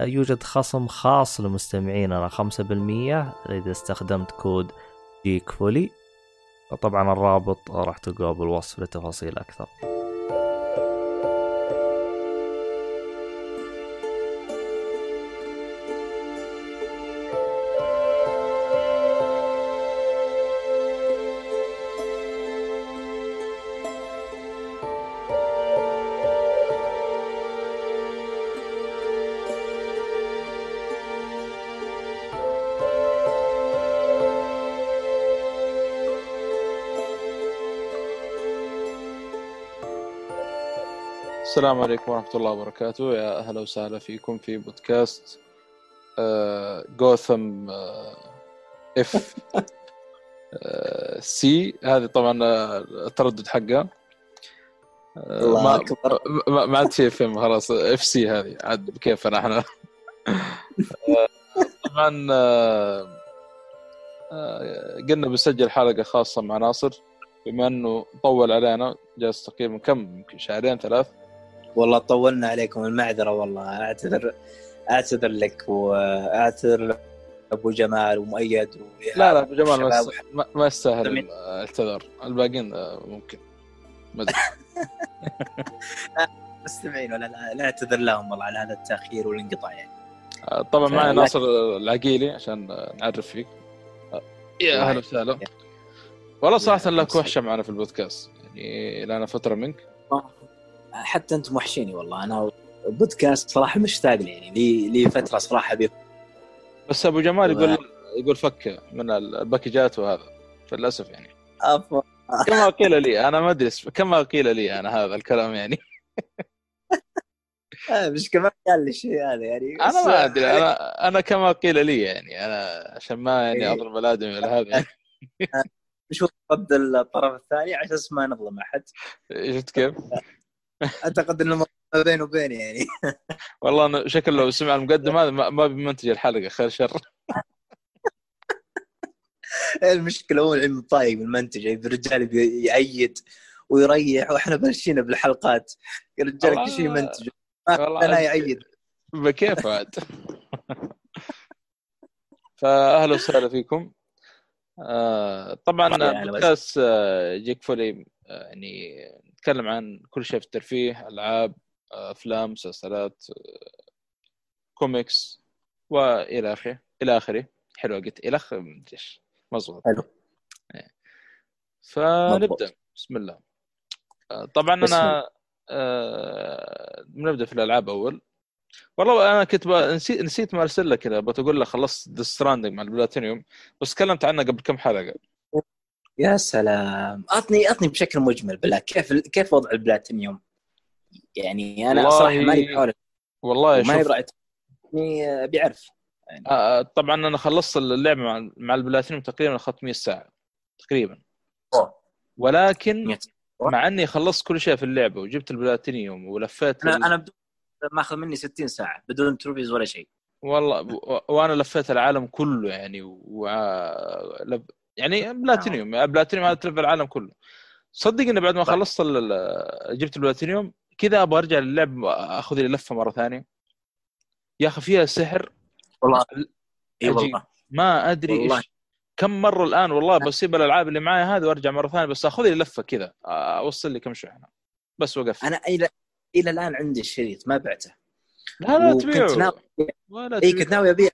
يوجد خصم خاص لمستمعيننا 5% إذا استخدمت كود جيك فولي طبعا الرابط راح تلقاه بالوصف لتفاصيل أكثر. السلام عليكم ورحمة الله وبركاته. يا أهلا وسهلا فيكم في بودكاست Gotham FC هذه طبعا آه، التردد حقها. آه، ما. ما عاد في FM خلاص FC هذه عاد بكيفنا إحنا آه، طبعا قلنا بنسجل حلقة خاصة مع ناصر بما إنه طول علينا جالس تقريبا كم؟ يمكن شهرين ثلاث. والله طولنا عليكم المعذرة والله. أعتذر أعتذر لك واعتذر ابو جمال ومؤيد لا لا أبو جمال ما ما- ما يستاهل. الاعتذار. الباقيين آه، ممكن. ما مستمعين ولا لا نعتذر لهم والله على هذا التأخير والانقطاع يعني. آه، طبعا معي ناصر العقيلي عشان آه، نعرف فيك. يا أهلا وسهلا. والله صراحة لك. وحشة معنا في البودكاست. يعني لنا فترة منك. حتى أنتم وحشيني والله. أنا بودكاست صراحة مشتاق يعني. لي لي فترة صراحة بي بس أبو جمال. يقول يقول فك من الباكجات وهذا. فللأسف يعني. أف- كما قيل لي؟ أنا ما أدري كما قيل لي أنا هذا الكلام يعني. آه، مش كمان قال لي الشيء هذا يعني. أنا ما أدري. أنا أنا كما قيل لي يعني. أنا عشان ما يعني إيه. اظلم الأدمي ولا هذا يعني. نشوف رد الطرف الثاني؟ أساس ما نظلم أحد. شفت كيف؟ أعتقد إنه ما بينه وبيني يعني. والله أنا شكل لو سمع المقدم هذا ما بيمنتج الحلقة خير شر. المشكلة هو العلم طايق المنتج يعني الرجال يأيد ويريح وإحنا ماشيين بالحلقات. الرجال والله- كل شيء يمنتج والله أنا يأيد. بكيف عاد؟ فأهلا وسهلا فيكم. آه، طبعا يا بودكاست آه، جيك فولي آه، يعني نتكلم عن كل شيء في الترفيه ألعاب آه، أفلام مسلسلات آه، كوميكس وإلى آخره إلى آخره حلو قلت إلى آخره إيش مظبوط حلو. إيه. فنبدأ مضبوط. بسم الله آه، طبعا بسم أنا آه، بنبدا في الألعاب أول والله أنا كنت. نسيت نسيت ما أرسل لك كذا بتقول لك خلصت Death Stranding مع البلاتينيوم بس تكلمت عنه قبل كم حلقة يا سلام. اعطني أعطني بشكل مجمل بالله كيف كيف وضع البلاتينيوم؟ يعني أنا والله- صراحة ماني بحاول والله ما شوف. يبغى يعني بيعرف. آه طبعا أنا خلصت اللعبة مع مع البلاتينيوم تقريبا أخذت 100 ساعة تقريبا. أوه. ولكن 100 مع إني خلصت كل شيء في اللعبة وجبت البلاتينيوم ولفيت أنا ال... أنا بدون ماخذ مني 60 ساعة بدون trophies ولا شيء. والله. وأنا لفيت العالم كله يعني و... لب... يعني platinum platinum هذا تلف العالم كله. صدق اني بعد ما طيب. خلصت جبت البلاتينيوم كذا أبغى أرجع للعب اخذ لي لفة مرة ثانية. يا أخي فيها سحر. والله. إي. والله. ما أدري والله. إيش كم مرة الآن والله بسيب الألعاب اللي معي هذه وأرجع مرة ثانية بس أخذ لي لفة كذا. أوصل لي كم شحنه بس وقفت أنا إلى إلى الآن عندي الشريط ما بعته. لا لا تبيعه. ناوي ولا إي. كنت ناوي أبيع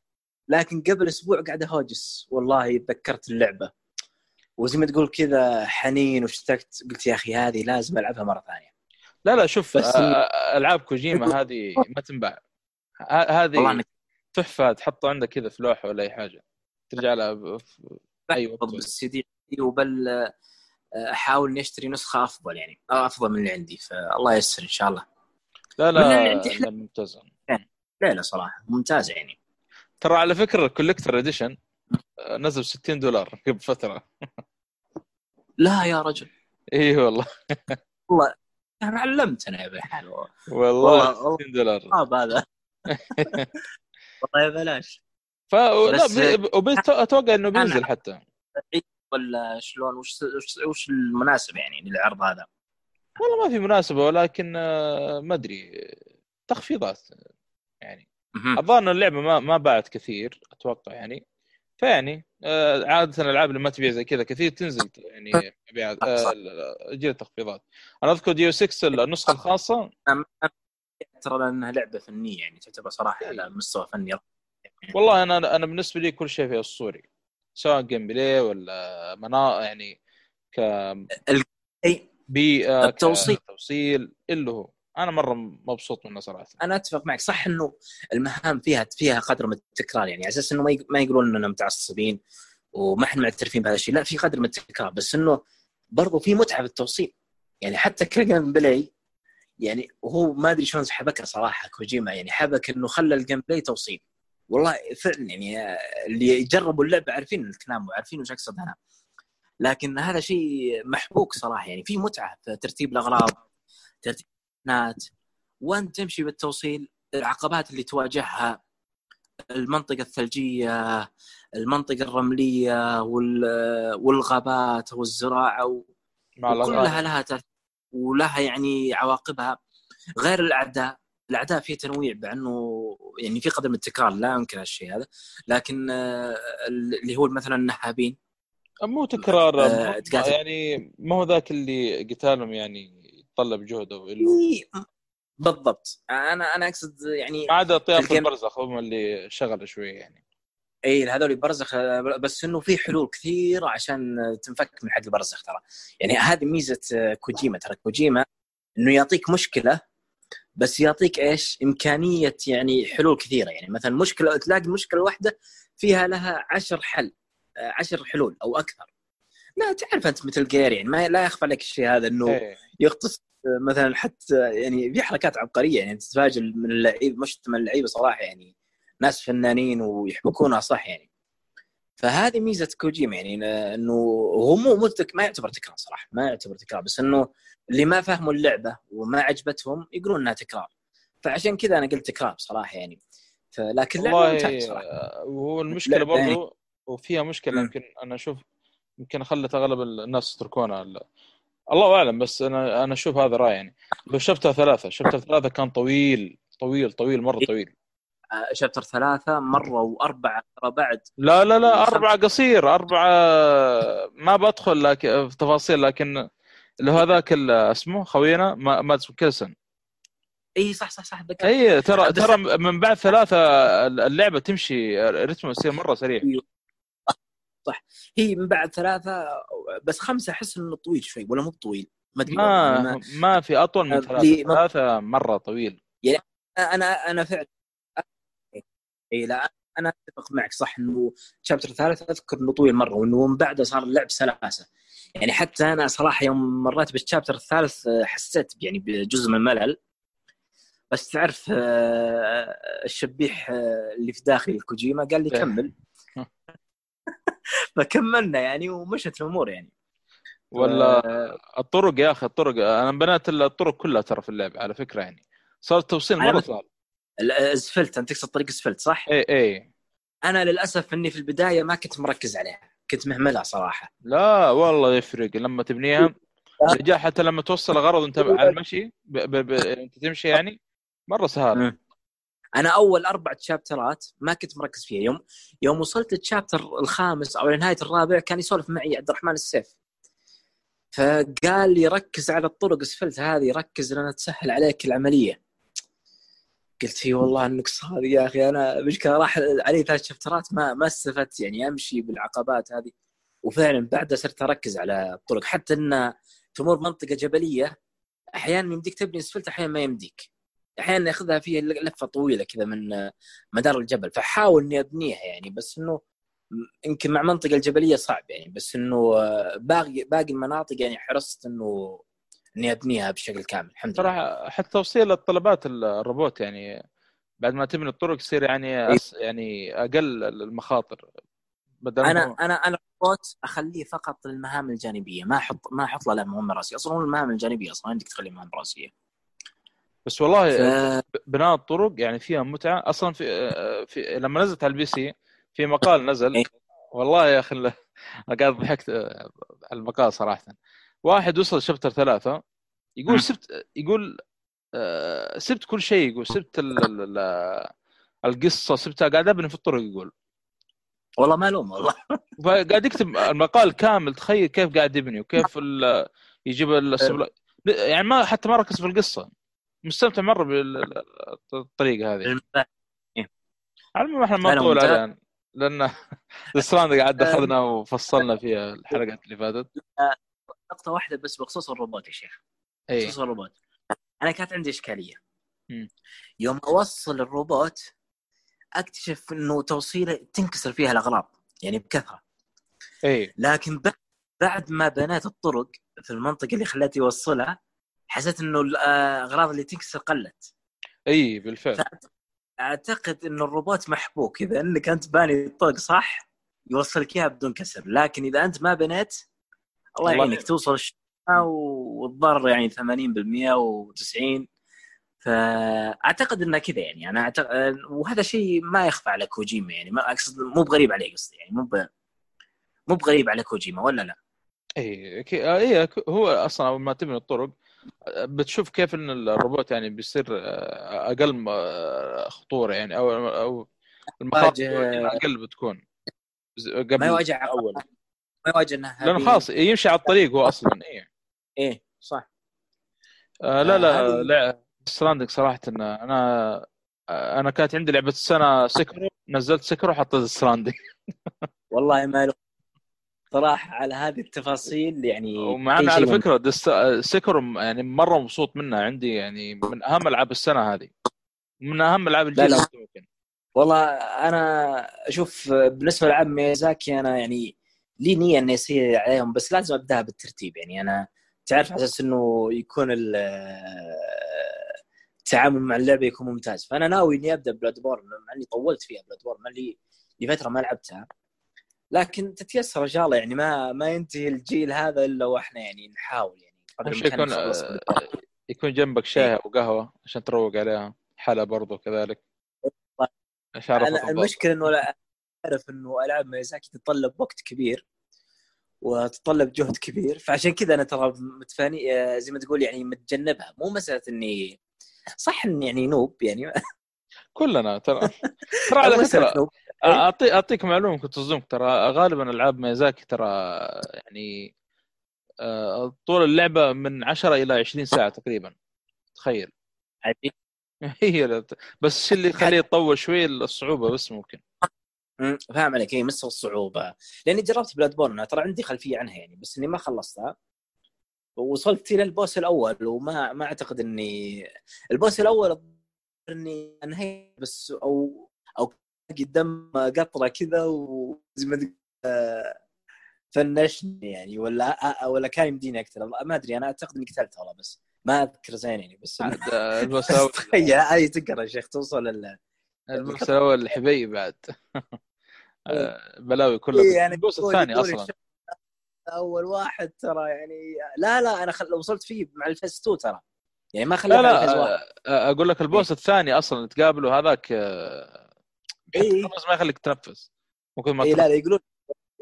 لكن قبل أسبوع قاعد اهوجس والله تذكرت اللعبة. وزي ما تقول كذا حنين واشتقت قلت يا أخي هذه لازم ألعبها مرة ثانية. لا لا شوف بس- آه، ألعاب كوجيما هذه ما تنباع. هذه تحفة تحطها عندك كذا في لوحة ولا أي حاجة. ترجع لها ب- في أي وقت. بالسي دي وبل آه، أحاول إني أشتري نسخة أفضل يعني أو أفضل من اللي عندي فالله ييسر إن شاء الله. لا لا لا ممتازه لا لا صراحة ممتازه يعني. ترى على فكرة ال collector edition نزل 60 دولار قبل فترة. لا يا رجل. اي والله. والله. أنا علمتنا يا بحال والله والله والله. 60 دولار. صعب هذا والله يا بلاش. ف لا أتوقع إنه بينزل حتى. ولا شلون؟ وش وش, المناسب يعني للعرض هذا؟ والله ما في مناسبة ولكن آه، ما أدري. تخفيضات يعني. الظاهر اللعبة ما ما باعت كثير أتوقع يعني. فيعني آه، عادة الألعاب اللي ما تبيع زي كذا كثير تنزل يعني مبيعات. آه، تجي تخفيضات أنا أذكر ديو 6 النسخة الخاصة. ترى لأنها لعبة فنية يعني تعتبر صراحة على مستوى فني والله أنا أنا بالنسبة لي كل شيء فيه أسطوري. سواء gameplay ولا منا يعني ك بيئة التوصيل. توصيل اللي هو. أنا مرة مبسوط منه صراحة. أنا أتفق معك. صح إنه المهام فيها فيها قدر من التكرار يعني. على أساس إنه ما يق- ما يقولون إننا متعصبين وما إحنا معترفين بهذا الشيء. لا في قدر من التكرار. بس إنه برضو في متعة بالتوصيل يعني حتى ك gameplay يعني وهو ما أدري شلون حبكها صراحة كوجيما يعني حبك إنه خلى ال gameplay توصيل. والله فعلا يعني اللي يجربوا اللعبه عارفين الكلام وعارفين وش أقصد أنا. لكن هذا شيء محبوك صراحة يعني. في متعة في ترتيب الأغراض ترتيب النات وانت تمشي بالتوصيل العقبات اللي تواجهها المنطقة الثلجية المنطقة الرملية وال- والغابات والزراعة الأغاني. لها ولها يعني عواقبها غير الأعداء الأعداء في تنويع بأنه يعني في قدر من التكرار لا ينكر هالشيء هذا لكن آه، اللي هو مثلا النهابين مو تكرار آه،. يعني ما هو ذاك اللي قتالهم يعني يتطلب جهد أو. إيه، بالضبط. أنا أنا أقصد يعني ما عدا طياف الجيم- البرزخ هم اللي شغل شوية يعني. اي هذول برزخ بس إنه في حلول كثيرة عشان تنفك من حق البرزخ ترى. يعني هذه ميزة كوجيما ترى كوجيما إنه يعطيك مشكلة بس يعطيك إيش؟ إمكانية يعني حلول كثيرة. يعني مثلا مشكلة تلاقي مشكلة واحدة فيها لها عشر حل آه، عشر حلول أو أكثر. لا تعرف أنت مثل جير يعني ما لا يخفى عليك الشيء هذا إنه إيه. يغطس مثلا حتى يعني في حركات عبقرية يعني تتفاجئ من اللعيب مش من اللعيبة صراحة يعني ناس فنانين ويحبكونها صح يعني فهذه ميزة كوجيما يعني إنه هو مو مو ما يعتبر تكرار صراحة ما يعتبر تكرار بس إنه اللي ما فهموا اللعبة وما عجبتهم يقولون إنها تكرار فعشان كذا أنا قلت تكرار صراحة يعني فلكن اللعبة ممتازه والله صراحة آه، وهو المشكلة لعبة يعني. برضو وفيها مشكلة. يمكن أنا أشوف يمكن خلت أغلب الناس يتركونها ال- الله أعلم بس أنا أنا أشوف هذا رأيي يعني. لو شابتر ثلاثة شابتر ثلاثة كان طويل طويل طويل مرة طويل. آه، شابتر ثلاثة مرة وأربعة ترى بعد. لا لا لا. أربعة قصير أربعة ما بدخل لكن في تفاصيل لكن اللي هذاك اسمه خوينا ما مادس كيلسون اي صح صح صح ذكرت. اي ترى بس- ترى من بعد ثلاثة اللعبة تمشي رتمها يصير مرة سريع. هي من بعد ثلاثة بس خمسة أحس إنه طويل شوي ولا مو بطويل ما ما ما في أطول من ثلاثة لي- ما- ثلاثة مرة طويل. أنا أنا فعلا إي لا أنا أتفق معك صح إنه شابتر ثالث أذكر إنه طويل مرة وإنه من بعده صار اللعب سلاسة. يعني حتى أنا صراحة يوم مريت بالشابتر الثالث آه، حسيت يعني بجزء من الملل. بس تعرف آه، الشبيح آه، اللي في داخل كوجيما قال لي إيه. كمل. فكملنا يعني ومشت الأمور يعني. ولا آه، الطرق يا أخي الطرق. أنا بنيت الطرق كلها ترى في اللعبة على فكرة يعني. صار التوصيل بس- صعب. الاسفلت أنت تقصد طريق اسفلت صح؟ اي اي أنا للأسف إني في البداية ما كنت مركز عليها. كنت مهملها صراحة. لا والله يفرق. لما تبنيها رجال حتى لما توصل غرض أنت على المشي ب... ب... ب... أنت تمشي يعني مرة سهل. أنا أول أربع شابترات ما كنت مركز فيها. يوم يوم وصلت الشابتر الخامس أو لنهاية الرابع كان يسولف معي عبد الرحمن السيف. فقال لي ركز على الطرق اسفلت هذه ركز لأن تسهل عليك العملية. قلت اي والله النقص هذه يا أخي أنا مشكلة راح علي ثلاث شابترات ما ما استفدت يعني أمشي بالعقبات هذه. وفعلا بعدها صرت أركز على الطرق. حتى إن تمر منطقة جبلية أحيانا يمديك تبني اسفلت أحيانا ما يمديك. أحيانا ياخذها فيها لفة طويلة كذا من مدار الجبل. فحاول إني أبنيها يعني بس إنه يمكن مع المنطقة الجبلية صعب يعني بس إنه باقي باقي المناطق يعني حرصت إنه إني أبنيها بشكل كامل. الحمد لله. صراحة حتى توصيل الطلبات الروبوت يعني بعد ما تبني الطرق يصير يعني أس يعني أقل المخاطر. بدل أنا أنا أنا الروبوت أخليه فقط للمهام الجانبية ما أحط ما أحط له مهمة رأسية. أصلا هو المهام الجانبية أصلا عندك تخلي مهام رأسية. بس والله ف... بناء الطرق يعني فيها متعة. أصلا في, في لما نزلت على ال PC في مقال نزل. إيه. والله يا أخي أنا قاعد ضحكت على المقال صراحة. واحد وصل chapter ثلاثة يقول. سبت يقول آه، سبت كل شيء يقول سبت ال- ال- ال- القصة سبتها قاعد أبني في الطرق يقول. والله ما ألوم والله. فقاعد يكتب المقال كامل تخيل كيف قاعد يبني وكيف يجيب السبل يعني ما حتى ما ركز في القصة. مستمتع مرة بالطريقة هذه. على العموم إحنا ما نطول. عليها لأن ال Stranding قد اخذنا وفصلنا فيها الحلقات اللي فاتت. نقطة واحدة بس بخصوص الروبوت يا شيخ. اي بخصوص الروبوت. أنا كانت عندي إشكالية. يوم أوصل الروبوت أكتشف إنه توصيلة تنكسر فيها الاغراض يعني بكثرة. اي لكن بعد ما بنيت الطرق في المنطقة اللي خليته يوصلها حسيت إنه الاغراض اللي تنكسر قلت. إي بالفعل. أعتقد انه الروبوت محبوك. إذا إنك أنت باني الطرق صح يوصلك إياها بدون كسر. لكن إذا أنت ما بنيت الله يعينك. توصل الشحنه والضرر يعني 80% و90 فأعتقد انه كذا يعني. أنا أعتقد وهذا شيء ما يخفى على كوجيما يعني. ما أقصد مو بغريب عليه قصدي يعني. مو ب... مو بغريب على كوجيما ولا لا؟ إي كي- إي هو أصلا اول ما تبني الطرق. بتشوف كيف إن الروبوت يعني بيصير أقل م- خطورة يعني أو أو المخاطر واجه- أقل بتكون. قبل ما يواجه اول ما يواجه انه لأنه خلاص يمشي على الطريق هو أصلا اي إيه صح. آه لا لا هذه- لا Stranding صراحة إن أنا آه، أنا كانت عندي لعبة السنة Sekiro نزلت Sekiro حطيت Stranding. والله ما له صراحة على هذه التفاصيل يعني ومع على فكرة دست- Sekiro يعني مرة مبسوط منها عندي يعني من أهم ألعاب السنة هذه. من أهم ألعاب الجيل لا. ممكن. والله أنا أشوف بالنسبة لألعاب ميازاكي أنا يعني لي نية إني أسير عليهم بس لازم أبدأها بالترتيب. يعني أنا تعرف على أساس إنه يكون ال- التعامل مع اللعبة يكون ممتاز. فأنا ناوي إني أبدأ Bloodborne مع إني طولت فيها Bloodborne لي لفترة ما لعبتها. لكن تتيسر إن شاء الله يعني ما ما ينتهي الجيل هذا إلا وإحنا يعني نحاول يعني يكون آه،. يكون جنبك شاي أو قهوة عشان تروق عليها حلا برضو كذلك عشان أتنبسط. المشكلة إنه لا أعرف إنه ألعاب ميازاكي تتطلب وقت كبير وتتطلب جهد كبير فعشان كذا أنا ترى متفاني آه، زي ما تقول يعني متجنبها مو مسألة إني صح إني يعني نوب يعني كلنا ترى ترى على فكرة. اعطي أعطيك معلومة كنت أصدمك. ترى غالبا ألعاب ميازاكي ترى يعني آه، طول اللعبة من 10 إلى 20 ساعة تقريبا. تخيل. عجيب. هي بس الشيء اللي يخليه يطول شوي الصعوبة بس ممكن. فاهم عليك. هي مستوى الصعوبة. لأني جربت بلاد بورن ترى عندي خلفية عنها يعني بس إني ما خلصتها. وصلت إلى البوس الأول وما ما أعتقد اني البوس الأول إني انهي بس أو قدام قطرة كذا وزي ما آه، فنشني يعني ولا ولا كان يمديني اقتله ما أدري أنا أعتقد إني قتلته والله بس ما أذكر زين يعني بس آه، الأول تخيل هذه تقرا يا شيخ توصل ال البوس الأول الحبي بعد. آه، بلاوي كلها إيه، يعني البوس الثاني أصلا. أول واحد ترى يعني لا لا أنا خل... وصلت فيه مع الفيس 2 ترى. يعني ما خليت لا لا آه، أقول لك البوس الثاني أصلا تقابله هذاك إيه. خلاص ما يخليك تنفس. ممكن ما اي تروح. لا لا يقولون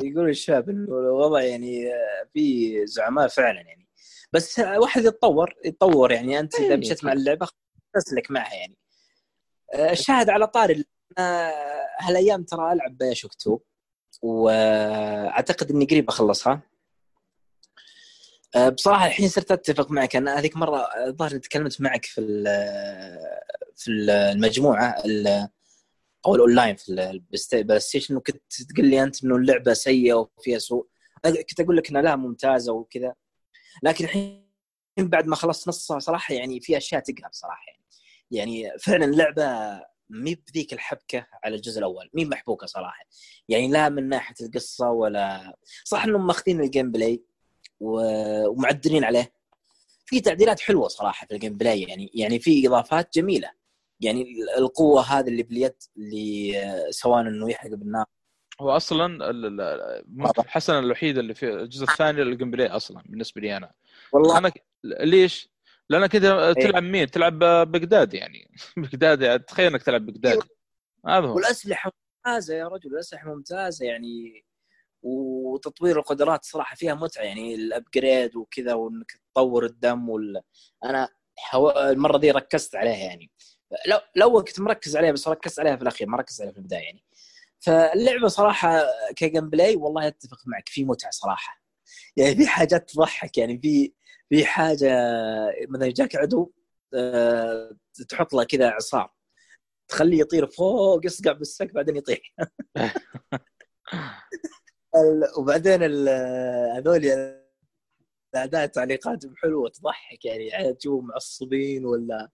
يقولون الشاب إنه الوضع يعني آه، في زعماء فعلا يعني. بس واحد يتطور يتطور يعني. أنت إذا إيه، مشيت مع. اللعبة تسلك معها يعني. آه، الشاهد على طاري هالأيام ترى ألعب بايشوك 2 وأعتقد إني قريب أخلصها. آه، بصراحة الحين صرت أتفق معك. أنا هذيك مرة الظاهر تكلمت معك في في المجموعة ال- أو الأونلاين في ال PlayStation وكنت تقول لي أنت إنه اللعبة سيئة وفيها سوء. كنت أقول لك إنها لا ممتازة وكذا. لكن الحين بعد ما خلصت نصها صراحة يعني في أشياء تقهر صراحة يعني. يعني فعلا اللعبة مي بذيك الحبكة على الجزء الأول مي محبوكة صراحة. يعني لا من ناحية القصة ولا صح إنهم ماخذين ال gameplay ومعدلين عليه. في تعديلات حلوة صراحة في ال gameplay يعني يعني في إضافات جميلة. يعني القوة هذه اللي باليد اللي آه، سواء إنه يحرق بالنار. هو أصلا الحسنه الوحيده اللي في الجزء الثاني ال gameplay أصلا بالنسبة لي أنا. والله. أنا ليش؟ لأنك أنت تلعب مين؟ تلعب Big Daddy يعني. Big Daddy يعني تخيل إنك تلعب Big Daddy هذا هو. والأسلحة ممتازة يا رجل الأسلحة ممتازة يعني. وتطوير القدرات صراحة فيها متعة يعني ال upgrade وكذا وإنك تطور الدم وال... أنا حو... المرة دي ركزت عليها يعني. لو لو كنت مركز عليها بس ركزت عليها في الأخير ما ركزت عليها في البداية يعني. فاللعبة صراحة ك gameplay والله أتفق معك في متعة صراحة. يعني في حاجات تضحك يعني في في حاجة مثلا جاك عدو آه، تحط له كذا اعصار تخليه يطير فوق يصقع بالسقف بعدين يطيح. وبعدين هذول الاعداء تعليقاتهم حلوة تضحك يعني تشوفهم معصبين ولا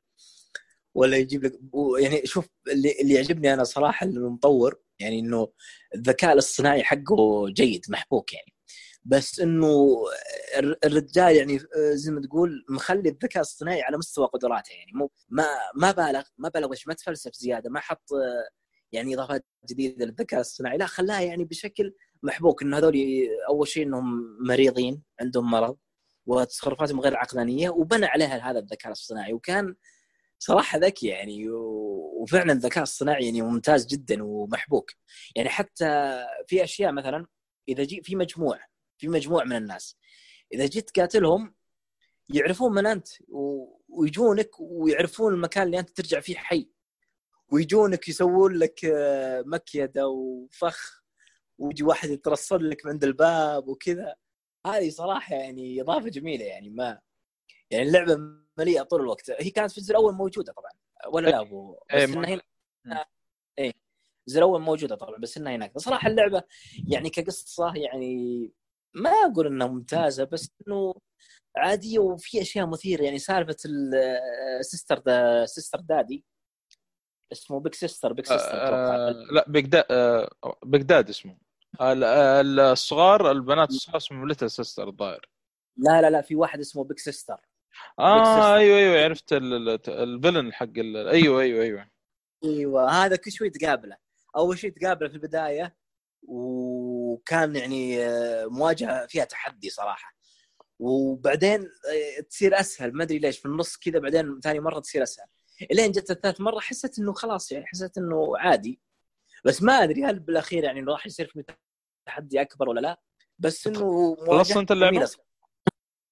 ولا يجيب لك يعني شوف اللي, اللي يعجبني أنا صراحة المطور يعني إنه الذكاء الاصطناعي حقه جيد محبوك يعني. بس إنه الر- الرجال يعني زي ما تقول مخلي الذكاء الاصطناعي على مستوى قدراته يعني. مو ما ما بالغ ما بالغ ما تفلسف زيادة ما حط يعني إضافات جديدة للذكاء الاصطناعي. لا خلاها يعني بشكل محبوك. إنه هذول أول شيء إنهم مريضين عندهم مرض وتصرفاتهم غير عقلانية وبنى عليها هذا الذكاء الاصطناعي. وكان صراحة ذكي يعني وفعلا الذكاء الصناعي يعني ممتاز جدا ومحبوك. يعني حتى في أشياء مثلا إذا جي في مجموع في مجموع من الناس إذا جيت تقاتلهم يعرفون من أنت ويجونك ويعرفون المكان اللي أنت ترجع فيه حي ويجونك يسوون لك آه، مكيدة وفخ ويجي واحد يترصد لك من عند الباب وكذا. هذه صراحة يعني إضافة جميلة يعني ما يعني اللعبة مليئة طول الوقت. هي كانت في الجزء الأول موجودة طبعا. ولا لا أبو؟ بس إيه، إنها ما- هنا إيه الجزء الأول موجودة طبعا بس إنها هناك. صراحة اللعبة يعني كقصة يعني ما أقول إنها ممتازة بس إنه عادية وفي أشياء مثيرة. يعني سالفة السيستر دا سيستر دادي اسمه بيك سيستر بيك سيستر آه، لا بغداد آه، بغداد اسمه. ال- ال- الصغار البنات الصغار اسمهم ليتل سيستر الظاهر. لا لا لا في واحد اسمه بيك سيستر آه. أيوه أيوه عرفت ال- ال- الفيلن حق ال- أيوه أيوه أيوه أيوه هذا كل شوي تقابله أول شيء تقابله في البداية وكان يعني آه، مواجهة فيها تحدي صراحة وبعدين آه، تصير أسهل ما أدري ليش في النص كذا بعدين ثاني مرة تصير أسهل إلين جت الثالث مرة حسيت إنه خلاص يعني حسيت إنه عادي بس ما أدري هل بالأخير يعني راح يصير في تحدي أكبر ولا لا بس إنه خلصت؟ جميلة صراحة.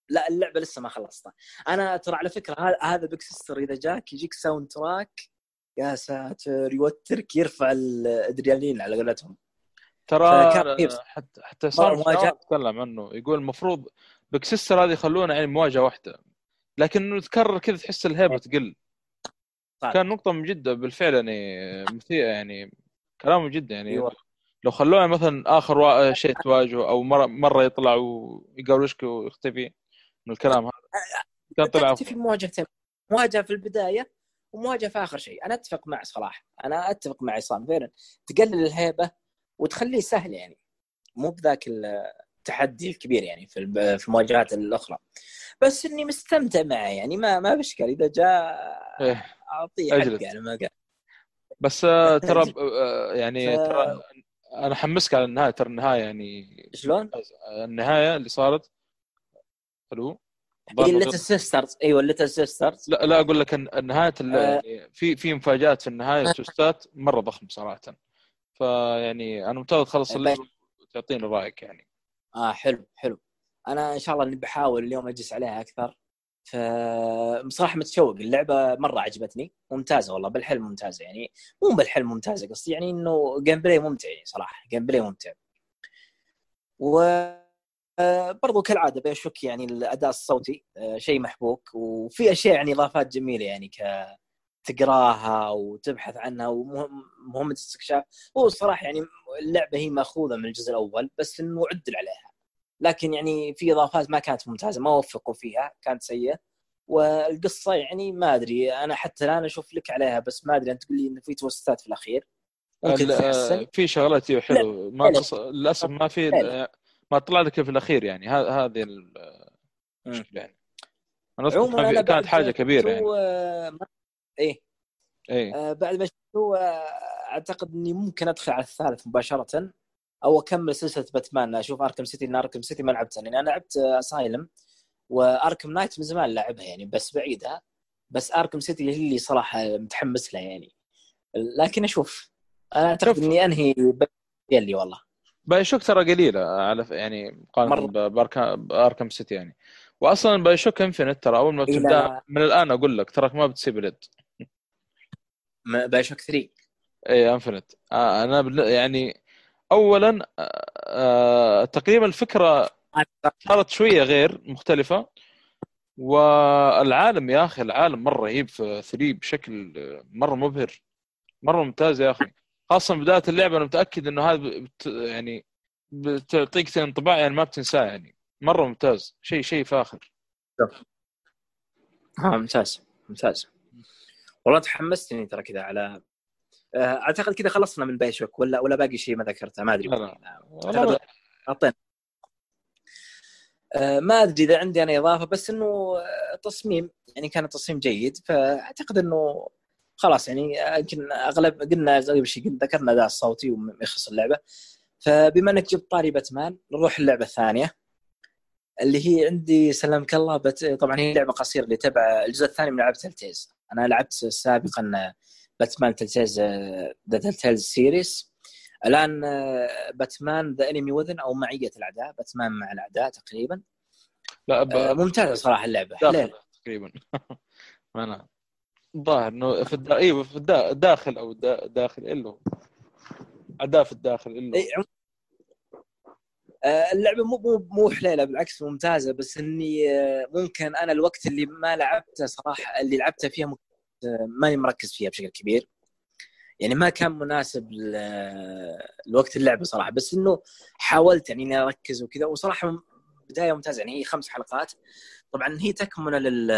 لا اللعبة لسه ما خلصتها. أنا ترى على فكرة هذا هذا Big Sister إذا جاك يجيك soundtrack يا ساتر يوترك يرفع الادرينالين على قولتهم. ترى. حتى حتى تكلم عنه يقول المفروض Big Sister هذه يخلونها يعني مواجهة واحدة لكنه تكرر كذا تحس الهيبة تقل. كان نقطة من جدة بالفعل يعني مثير يعني كلامه جدا يعني. أيوة. لو خلوها مثلا آخر شيء تواجهه أو مرة مرة يطلع ويقاولشك ويختفي. من الكلام هذا. كان طلع تكتفي أفضل. بمواجهتين مواجهة في البداية ومواجهة في آخر شيء. أنا أتفق معه صراحة. أنا أتفق مع عصام فعلا تقلل الهيبة وتخليه سهل يعني. مو بذاك التحدي الكبير يعني في في المواجهات الأخرى. بس إني مستمتع معه يعني. ما ما باشكال إذا جاء إيه. أعطيه. حقه يعني ما قال. بس آه، ترى آه، يعني ف- ترى أنا حمسك على النهاية. ترى النهاية يعني شلون؟ النهاية اللي صارت ألو هي ال little sisters أيوه ال little sisters لا لا أقول لك ان نهاية ال- آه. في في مفاجآت في النهاية twists ات مرة ضخمه صراحة. فيعني أنا متوقع تخلص طيب. اللعبه وتعطيني رأيك يعني. آه حلو حلو. أنا إن شاء الله إني بحاول اليوم أجلس عليها أكثر. فبصراحه متشوق. اللعبة مرة عجبتني. ممتازة والله بالحيل ممتازة يعني. مو بالحيل ممتازة قصدي يعني إنه gameplay ممتع يعني صراحة. gameplay ممتع. و آه، برضو كالعادة بايشوك يعني الأداء الصوتي آه، شيء محبوك وفي أشياء يعني إضافات جميلة يعني ك تقراها وتبحث عنها ومهمة استكشاف هو الصراحة يعني اللعبة هي مأخوذة من الجزء الأول بس إنه عدل عليها. لكن يعني في إضافات ما كانت ممتازة ما وفقوا فيها كانت سيئة. والقصة يعني ما أدري أنا حتى الآن أشوف لك عليها بس ما أدري أنت تقول لي إنه في توستات في الأخير. ممكن آه، في شغلات حلو. ما. للأسف ما في. ما طلع لك في الأخير يعني هذه المشكلة يعني. أنا عموما كانت حاجة كبيرة يعني. تو- آه، ما- إيه. اي آه، بعد ما شفته آه، أعتقد إني ممكن أدخل على الثالث مباشرة أو أكمل سلسلة باتمان أشوف Arkham City إن Arkham City ما لعبتها لأن أنا لعبت Asylum و Arkham Knight من زمان لعبها يعني بس بعيدها بس Arkham City هي اللي صراحة متحمس لها يعني. لكن أشوف أنا أعتقد. إني أنهي ذي والله. BioShock ترى قليلة على يعني مقارنة ب Arkham City يعني. واصلا BioShock Infinite ترى أول ما لا، تبدأ لا. من الآن أقول لك تراك ما بتسيب اليد BioShock 3 اي Infinite آه أنا يعني اولا آه آه تقريبا الفكرة صارت شوية غير مختلفة. والعالم يا أخي العالم مرة رهيب في 3 بشكل آه، مرة مبهر. مرة ممتاز يا أخي. خاصه بداية اللعبة أنا متأكد إنه هذا بت يعني بتعطيك انطباع يعني ما بتنساه يعني. مرة ممتاز. شيء شيء فاخر. ها ممتاز. ممتاز. والله تحمستني ترى كذا على آه، أعتقد كذا خلصنا من بايشوك ولا ولا باقي شيء ما ذكرته؟ ما أدري. غطينا آه، ما أدري إذا عندي أنا إضافة بس إنه آه، تصميم يعني كان تصميم جيد فأعتقد إنه خلاص يعني يمكن أغلب قلنا أغلب شيء قلنا ذكرنا اداء الصوتي وما يخص اللعبة. فبما إنك جبت طاري باتمان نروح اللعبه الثانية اللي هي عندي سلمك الله بت... طبعا هي لعبة قصيرة اللي تبع الجزء الثاني من لعبة تلتيز أنا لعبت سابقا باتمان تلتيز ذا تلتيز سيريس. الآن باتمان ذا إنمي وذن أو معية الأعداء باتمان مع الأعداء تقريبا. لا ب- ممتازة صراحة اللعبة. تقريبا. أنا الظاهر إنه في الدا... أيوه في الدا... داخل أو دا... داخل الا اداء في الداخل الا عم- آه، اللعبة مو مو مو عليلة بالعكس ممتازة بس إني آه، ممكن أنا الوقت اللي ما لعبته صراحة اللي لعبته فيها آه، ماني مركز فيها بشكل كبير. يعني ما كان مناسب لوقت اللعبة صراحة بس إنه حاولت يعني إني أركز وكذا وصراحة بداية ممتازة يعني هي خمس حلقات. طبعا هي تكملة لل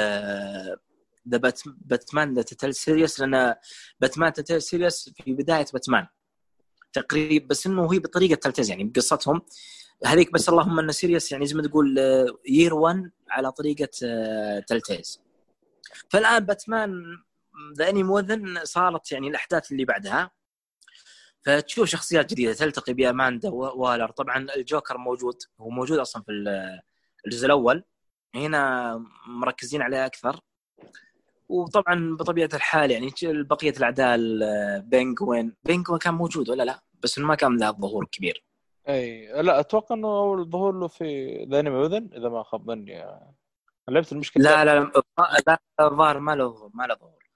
the باتمان the Telltale Series لأن باتمان Telltale Series في بداية باتمان تقريبا بس إنه هي بطريقة Telltale يعني بقصتهم. هذيك بس اللهم إن series يعني زي ما تقول year 1 على طريقة آه، Telltale فالآن باتمان The Enemy Within صارت يعني الأحداث اللي بعدها. فتشوف شخصيات جديدة تلتقي ب Amanda Waller طبعا الجوكر موجود هو موجود أصلا في ال- الجزء الأول. هنا مركزين عليه أكثر. وطبعا بطبيعة الحال يعني بقية الأعداء ال Penguin Penguin كان موجود ولا لا؟ بس ما كان له ظهور كبير أي لا أتوقع إنه أول ظهور له في The Enemy Within إذا ما خاب ظني. أنا لعبت المشكلة؟ لا لا لا الظاهر ما له ما له ظهور.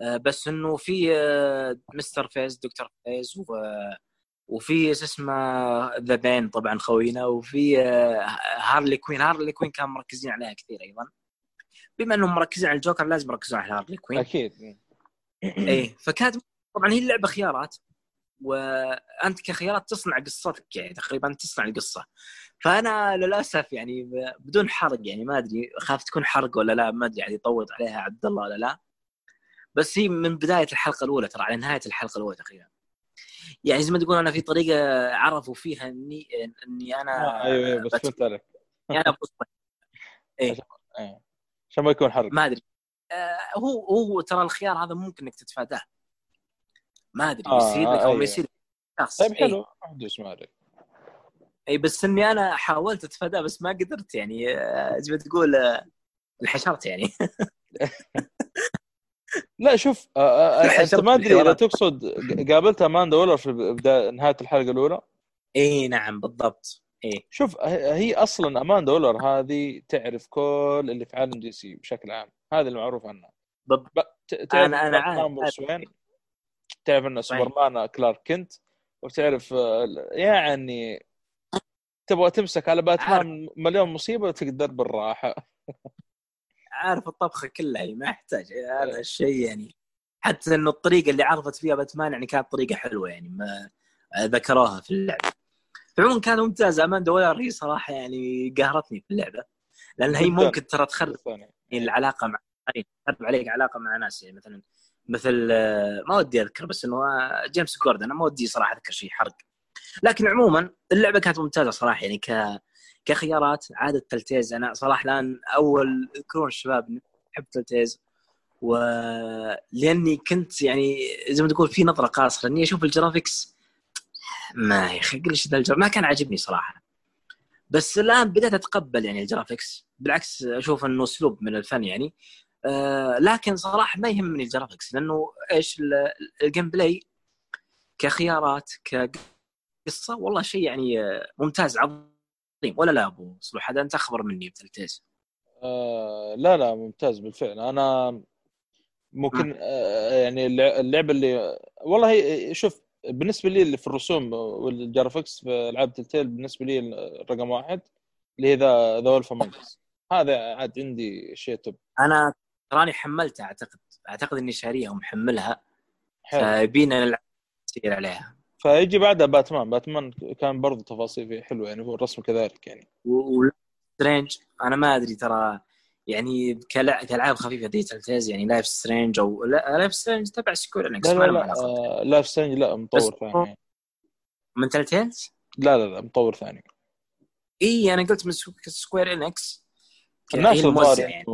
آه، بس إنه في آه، Mr. Freeze Doctor Freeze و وفي اسمه the Bane طبعا خوينا وفي آه، هارلي كوين. هارلي كوين كان مركزين عليها كثير أيضا. بما انهم مركزين على الجوكر لازم يركزون على هارلي كوين. أكيد. إيه فكانت طبعا هي اللعبة خيارات وأنت كخيارات تصنع قصتك يعني تقريبا تصنع القصة. فأنا للأسف يعني بدون حرق يعني ما أدري خاف تكون حرق ولا لا ما أدري يعني يطوط عليها عبد الله ولا لا. بس هي من بداية الحلقة الأولى ترى على نهاية الحلقة الأولى تقريبا. يعني زي ما تقول أنا في طريقة عرفوا فيها إني إني أنا آه، أيوه أيوه بس فهمت عليك يعني أنا بص- إيه. عشان ما يكون حرق. ما أدري. آه هو هو ترى الخيار هذا ممكن إنك تتفاداه. ما أدري آه، يصير لك أو. ما يصير شخص. طيب. حلو. دوس ما عليك إي بس إني أنا حاولت أتفاداه بس ما قدرت يعني. آه، زي ما تقول آه، انحشرت يعني. لا شوف آه، آه، أنت حشرت ما أدري إذا. تقصد قابلت أماندا ولا في نهاية الحلقة الأولى؟ إي نعم بالضبط. اي شوف هي أصلا اماندا وولر هذه تعرف كل اللي في عالم دي سي بشكل عام هذا المعروف عنها. بالضبط. عارف- بروس عارف. وين تعرف صحيح. سوبرمان كلارك كنت؟ وتعرف آه، يعني تبغى تمسك على باتمان مليون مصيبة وتقدر بالراحة. عارف الطبخة كلها يعني ما يحتاج هذا الشيء يعني حتى إنه الطريقة اللي عرفت فيها باتمان يعني كانت طريقة حلوة يعني ما ذكروها في اللعبة. فعموما كان ممتاز اماندا ويلر هي صراحة يعني قهرتني في اللعبة. لأن هي. ممكن ترى تخرب الثاني العلاقة مع تخرب عليك علاقة مع ناس يعني مثلا مثل آه، ما ودي أذكر بس إنه آه، جيمس جوردن أنا ما ودي صراحة أذكر شيء حرق. لكن عموما اللعبة كانت ممتازة صراحة يعني ك كخيارات عاده Telltale أنا صراحة الآن أول يذكرون الشباب أحب Telltale ولاني كنت يعني زي ما تقول في نظرة قاصرة إني أشوف ال graphics ما يا أخي قلش ذا ال gra... ما كان عاجبني صراحة. بس الآن بدأت أتقبل يعني ال graphics. بالعكس أشوف إنه أسلوب من الفن يعني. آه لكن صراحة ما يهمني ال graphics لأنه إيش ال- ال gameplay كخيارات كقصة والله شيء يعني آه، ممتاز عظيم. ولا لا أبو صلوح؟ هذا أنت أخبر مني ب Telltale آه لا لا ممتاز بالفعل. أنا ممكن آه يعني اللع- اللعبة اللي والله شوف بالنسبة لي اللي في الرسوم وال graphics في ألعاب Telltale بالنسبة لي رقم واحد اللي هي The The Wolf هذا عاد عندي شيء top أنا تراني حملتها أعتقد أعتقد إني شاريها ومحملها. حلو. فبينا نلعب نسير عليها. فيجي بعدها باتمان. باتمان كان برضه تفاصيل فيه حلوة يعني هو الرسم كذلك يعني. Strange أنا ما أدري ترى يعني. كألعاب خفيفة دي Telltale يعني Life Strange أو لا Life Strange تبع Square Enix لا لا. آه Life Strange لا مطور ثاني. مو Telltale؟ لا لا لا مطور ثاني اي أنا قلت من Sq- Square Enix الناشر الظاهر يعني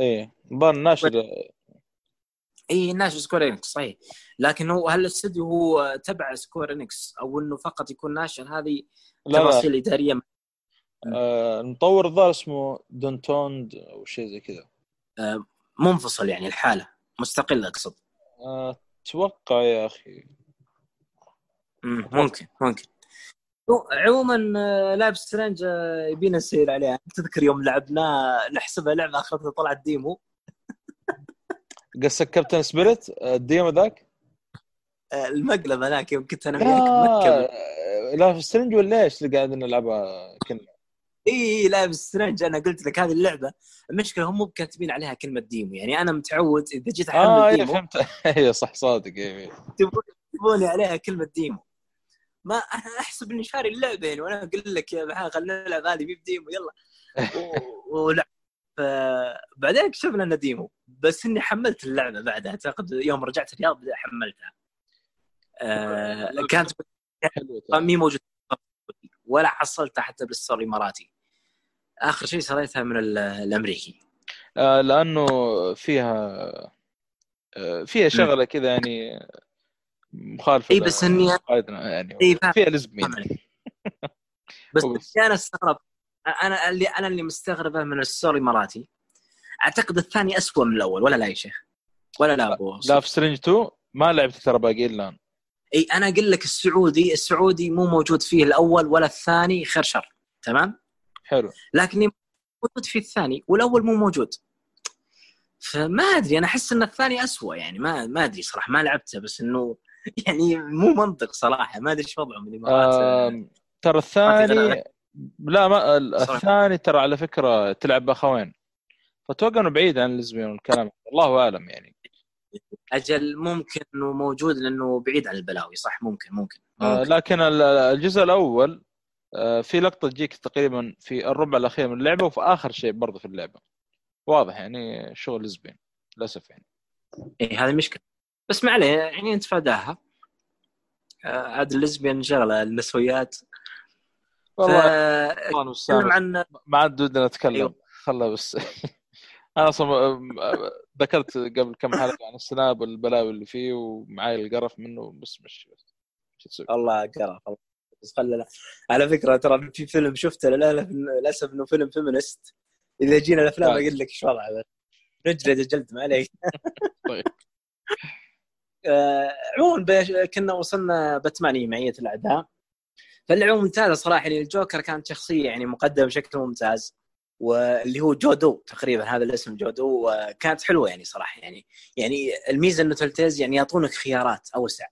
إيه الظاهر الناشر اي الناشر Square Enix صحيح لكن هو هل الاستوديو هو تبع Square Enix أو إنه فقط يكون ناشر هذه تفاصيل إدارية آه المطور الظاهر اسمه Dontnod أو شيء زي كذا. منفصل يعني الحالة مستقل أقصد. آه، أتوقع يا أخي. مم، ممكن ممكن. عموما آه، Life Strange آه، يبينا نسير عليها تذكر يوم لعبناه نحسبها لعبة اخرتها طلعت demo. قصدك Captain Spirit ال demo ذاك؟ آه، المقلب هذاك يوم كنت أنا وياك مركب لا لا Strange ولا إيش اللي قاعدين نلعبها؟ اي Life Strange أنا قلت لك هذه اللعبة. المشكلة هم مو كاتبين عليها كلمة demo. يعني أنا متعود إذا جيت أحمل آه إيه demo فهمت. إيه صح صادق إيه تبون- تبوني عليها كلمة demo. ما أنا أحسب إني شاري اللعبة يعني وأنا أقول لك يا محمد خلينا نلعب هذه مي ب demo يلا. و- ولعب. ف- بعدين اكتشفنا إنه demo. بس إني حملت اللعبة بعدها أعتقد يوم رجعت الرياض حملتها. آه كانت. مي موجوده ولا حصلتها حتى بال store الاماراتي آخر شيء شريتها من ال- الأمريكي. آه لأنه فيها آه فيها شغلة كذا يعني مخالفة إي بس اني يعني إي فاهم. فيها فاهم بس. أنا استغرب أنا اللي أنا اللي مستغربه من ال store الاماراتي أعتقد الثاني أسوأ من الأول ولا لا يا شيخ؟ ولا لا أبو Life Strange 2 ما لعبت ترى باقي الآن. إي أنا أقول لك السعودي السعودي مو موجود فيه الأول ولا الثاني خير شر تمام؟ حلو. لكني موجود فيه الثاني والأول مو موجود. فما أدري أنا أحس إن الثاني أسوأ يعني ما ما أدري صراحة ما لعبته بس إنه يعني مو منطق صراحة ما أدري إيش وضعهم الامارات آم، ترى الثاني لا ما ال- الثاني ترى على فكرة تلعب بأخوين فاتوقع إنه بعيد عن اللزمين والكلام الله أعلم يعني. أجل ممكن إنه موجود لأنه بعيد عن البلاوي صح؟ ممكن ممكن, آه، ممكن. لكن ال- الجزء الأول آه، في لقطة تجيك تقريبا في الربع الأخير من اللعبة وفي آخر شيء برضه في اللعبة. واضح يعني شغل لزبين للأسف يعني. إيه هذه مشكلة. بس ما عليه يعني نتفاداها. آه، عاد الليزبيان شغلة النسويات. والله ف- عن ما عاد ودنا نتكلم. أيوه. خله بس. أنا أصلا ذكرت قبل كم حلقة عن السناب والبلاوي اللي فيه ومعاي القرف منه بس مش بس؟ الله قرف الله بس خلنا على فكرة ترى في فيلم شفته للأسف إنه فيلم فيمنست إذا جينا الأفلام طيب. أقول لك إيش وضعه. نجلد الجلد ما عليك. طيب. آه، عموما كنا وصلنا باتمانية معية الأعداء. فاللعبه ممتازه صراحة. الجوكر كانت شخصية يعني مقدمة بشكل ممتاز. واللي هو جودو تقريبا هذا الاسم جودو آه، كانت حلوة يعني صراحة يعني. يعني الميزة إنه تلتيز يعني يعطونك خيارات أوسع.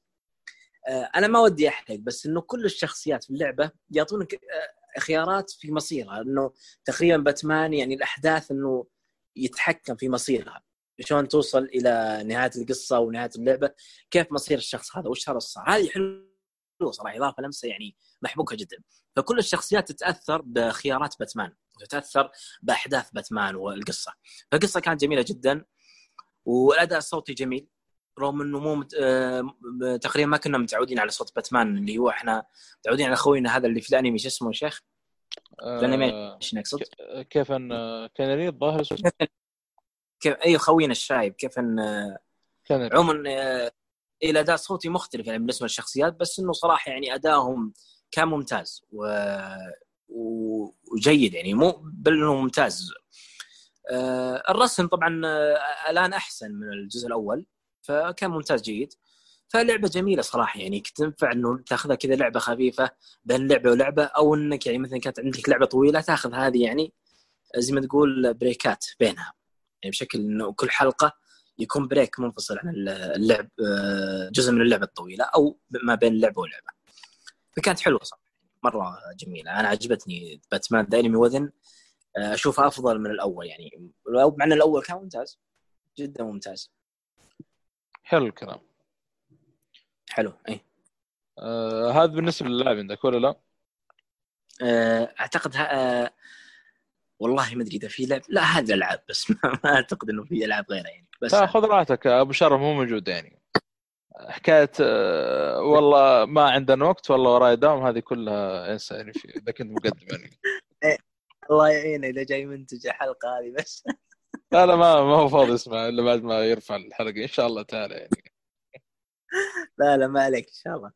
آه، أنا ما ودي أحرق بس إنه كل الشخصيات في اللعبة يعطونك آه، خيارات في مصيرها. إنه تقريبا باتمان يعني الأحداث إنه يتحكم في مصيرها. شلون توصل إلى نهاية القصة ونهاية اللعبة كيف مصير الشخص هذا وش صار هذه حلوة صراحة إضافة لمسة يعني محبوكة جدا. فكل الشخصيات تتأثر بخيارات باتمان. وتتاثر بأحداث باتمان والقصة. فالقصة كانت جميلة جدا والأداء الصوتي جميل. رغم إنه مو مت... آه، تقريبا ما كنا متعودين على صوت باتمان اللي هو إحنا متعودين على خوينا هذا اللي في الأنمي شو اسمه شيخ؟ آه، الانيميشن اقصد كيف إن كنري الظاهر كيف؟ اي خوينا الشايب. كيف إن آه، عموما آه، الاداء الصوتي مختلف يعني بالنسبة للشخصيات بس إنه صراحة يعني ادائهم كان ممتاز. و... وجيد يعني مو بل إنه ممتاز آه، الرسم طبعا آه، الآن أحسن من الجزء الأول فكان ممتاز جيد. فلعبة جميلة صراحة يعني تنفع إنه تاخذها كذا لعبة خفيفة بين لعبة ولعبة أو إنك يعني مثلا كانت عندك لعبة طويلة تاخذ هذه يعني زي ما تقول break ات بينها. يعني بشكل إنه كل حلقة يكون break منفصل عن اللعب آه، جزء من اللعبة الطويلة أو ما بين لعبة ولعبة. فكانت حلوة صراحة. مرة جميلة. أنا عجبتني Batman The Enemy Within اشوفها أفضل من الأول يعني. مع إن الأول كان ممتاز. جدا ممتاز. حلو الكلام. حلو. إي. آه هذا بالنسبة للعب عندك ولا لا؟ آه، أعتقد ها... آه، والله ما أدري إذا في لعب لا هذه العاب بس ما, ما أعتقد إنه في ألعاب غيرها يعني. بس خذ راحتك. أبو شرف مو موجود يعني. حكاية آه، والله ما عندنا وقت والله وراي دام هذه كلها إنسى يعني في إذا كنت مقدم يعني. الله يعينه إذا جاي منتج الحلقة هذه بس. لا لا ما ما هو فاضي اسمع إلا بعد ما يرفع الحلقة إن شاء الله تعالى يعني. لا لا ما عليك إن شاء الله.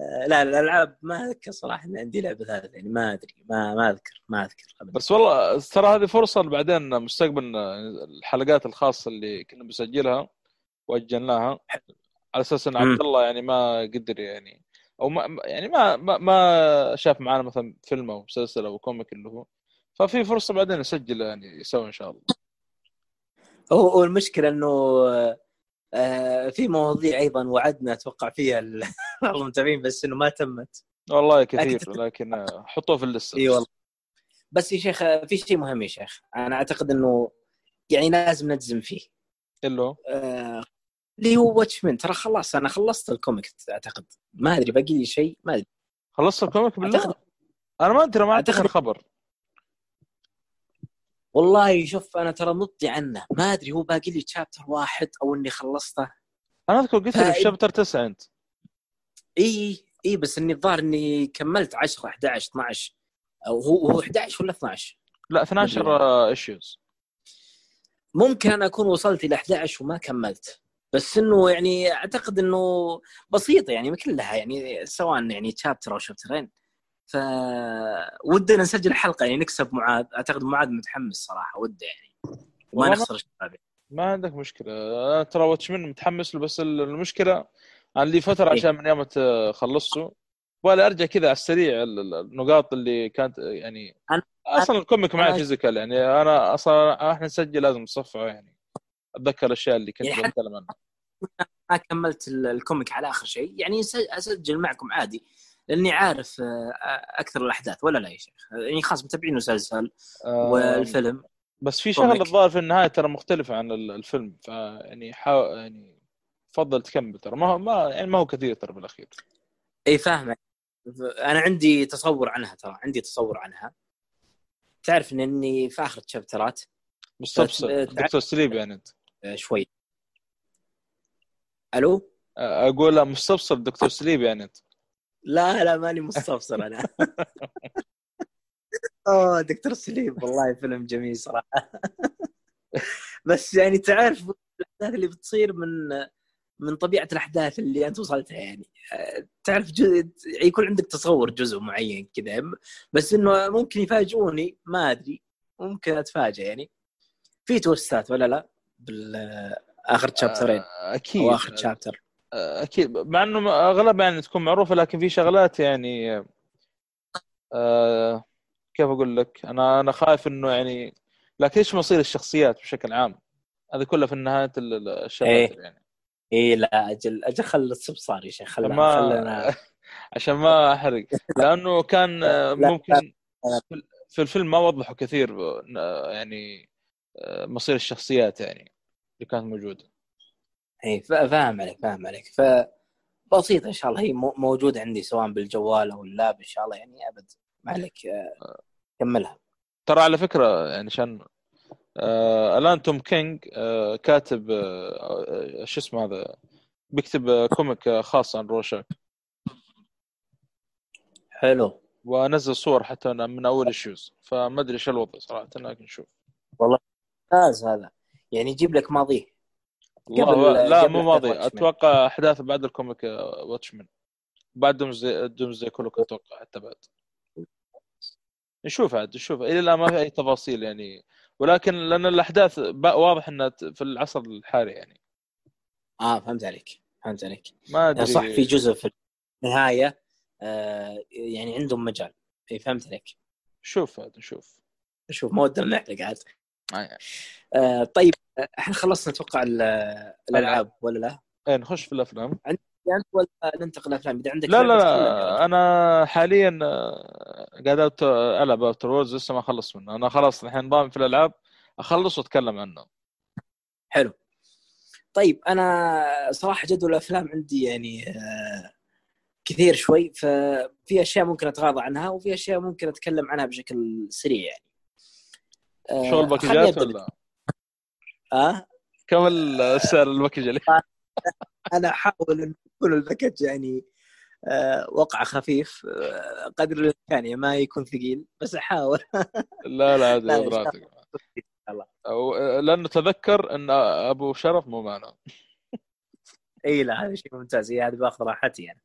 آه، لا لا، الألعاب ما أذكر صراحة ان عندي لعبة ثالثة يعني ما أدري ما ما أذكر ما أذكر ابدا. بس والله ترى هذه فرصة بعدين مستقبل الحلقات الخاصة اللي كنا بنسجلها وأجلناها. على أساس إن. عبد الله يعني ما قدر يعني أو ما يعني ما ما, ما شاف معنا مثلا فيلم أو مسلسل أو كوميك اللي هو. ففي فرصة بعدين نسجل يعني سوا إن شاء الله. هو هو المشكلة إنه آه، في مواضيع أيضا وعدنا أتوقع فيها بعض المتابعين بس إنه ما تمت. والله كثير لكن- حطوه في اللسته إي والله. بس يا شيخ في شيء مهم يا شيخ. أنا أعتقد إنه يعني لازم نجزم فيه. اللي هو؟ آه، اللي هو Watchmen ترى خلاص أنا خلصت ال comic أعتقد. ما أدري باقي لي شيء؟ ما أدري. خلصت ال comic بالله؟ أعتقد- أنا ما أدري ما اعتقد الخبر والله شوف أنا ترى مضي عنه. ما أدري هو باقي لي chapter واحد أو إني خلصته. أنا أذكر قلت لي chapter 9 أنت. إي إي بس إني الظاهر إني كملت 10 11 12 أو هو هو 11 ولا 12 لا 12 issues ممكن أنا أكون وصلت إلى 11 وما كملت. بس إنه يعني أعتقد إنه بسيطة يعني كلها يعني سواء يعني chapter أو chapter ين ف ودنا نسجل حلقة يعني نكسب معاذ أعتقد معاذ متحمس صراحة وده يعني. وما ما- نخسر الشباب ما عندك مشكلة. أنا ترى Watchmen متحمس له بس المشكلة أنا لي فترة إيه. عشان من يوم خلصته ولا أرجع كذا على السريع ال- ال- النقاط اللي كانت يعني أصلا ال comic معي physical يعني. أنا أصلا إحنا نسجل لازم نصفحه يعني. أتذكر الأشياء اللي كنت يعني بتكلم عنها. ما كملت ال- ال comic على آخر شيء. يعني أسجل معكم عادي لأني عارف آه، أكثر الأحداث ولا لا يا شيخ؟ يعني خلاص متابعين المسلسل آه، والفيلم بس في شغلة. الظاهر في النهاية ترى مختلفة عن ال- الفيلم فيعني حاول يعني تفضل تكمل ترى. ما هو ما يعني ما هو كثير ترى بالأخير. إي فاهم أنا عندي تصور عنها ترى عندي تصور عنها. تعرف إني في آخر الشابترات مستبصر بس- دكتور سليب يعني أنت. آه، شوي. ألو؟ أقول لا مستبصر دكتور سليب يعني أنت. لا لا ماني مستفسر أنا. أوه دكتور سليم والله فيلم جميل صراحة. بس يعني تعرف الأحداث اللي بتصير من من طبيعة الأحداث اللي أنت وصلتها يعني. آه، تعرف جو... يكون عندك تصور جزء معين كذا بس إنه ممكن يفاجئوني ما أدري ممكن اتفاجئ يعني. في توستات ولا لا؟ بالآخر تشابترين آه، أكيد. أو آخر شابتر أكيد. مع إنه اغلبها يعني تكون معروفة لكن في شغلات يعني آه كيف أقول لك؟ أنا أنا خايف إنه يعني لكن إيش مصير الشخصيات بشكل عام؟ هذه كلها في نهايه ال- ال- الشباتر إيه. يعني. اي لا أجل أجل خل السبصار يا شيخ خلنا ما خلنا عشان ما أحرق. لأنه كان آه، ممكن في- في الفيلم ما وضحوا كثير آه، يعني آه، مصير الشخصيات يعني اللي كانت موجودة. اي فا- فاهم عليك فاهم عليك ف بسيطه إن شاء الله. هي مو- موجودة عندي سواء بالجوال أو ال lap إن شاء الله يعني أبد. ما عليك آه، كملها. ترى على فكرة يعني عشان آه الآن توم كينج آه كاتب آه آه، شو اسمه هذا بيكتب آه comic آه خاص عن روشاك. حلو. ونزل صور حتى من أول issues فما أدري إيش الوضع صراحة لكن نشوف ممتاز هذا. يعني يجيب لك ماضيه قبل- لا مو ماضي. أتوقع أحداث بعد ال comic آه، Watchmen بعد Doomsday Doomsday Clock أتوقع حتى بعد. نشوف عاد نشوف. إلى الآن ما في أي تفاصيل يعني. ولكن لأن الأحداث واضح إنها في العصر الحالي يعني. آه فهمت عليك. فهمت عليك. ما أدري. صح في جزء في النهاية آه يعني عندهم مجال. اي فهمت عليك. شوف عاد نشوف. شوف ما ودنا نحرق عاد آه. طيب إحنا خلصنا أتوقع ال- الألعاب ولا لا؟ إيه نخش في الأفلام يعني انت ولا ننتقل الافلام إذا عندك لا لا لا. أنا حاليا آه، قاعد ألعب Outer Worlds لسه ما خلص منه أنا خلاص الحين ضامن في الألعاب أخلص وأتكلم عنه حلو طيب أنا صراحة جدول الأفلام عندي يعني آه، كثير شوي ففي أشياء ممكن أتغاضى عنها وفي أشياء ممكن أتكلم عنها بشكل سريع يعني آه، شغل خليني package ات ولا آه؟ كم السعر ال package اللي أنا أحاول أن يكون ال package يعني آه وقع خفيف آه قدر الإمكان يعني ما يكون ثقيل بس أحاول. لا لا الله. أو لأنه تذكر إن أبو شرف مو معنا. إي لا هذا شيء ممتاز. هذه بأخذ راحتي يعني.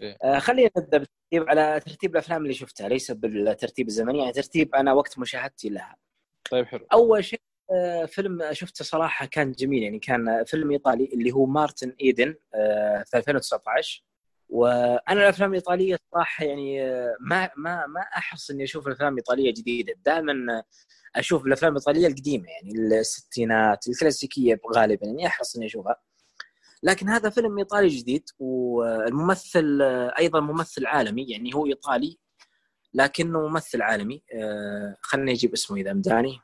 إيه. آه خلينا نبدأ بالترتيب على ترتيب الأفلام اللي شفتها ليس بالترتيب الزمني يعني ترتيب أنا وقت مشاهدتي لها. طيب حلو. أول شيء آه، فيلم شفته صراحة كان جميل يعني كان فيلم إيطالي اللي هو مارتن إيدن آه، في 2019 وأنا الأفلام الإيطالية صراحة يعني آه، ما ما ما أحرص إني أشوف الأفلام الإيطالية جديدة. دائما أشوف الأفلام الإيطالية القديمة يعني الستينات الكلاسيكية غالبا يعني أحرص إني أشوفها. لكن هذا فيلم إيطالي جديد والممثل أيضا ممثل عالمي يعني هو إيطالي لكنه ممثل عالمي. آه، خليني أجيب اسمه إذا أمداني.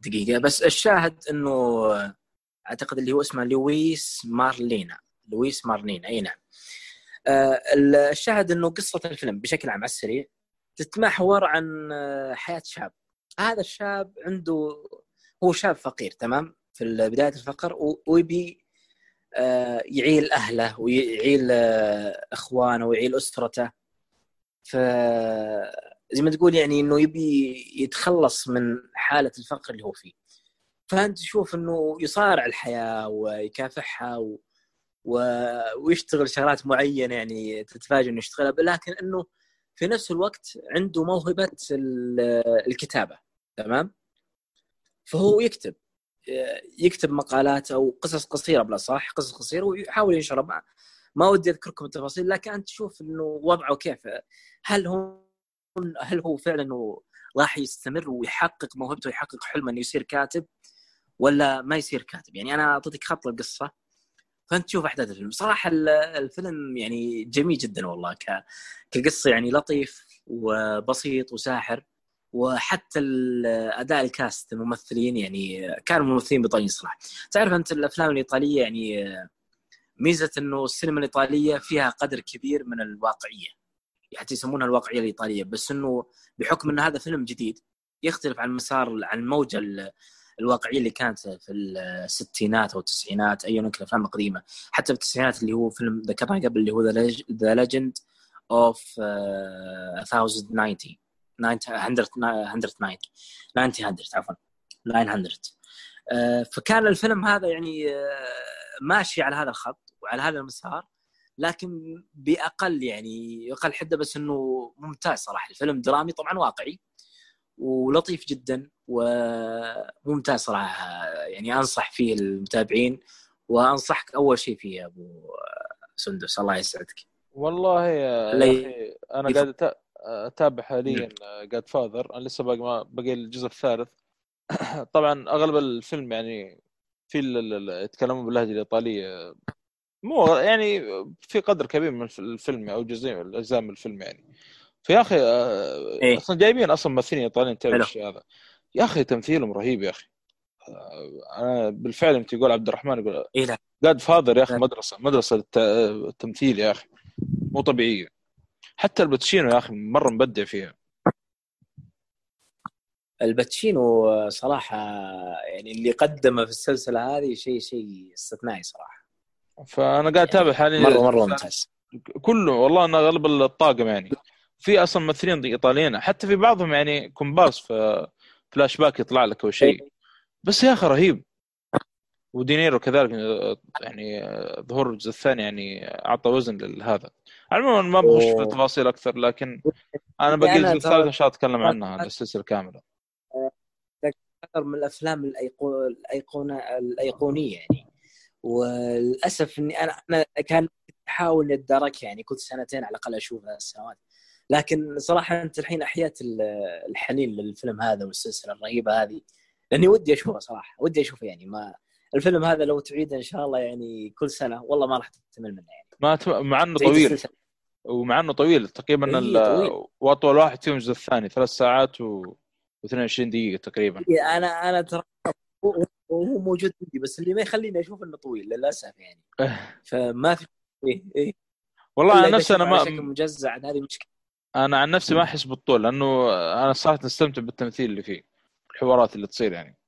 دقيقة بس الشاهد إنه أعتقد اللي هو اسمه لويس مارلينا. لويس مارلينا أي نعم. آه، الشاهد إنه قصة الفيلم بشكل عام على السريع تتمحور عن آه، حياة شاب. هذا الشاب عنده هو شاب فقير تمام؟ في بداية الفقر ويبي يعيل أهله ويعيل آه، إخوانه ويعيل أسرته. ف زي ما تقول يعني إنه يبي يتخلص من حالة الفقر اللي هو فيه. فأنت تشوف إنه يصارع الحياة ويكافحها و... و... ويشتغل شغلات معينة يعني تتفاجئ إنه يشتغلها لكن إنه في نفس الوقت عنده موهبة ال- الكتابة. تمام؟ فهو يكتب. يكتب مقالات أو قصص قصيرة بالاصح قصص قصيرة ويحاول ينشرها. ما, ما ودي أذكركم التفاصيل لكن أنت تشوف إنه وضعه كيف. هل هو هل هو فعلا راح يستمر ويحقق موهبته ويحقق حلمه إنه يصير كاتب ولا ما يصير كاتب؟ يعني أنا اعطيك خط القصة فأنت تشوف أحداث الفيلم. صراحة ال- الفيلم يعني جميل جدا والله. كقصة يعني لطيف وبسيط وساحر. وحتى أداء الكاست الممثلين يعني كانوا ممثلين بطلين صراحة. تعرف أنت الأفلام الإيطالية يعني ميزة إنه السينما الإيطالية فيها قدر كبير من الواقعية. حتى يسمونها الواقعية الإيطالية بس إنه بحكم إن هذا فيلم جديد يختلف عن مسار عن الموجه ال- الواقعية اللي كانت في الستينات أو التسعينات ايا كان الأفلام القديمة. حتى في التسعينات اللي هو فيلم ذكرناه قبل اللي هو The Legend of 1090 100 190 100 عفوا. 900 آه، فكان الفيلم هذا يعني آه، ماشي على هذا الخط وعلى هذا المسار لكن بأقل يعني أقل حدة بس إنه ممتاز صراحة. الفيلم درامي طبعا واقعي ولطيف جدا وممتاز صراحة. يعني أنصح فيه المتابعين وأنصحك أول شيء فيه يا أبو سندس الله يسعدك. والله يا لا يا ي- أخي أنا قاعد أتابع حاليا جاد فاذر أنا لسه باقي ما باقي الجزء الثالث. طبعا أغلب الفيلم يعني في يتكلمون باللهجة الإيطالية. مو يعني في قدر كبير من الف- الفيلم أو جزء الاجزاء من الفيلم يعني. فيا أخي آه، إيه. أصلا جايبين أصلا ممثلين إيطاليين تعرف. الشيء هذا؟ يا أخي تمثيلهم رهيب يا أخي. آه، أنا بالفعل انت يقول عبد الرحمن يقول لا. جاد فاذر يا أخي. مدرسة مدرسة الت- التمثيل يا أخي. مو طبيعية. حتى الباتشينو يا أخي مرة مبدع فيها. الباتشينو صراحة يعني اللي قدمه في السلسلة هذه شيء شيء استثنائي صراحة. فأنا قاعد أتابع حاليا. مره مرة ممتاز. كله والله أنا أغلب الطاقم يعني. في أصلا ممثلين إيطاليين حتى في بعضهم يعني كومبارس في فلاش باك يطلع لك أو شيء. بس يا أخي رهيب. ودينيرو كذلك يعني ظهور الجزء الثاني يعني أعطى وزن لهذا. عموما ما بخش في. تفاصيل أكثر لكن أنا باقي الجزء الثالث ان شاء الله اتكلم عنها السلسلة كامله أكثر من الأفلام. الايقونه الأيقونية يعني. وللأسف إني أنا أنا كان أحاول أتدارك يعني كنت سنتين على الأقل اشوفها السنوات. لكن صراحة أنت الحين احيات ال- الحنين للفيلم هذا والسلسلة الرهيبة هذه. لأني ودي أشوفه صراحة ودي أشوفه يعني. ما الفيلم هذا لو تعيده إن شاء الله يعني كل سنة والله ما راح تمل منه يعني. ما ت... مع إنه طويل. ومع إنه طويل. تقريبا إيه، ال... وأطول واحد فيهم الجزء الثاني ثلاث ساعات و... و22 دقيقة تقريبا. أنا أنا ترى هو هو موجود عندي بس اللي ما يخليني أشوف إنه طويل للأسف يعني. فما في إيه إيه. والله إذا نفسي أنا ما مجزع هذه مشكله أنا عن نفسي ما أحس بالطول لأنه أنا صراحة أستمتع بالتمثيل اللي فيه الحوارات اللي تصير يعني.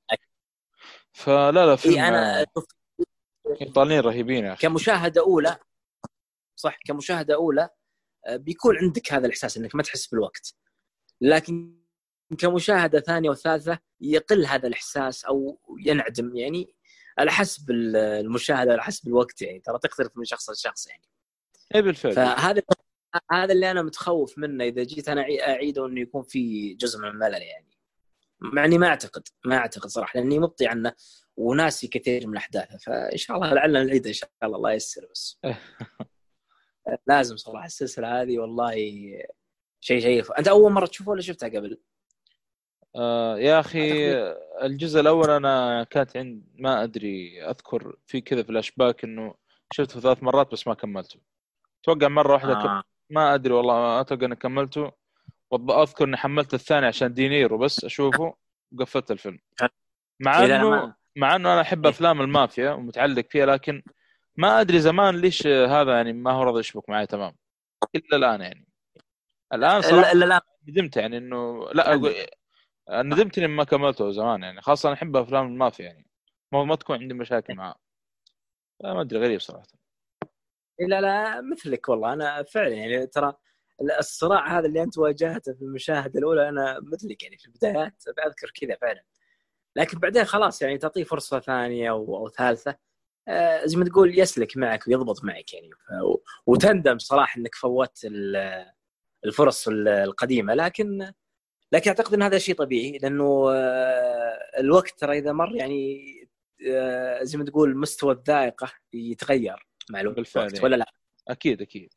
فلا لا فيلم إيه أنا ايطاليين رهيبين يا أخي. كمشاهدة أولى صح؟ كمشاهدة أولى آه، بيكون عندك هذا الإحساس إنك ما تحس بالوقت. لكن كمشاهدة ثانية وثالثة يقل هذا الإحساس أو ينعدم. يعني على حسب المشاهدة على حسب الوقت يعني. ترى تختلف من شخص لشخص يعني. اي بالفعل. فهذا هذا اللي أنا متخوف منه. إذا جيت أنا أعيده إنه يكون في جزء من الملل يعني. مع إني ما أعتقد ما أعتقد صراحة لأني مبطي عنه وناسي كثير من احداثه فإن شاء الله لعلنا نعيده إن شاء الله. الله ييسر بس. لازم صراحة السلسلة هذه والله شيء شيء أنت أول مرة تشوفه ولا شفتها قبل؟ آه يا أخي الجزء الأول أنا كانت عند ما أدري أذكر في كذا فلاش باك إنه شفته ثلاث مرات بس ما كملته أتوقع مرة واحدة آه. ما أدري والله أتوقع إني كملته وأض- أذكر إني حملت الثاني عشان دينيرو بس أشوفه وقفلت الفيلم مع انه مع إنه أنا أحب إيه. أفلام المافيا ومتعلق فيها لكن ما أدري زمان ليش هذا يعني ما هو راضي يشبك معي تمام. الا الآن يعني. الآن صراحة لا لا لا ندمت يعني إنه لا أقول ندمت إني ما كملته زمان يعني. خاصة أنا أحب أفلام المافيا يعني. ما ما تكون عندي مشاكل معاه لا ما أدري غريب صراحة. لا لا مثلك والله. أنا فعلا يعني ترى الصراع هذا اللي أنت واجهته في المشاهده الأولى أنا مثلك يعني في البدايات أذكر كذا فعلا. لكن بعدين خلاص يعني تعطيه فرصة ثانية أو, أو ثالثة. زي ما تقول يسلك معك ويضبط معك يعني. وتندم صراحة إنك فوت ال- الفرص ال- القديمة. لكن لكن أعتقد إن هذا شيء طبيعي لأنه آه، الوقت ترى إذا مر يعني آه، زي ما تقول مستوى الذائقة يتغير مع الوقت. بالفعل ولا لا؟ أكيد أكيد.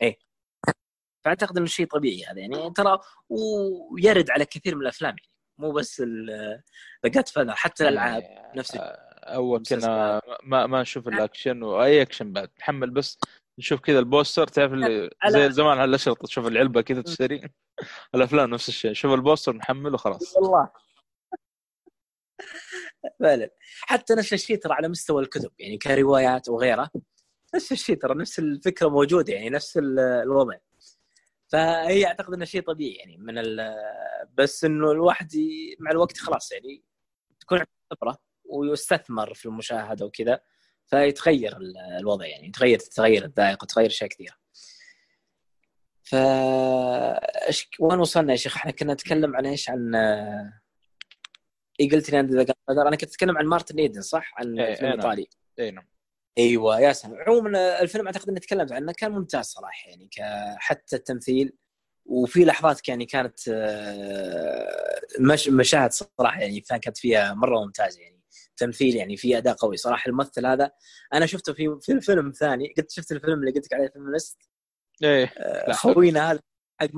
فأعتقد إنه شيء طبيعي هذا يعني. ترى ويرد على كثير من الأفلام يعني. مو بس ذا جاد حتى الألعاب يعني نفس الشيء. أول كنا. ما ما نشوف الأكشن وأي أكشن بعد. نحمل بس نشوف كذا ال poster. تعرف اللي على- زي زمان على الاشرطه تشوف العلبة كذا تشتري. الأفلام نفس الشيء. شوف البوستر نحمله خلاص. والله. فعلا حتى نفس الشيء ترى على مستوى الكتب يعني كروايات وغيرها. نفس الشيء ترى نفس الفكرة موجودة يعني نفس ال- الوضع. فهي أعتقد إنه شيء طبيعي يعني من ال- بس إنه الواحد مع الوقت خلاص يعني تكون خبرة. ويستثمر في المشاهدة وكذا فيتغير ال- الوضع يعني يتغير تتغير الذائقة تتغير أشياء كثيرة. ف وين وصلنا يا شيخ؟ إحنا كنا نتكلم عن إيش؟ عن اي قلت لي عند ذا. أنا كنت أتكلم عن مارتن إيدن صح؟ عن إيه، الفيلم إيه، نعم. الإيطالي. اي نعم. أيوه يا سلام. عموما الفيلم أعتقد إني تكلمت عنه كان ممتاز صراحة يعني ك- حتى التمثيل. وفي لحظات يعني كانت آه، مش مشاهد صراحة يعني كانت فيها مرة ممتازة يعني. تمثيل يعني في أداء قوي. صراحة الممثل هذا أنا شفته في في الفيلم ثاني. قلت شفت الفيلم اللي قلت لك عليه feminist إيه. لا. خوينا هذا حق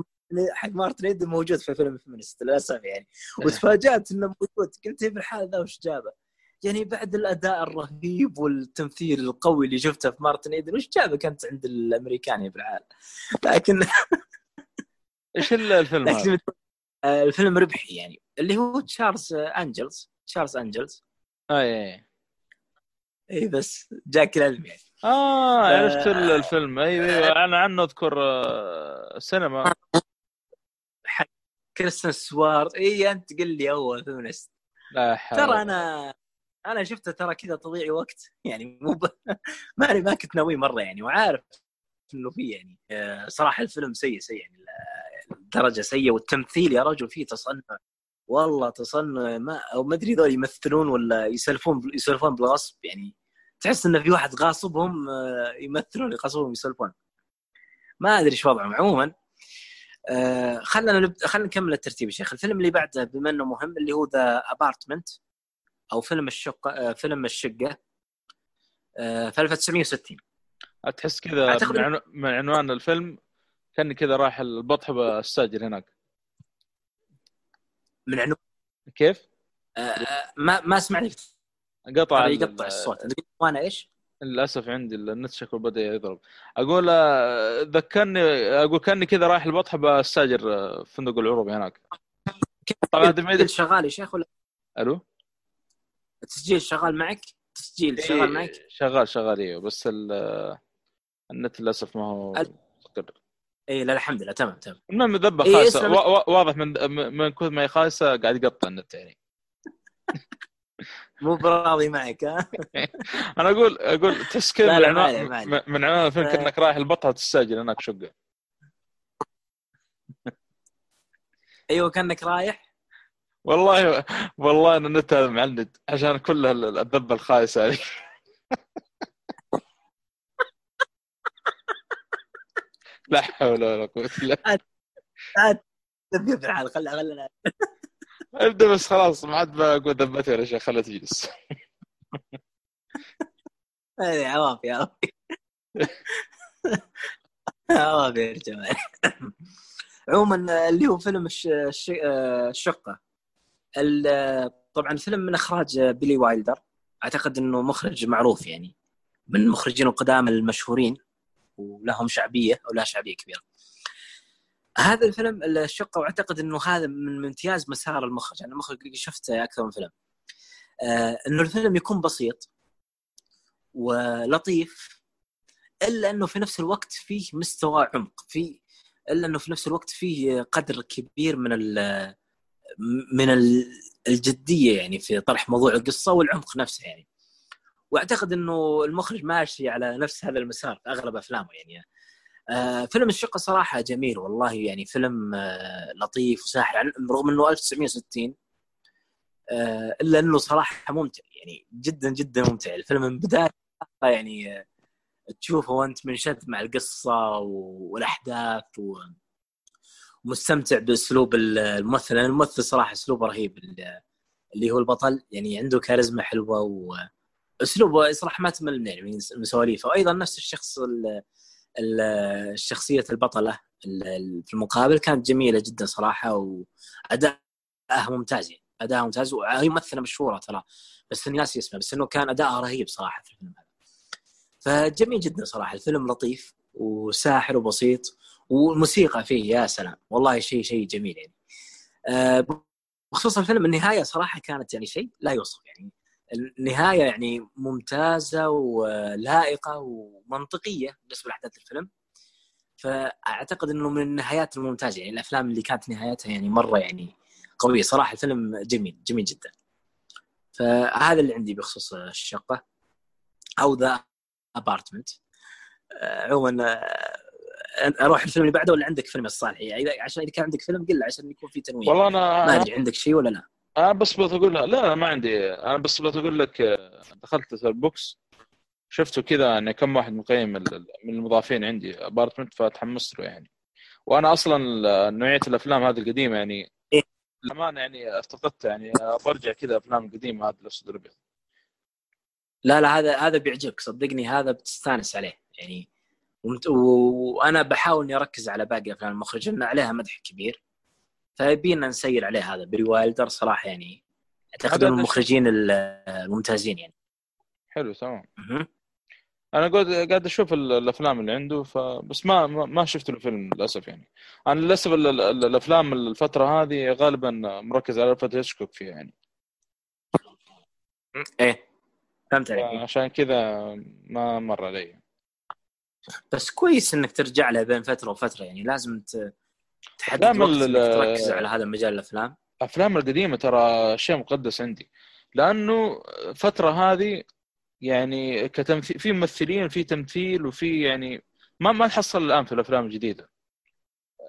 حق مارتن ايدن موجود في فيلم feminist للأسف يعني. وتفاجأت إنه موجود. قلت في الحال ذا وش جابه؟ يعني بعد الأداء الرهيب والتمثيل القوي اللي شفته في مارتن ايدن وش جابك انت عند الامريكاني في العالم؟ لكن إيش ال- الفيلم هذا؟ آه، الفيلم ربحي يعني. اللي هو Charlie's Angels Charlie's Angels. اي اي اي بس جاك العلم يعني آه ف- عرفت ال- الفيلم. أيوه أيوه. أنا عنه أذكر آه، سينما. كريستن ستيوارت اي أنت قل لي أول feminist. لا حول ترى أنا أنا شفته ترى كذا تضيع وقت. يعني مو ب... ما ما كنت ناوي مرة يعني وعارف إنه في يعني آه، صراحة الفيلم سيء سيء يعني ل- درجة سيئة. والتمثيل يا رجل فيه تصنع. والله تصنع ما أو ما أدري ذول يمثلون ولا يسلفون يسلفون بالغصب يعني تحس انه في واحد غاصبهم آه، يمثلون يغصبهم يسلفون ما أدري إيش وضعهم. عموما آه، خلينا نبدا خلينا نكمل الترتيب يا شيخ. الفيلم اللي بعده بما إنه مهم اللي هو The Apartment أو فيلم الشقة آه، فيلم الشقة آه، في 1960 تحس كذا أعتقد- من, عنو... من عنوان الفيلم كأني كذا رايح البطح بستاجر هناك. من عنو كيف؟ آه، آه، ما ما سمعني قطع يقطع الصوت قلت وأنا إيش؟ للأسف عندي النت شكله بدأ يضرب أقول آه، ذكرني أقول كأني كذا رايح البطح بستاجر آه، فندق العروبي هناك طبعا التسجيل شغال يا شيخ ولا ألو التسجيل شغال معك؟ تسجيل شغال معك؟ إيه، شغال شغال أيوه بس ال- آه، النت للأسف ما هو مستقر اي لا الحمد لله تمام تمام. المهم ذبه إيه، خايسه اسمع- وا- وا- واضح من من كثر ما هي خايسه قاعد يقطع النت يعني. مو براضي معك ها؟ أنا أقول أقول لا، من عنوان من- عنوان الفيلم. كأنك رايح البطحه تستأجر هناك شقة. أيوه كأنك رايح. والله والله ان النت هذا معند عشان كل ال- الذبه الخايسة هذه. لا حول ولا قوة إلا تبقى في الحال خلي خلينا أبدأ بس خلاص ما عاد بقول ذبتي ولا شيء خلها تجلس. هذه عوافي عوافي. عوافي يا جماعة. عموما اللي هو فيلم الش... الش... الشقة. ال- طبعا الفيلم من إخراج بيلي وايلدر. أعتقد إنه مخرج معروف يعني. من المخرجين القدامى المشهورين. ولهم شعبية أو لها شعبية كبيرة. هذا الفيلم الشقه وأعتقد إنه هذا من امتياز مسار المخرج، أنا المخرج شفته أكثر من فيلم. آه إنه الفيلم يكون بسيط ولطيف إلا إنه في نفس الوقت فيه مستوى عمق، في إلا إنه في نفس الوقت فيه قدر كبير من ال من ال- الجدية يعني في طرح موضوع القصة والعمق نفسه يعني. واعتقد انه المخرج ماشي على نفس هذا المسار اغلب افلامه يعني. آه فيلم الشقة صراحة جميل والله يعني فيلم آه لطيف وساحر رغم إنه 1960 آه إلا إنه صراحة ممتع يعني جدا جدا ممتع الفيلم من بداية يعني آه تشوفه وأنت منشد مع القصة و- والأحداث و... ومستمتع بأسلوب الممثل الممثل صراحة أسلوبه رهيب ال- اللي هو البطل يعني عنده كاريزما حلوة واسلوبه صراحة ما تمل يعني من سواليفه. وأيضا نفس الشخص ال- ال- شخصية البطلة ال- في المقابل كانت جميلة جدا صراحة وأداءها ممتاز يعني أداءها ممتاز وهي ممثلة مشهورة ترى بس اني ناسي اسمها بس إنه كان أداءها رهيب صراحة في الفيلم هذا. فجميل جدا صراحة الفيلم لطيف وساحر وبسيط والموسيقى فيه يا سلام والله شيء شيء جميل يعني. آه، بخصوص الفيلم النهاية صراحة كانت يعني شيء لا يوصف يعني. النهاية يعني ممتازة ولائقة ومنطقية بالنسبة لأحداث الفيلم. فأعتقد إنه من النهايات الممتازة يعني الأفلام اللي كانت نهايتها يعني مرة يعني قوية. صراحة الفيلم جميل جميل جدا. فهذا اللي عندي بخصوص الشقة أو The Apartment. عموما آه، أروح الفيلم اللي بعده ولا عندك فيلم الصالح يعني إذا- عشان إذا كان عندك فيلم قل عشان يكون في تنويع. والله ما أنا أدري عندك شيء ولا لا؟ أنا بس بغيت أقول لا لا ما عندي أنا بس بغيت أقول لك دخلت البوكس شفته كذا يعني كم واحد مقيم من المضافين عندي Apartment فتحمست له يعني. وأنا أصلا نوعية الأفلام هذه القديمة يعني. للأمانة يعني افتقدت يعني برجع كذا أفلام القديمه هذه الاسود الابيض لا لا هذا هذا بيعجبك صدقني هذا بتستانس عليه يعني. وأنا بحاول إني أركز على باقي افلام المخرج لأن عليها مدح كبير. فيبينا نسير عليه هذا. بيلي وايلدر صراحة يعني أعتقد من المخرجين ال- الممتازين يعني. حلو تمام. أنا قاعد قاعد أشوف ال- الأفلام اللي عنده فبس ما ما شفت له فيلم للأسف يعني. أنا للأسف ال- ال- الأفلام الفترة هذه غالبا مركز على فتره هيتشكوك فيها يعني. إيه. فهمت عليك. عشان كذا ما مر علي. بس كويس إنك ترجع له بين فترة وفترة يعني. لازم ت- تحدد وقت تركز على هذا المجال الأفلام؟ الافلام القديمة ترى شيء مقدس عندي لأنه الفترة هذه يعني كتمثيل في ممثلين في تمثيل وفي يعني ما ما تحصل الآن في الأفلام الجديدة.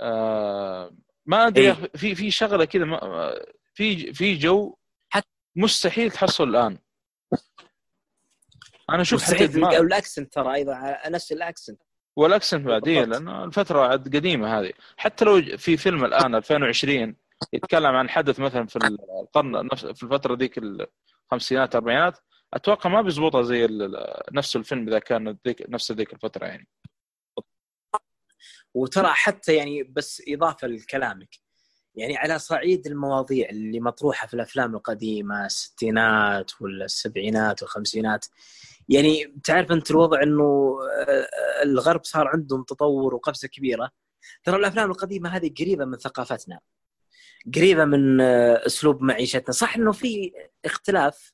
آه ما أدري إيه. في في شغلة كذا في في جو حتى- مستحيل تحصل الآن. أنا أشوف حتى ما ال accent ترى أيضا نفس ال accent. والاكسنت بعدين بالضبط. لأن الفترة عاد قديمة هذه حتى لو في فيلم الآن 2020 يتكلم عن حدث مثلا في القرن نفس في الفترة ذيك الخمسينات الاربعينات أتوقع ما بيزبطها زي نفس الفيلم إذا كان ذيك نفس ذيك الفترة يعني وترى حتى يعني بس إضافة لكلامك يعني على صعيد المواضيع اللي مطروحة في الأفلام القديمة الستينات ولا السبعينات والخمسينات يعني تعرف أنت الوضع إنه آه، الغرب صار عندهم تطور وقفزة كبيرة. ترى الأفلام القديمة هذه قريبة من ثقافتنا قريبة من آه، أسلوب معيشتنا. صح إنه في اختلاف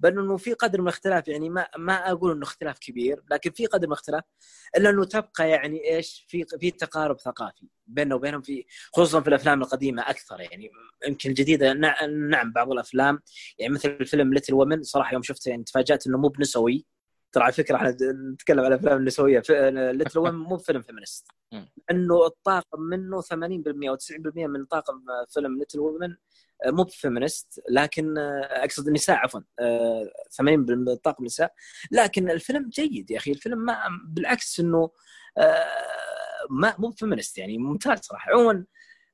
بل إنه في قدر من الاختلاف يعني ما ما أقول إنه اختلاف كبير لكن في قدر من الاختلاف إلا إنه تبقى يعني إيش في في تقارب ثقافي بيننا وبينهم في خصوصا في الأفلام القديمة أكثر يعني يمكن الجديدة. نع- نعم بعض الأفلام يعني مثل الفيلم Little Women صراحة يوم شفته يعني تفاجأت إنه مو بنسوي. ترى على فكرة إحنا نتكلم عن الافلام النسويه Little Women مو فيلم feminist. إنه الطاقم منه 80% أو 90% من طاقم فيلم Little Women مو ب feminist لكن آه، أقصد النساء عفوا آه، 80% من طاقم النساء لكن الفيلم جيد يا أخي. الفيلم ما بالعكس إنه آه، ما مو feminist يعني ممتاز صراحة. عموما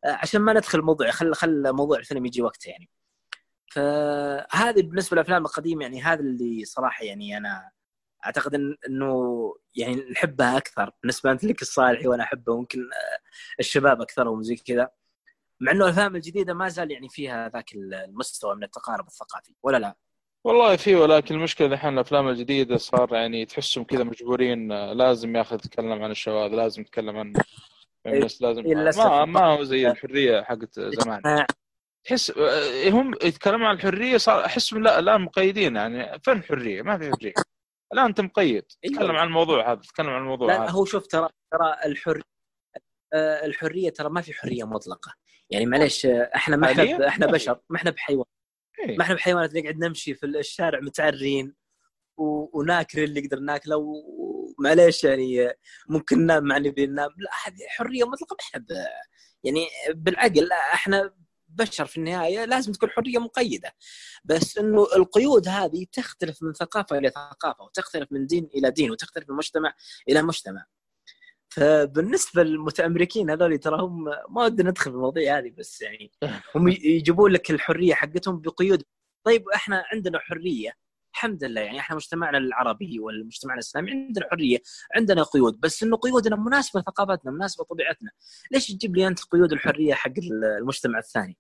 آه، عشان ما ندخل الموضوع خل خل موضوع الفيلم يجي وقته يعني. فهذه بالنسبة للأفلام القديمة يعني هذا اللي صراحة يعني أنا أعتقد إنه يعني نحبها أكثر بالنسبة انت لك الصالحي وأنا أحبه آه، الشباب اكثرهم زي كذا مع إنه الأفلام الجديدة ما زال يعني فيها ذاك المستوى من التقارب الثقافي ولا لا؟ والله في ولكن المشكلة الحين الأفلام الجديدة صار يعني تحسهم كذا مجبورين لازم يا أخي تتكلم عن الشواذ لازم تتكلم عن بس لازم إيه،. ما, ما هو زي الحرية حقت زمان تحس آه، هم يتكلمون عن الحرية صار أحسهم لا الآن مقيدين يعني فن حرية ما في حرية الآن أنت مقيد أيوة. تكلم عن الموضوع هذا تكلم عن الموضوع لا هذا هو شوف ترى ترى الحر آه، الحرية ترى ما في حرية مطلقة يعني معليش آه، إحنا ما إحنا؟ إحنا في. بشر ما إحنا بحيوان إيه. ما إحنا بحيوانات نقعد نمشي في الشارع متعرين و... وناكل اللي نقدر ناكله ومعليش يعني ممكن ننام مع نبي ننام لا هذه حرية مطلقة ما إحنا ب... يعني بالعقل إحنا بشر في النهاية لازم تكون حرية مقيدة. بس إنه القيود هذه تختلف من ثقافة إلى ثقافة وتختلف من دين إلى دين وتختلف من مجتمع إلى مجتمع. فبالنسبة للمتامريكين هذول ترى هم ما ودنا ندخل في المواضيع هذه بس يعني هم يجيبون لك الحرية حقتهم بقيود. طيب إحنا عندنا حرية. الحمد لله يعني إحنا مجتمعنا العربي والمجتمع الإسلامي عندنا حرية عندنا قيود بس إنه قيودنا مناسبة لثقافتنا مناسبة لطبيعتنا. ليش تجيب لي أنت قيود الحريه حق المجتمع الثاني؟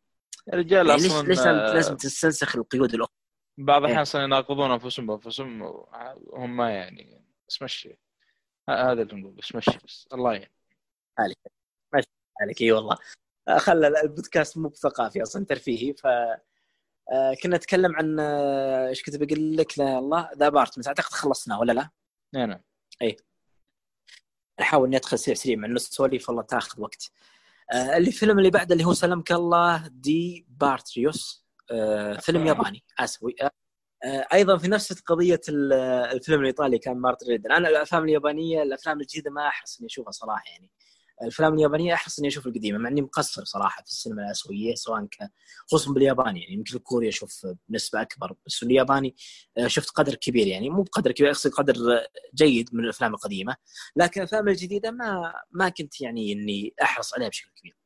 يا رجال يعني أصلا ليش آه، لازم تستنسخ القيود الأخرى؟ بعض الأحيان إيه. أصلا يناقضون أنفسهم بأنفسهم وهم ما يعني بس مشي. هذا اللي نقول بس مشي بس الله يعين. عليك. إي والله. آه، خلى البودكاست مو بثقافي أصلا ترفيهي ف كنا نتكلم عن آه، إيش كنت بقول لك؟ لا الله The Apartment أعتقد خلصنا ولا لا؟ نعم نعم احاول إني أدخل سريع سريع مع إنه السواليف والله تاخذ وقت. آه، اللي الفيلم اللي بعده اللي هو سلمك الله دي بارتريوس. آه، فيلم ياباني. آه، آه، أيضا في نفس قضية ال- الفيلم الإيطالي كان مارتن إيدن. أنا الأفلام اليابانية الأفلام الجديدة ما احرص إني أشوفها صراحة يعني. الافلام اليابانية احرص إني أشوف القديمة مع إني مقصر صراحة في السينما الآسيوية سواء كان خصوصا بالياباني يعني يمكن الكوري أشوف بنسبه أكبر بس الياباني آه، شفت قدر كبير يعني مو بقدر كبير أقصد قدر جيد من الأفلام القديمة لكن الأفلام الجديدة ما ما كنت يعني إني أحرص عليها بشكل كبير.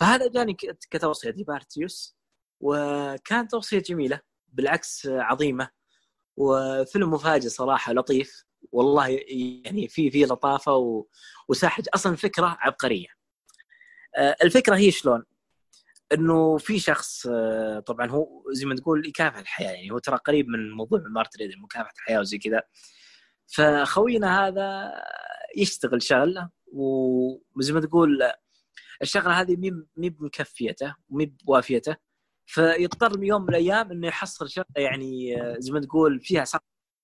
فهذا جاني ك- كتوصية دي بارتيوس وكانت توصية جميلة بالعكس عظيمة وفيلم مفاجئ صراحة لطيف. والله يعني في في لطافة و... وساحج أصلا فكرة عبقرية. آه، الفكرة هي شلون؟ إنه في شخص آه، طبعا هو زي ما تقول يكافح الحياة يعني هو ترى قريب من موضوع مارتن إيدن مكافحه الحياة وزي كذا. فخوينا هذا يشتغل شغلة وزي ما تقول الشغلة هذه مي مي بمكفيته ومي بوافيته. فيضطر يوم من الأيام إنه يحصل شغلة يعني آه، زي ما تقول فيها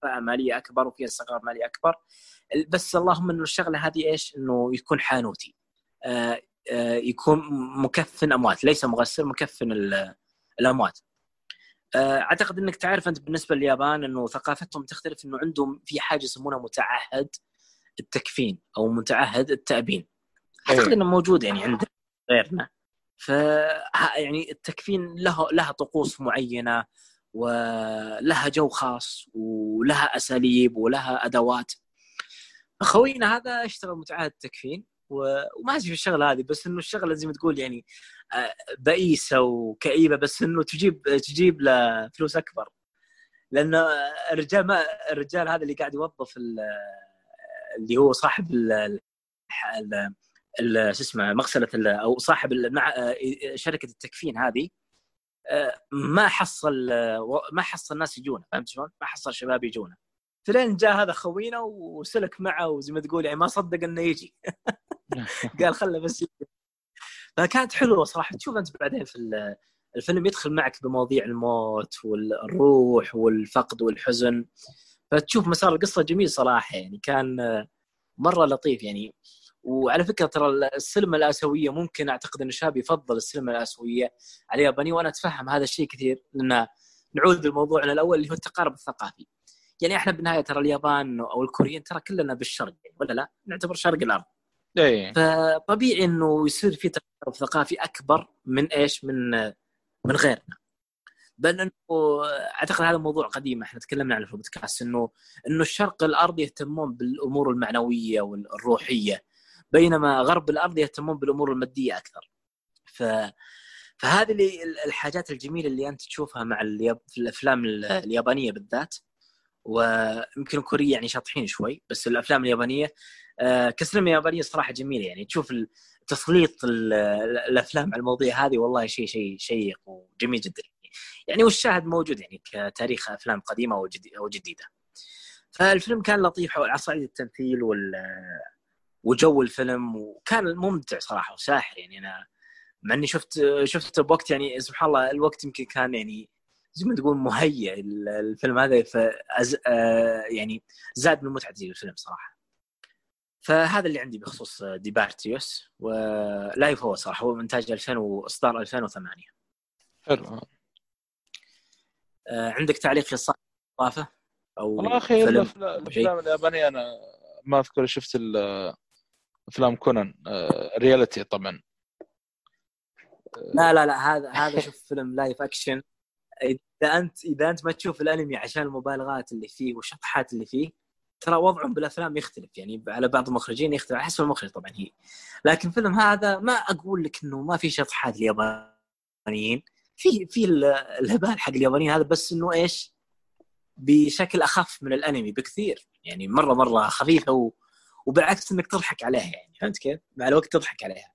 سقف مالية أكبر وفيها ثغره ماليه أكبر. بس اللهم إنه الشغلة هذه إيش؟ إنه يكون حانوتي. آه، آه، يكون مكفن أموات ليس مغسل مكفن ال- الأموات. آه، أعتقد إنك تعرف أنت بالنسبة لليابان إنه ثقافتهم تختلف إنه عندهم في حاجة يسمونها متعهد التكفين أو متعهد التأبين. أعتقد إيه. إنه موجود يعني عند غيرنا. ف يعني التكفين له لها طقوس معينة. ولها جو خاص ولها أساليب ولها أدوات. خوينا هذا اشتغل متعهد تكفين وما أدري في الشغلة هذه بس إنه الشغلة زي ما تقول يعني آه، بئيسة وكئيبة بس إنه تجيب تجيب له فلوس أكبر. لأنه الرجال ما الرجال هذا اللي قاعد يوظف اللي هو صاحب ال شو اسمه مغسلة أو صاحب شركة التكفين هذه. ما حصل ما حصل الناس يجونا فهمت شلون؟ ما حصل شباب يجونا فلين جاء هذا خوينا وسلك معه وزي ما تقول يعني ما صدق إنه يجي. قال خله بس يجي. فكانت حلوة صراحة. تشوف أنت بعدين في الفيلم يدخل معك بمواضيع الموت والروح والفقد والحزن. فتشوف مسار القصة جميل صراحة يعني كان مرة لطيف يعني وعلى فكرة ترى السينما الآسيوية ممكن أعتقد إن الشباب يفضل السينما الآسيوية على اليابانيه وأنا أتفهم هذا الشيء كثير لأن نعود لموضوعنا الأول اللي هو التقارب الثقافي يعني إحنا بالنهاية ترى اليابان أو الكوريين ترى كلنا بالشرق ولا لا؟ نعتبر شرق الأرض. إيه فطبيعي إنه يصير في تقارب ثقافي أكبر من إيش؟ من من غيرنا. بل إنه أعتقد هذا موضوع قديم إحنا تكلمنا عنه في البودكاست إنه إنه الشرق الأرض يهتمون بالأمور المعنوية والروحية بينما غرب الأرض يهتمون بالأمور المادية أكثر. ف فهذه اللي الحاجات الجميلة اللي أنت تشوفها مع الياب... في الأفلام اليابانية بالذات. ويمكن الكورية يعني شاطحين شوي بس الأفلام اليابانية آه، كسينما يابانية صراحة جميلة يعني. تشوف تسليط الأفلام على المواضيع هذه والله شيء شيء شيق وجميل جدا. يعني والشاهد موجود يعني كتاريخ أفلام قديمة أو جديده فالفيلم كان لطيف على صعيد التمثيل وال وجو الفيلم وكان ممتع صراحة وساحر يعني أنا مع إني شفت شفت بوقت يعني سبحان الله الوقت يمكن كان يعني زي ما تقول مهيئ الفيلم هذا فأز... آه، يعني زاد من متعة الفيلم صراحة. فهذا اللي عندي بخصوص ديبارتيوس ولا يفوت صراحة هو من انتاج 2000 واصدار 2008 حلو. آه، عندك تعليق يا إضافة أو والله أخي الأفلام اليابانية أنا ما أذكر شفت أفلام كونان reality آه، طبعا. لا لا لا هذا هذا شوف فيلم live action إذا انت إذا أنت ما تشوف الأنمي عشان المبالغات اللي فيه والشطحات اللي فيه ترى وضعهم بالأفلام يختلف. يعني على بعض المخرجين يختلف على حسب المخرج طبعا هي. لكن الفيلم هذا ما أقول لك إنه ما في شطحات اليابانيين. في في الهبال حق اليابانيين هذا بس إنه إيش؟ بشكل أخف من الأنمي بكثير. يعني مره مرة خفيفه و... وبالعكس إنك تضحك عليها يعني فهمت كيف؟ مع الوقت تضحك عليها.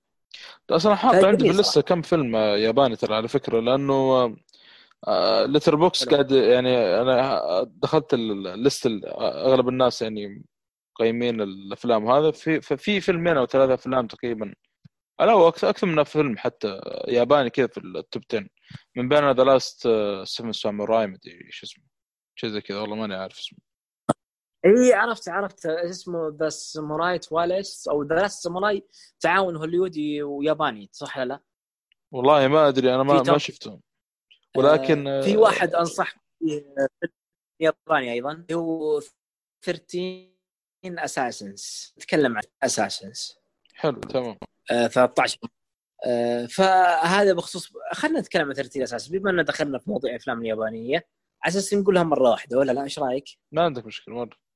أصلا حاط عندي بال list كم فيلم ياباني ترى على فكرة لأنه Letter آه، boxd قاعد يعني أنا دخلت ال list أغلب الناس يعني قيمين الأفلام هذا. في ففي فيلمين أو ثلاثة أفلام تقريبا. لا أكثر من فيلم حتى ياباني كذا في التوب 10 من بين ذا لاست سيفن ساموراي مدري شو اسمه. شيء زي كذا والله ماني عارف اسمه. إي عرفت عرفت. اسمه؟ ذا ساموراي تواليس أو ذا ساموراي تعاون هوليودي وياباني صح ولا لا؟ والله ما أدري أنا ما ما شفته ولكن آه في واحد انصح ياباني أيضا هو 13 اساسنز نتكلم عن اساسنز حلو تمام. آه 13 آه فهذا بخصوص خلينا نتكلم عن 13 أساس بما إن دخلنا في موضوع الأفلام اليابانية على أساس نقولها مرة واحدة ولا لا؟ إيش رأيك؟ ما عندك مشكلة مرة.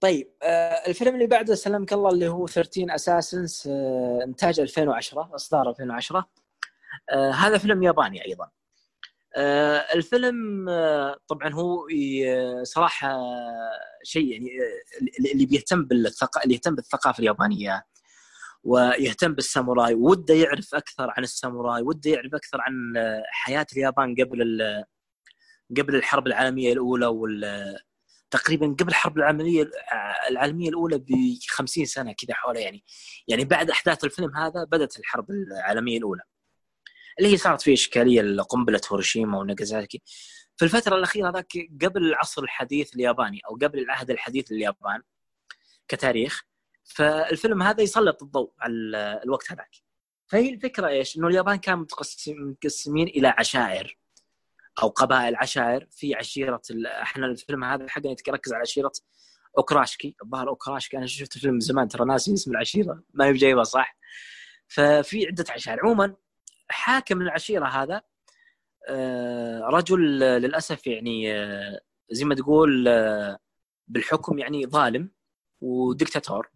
طيب آه الفيلم اللي بعده سلمك الله اللي هو 13 اساسنز آه إنتاج 2010 إصدار 2010 آه هذا فيلم ياباني أيضا. الفيلم طبعا هو صراحة شيء يعني اللي بيهتم بالثقافه اللي يهتم بالثقافة اليابانية ويهتم بالساموراي وده يعرف أكثر عن الساموراي وده يعرف أكثر عن حياة اليابان قبل قبل الحرب العالمية الأولى وال تقريبا قبل الحرب العالمية العالمية الأولى ب 50 سنة كذا حوالي يعني. يعني بعد أحداث الفيلم هذا بدأت الحرب العالمية الأولى. اللي هي صارت فيه إشكالية لقنبله هيروشيما وناجازاكي في الفترة الأخيرة ذاك قبل العصر الحديث الياباني أو قبل العهد الحديث لليابان كتاريخ فالفيلم هذا يسلط الضوء على الوقت هذاك. فهي الفكرة إيش؟ إنه اليابان كانوا متقسمين إلى عشائر. أو قبائل عشائر في عشيرة إحنا الفيلم هذا حقنا يركز على عشيرة أوكراشكي الظاهر أوكراشكي أنا شفت الفيلم زمان ترى ناسي اسم العشيرة ما هي بجايبها صح؟ ففي عدة عشائر. عموما حاكم العشيرة هذا آه، رجل للأسف يعني آه، زي ما تقول آه، بالحكم يعني ظالم ودكتاتور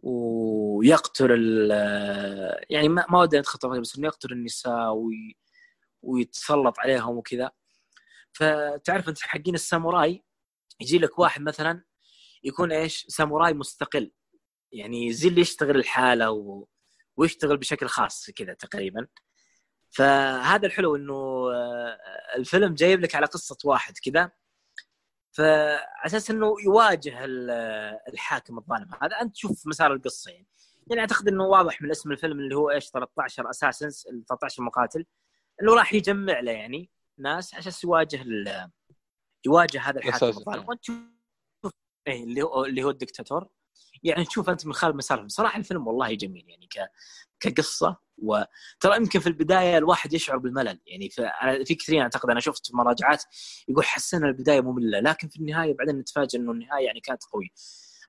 ويقتل يعني ما ودي أدخل بس إنه يقتل النساء وي ويتسلط عليهم وكذا. فتعرف انت حقين الساموراي؟ يجي لك واحد مثلا يكون إيش؟ ساموراي مستقل. يعني زي اللي يشتغل الحالة و... ويشتغل بشكل خاص كذا تقريبا. فهذا الحلو إنه آه، الفيلم جايب لك على قصة واحد كذا. فعلى أساس إنه يواجه ال- الحاكم الظالم هذا أنت تشوف مسار القصة يعني. يعني أعتقد إنه واضح من اسم الفيلم اللي هو إيش؟ 13 اساسنز 13 مقاتل إنه راح يجمع له يعني. ناس عشان يواجه ال- يواجه هذا الحاكم. الظالم. وأنت تشوف إيه اللي هو اللي هو الدكتاتور. يعني تشوف أنت من خلال مسارهم صراحة الفيلم والله جميل يعني ك كقصة. وترى يمكن في البداية الواحد يشعر بالملل. يعني في, كثيرين أعتقد أنا شفت مراجعات يقول حسنا البداية ممله لكن في النهاية بعدين نتفاجئ إنه النهاية يعني كانت قوية.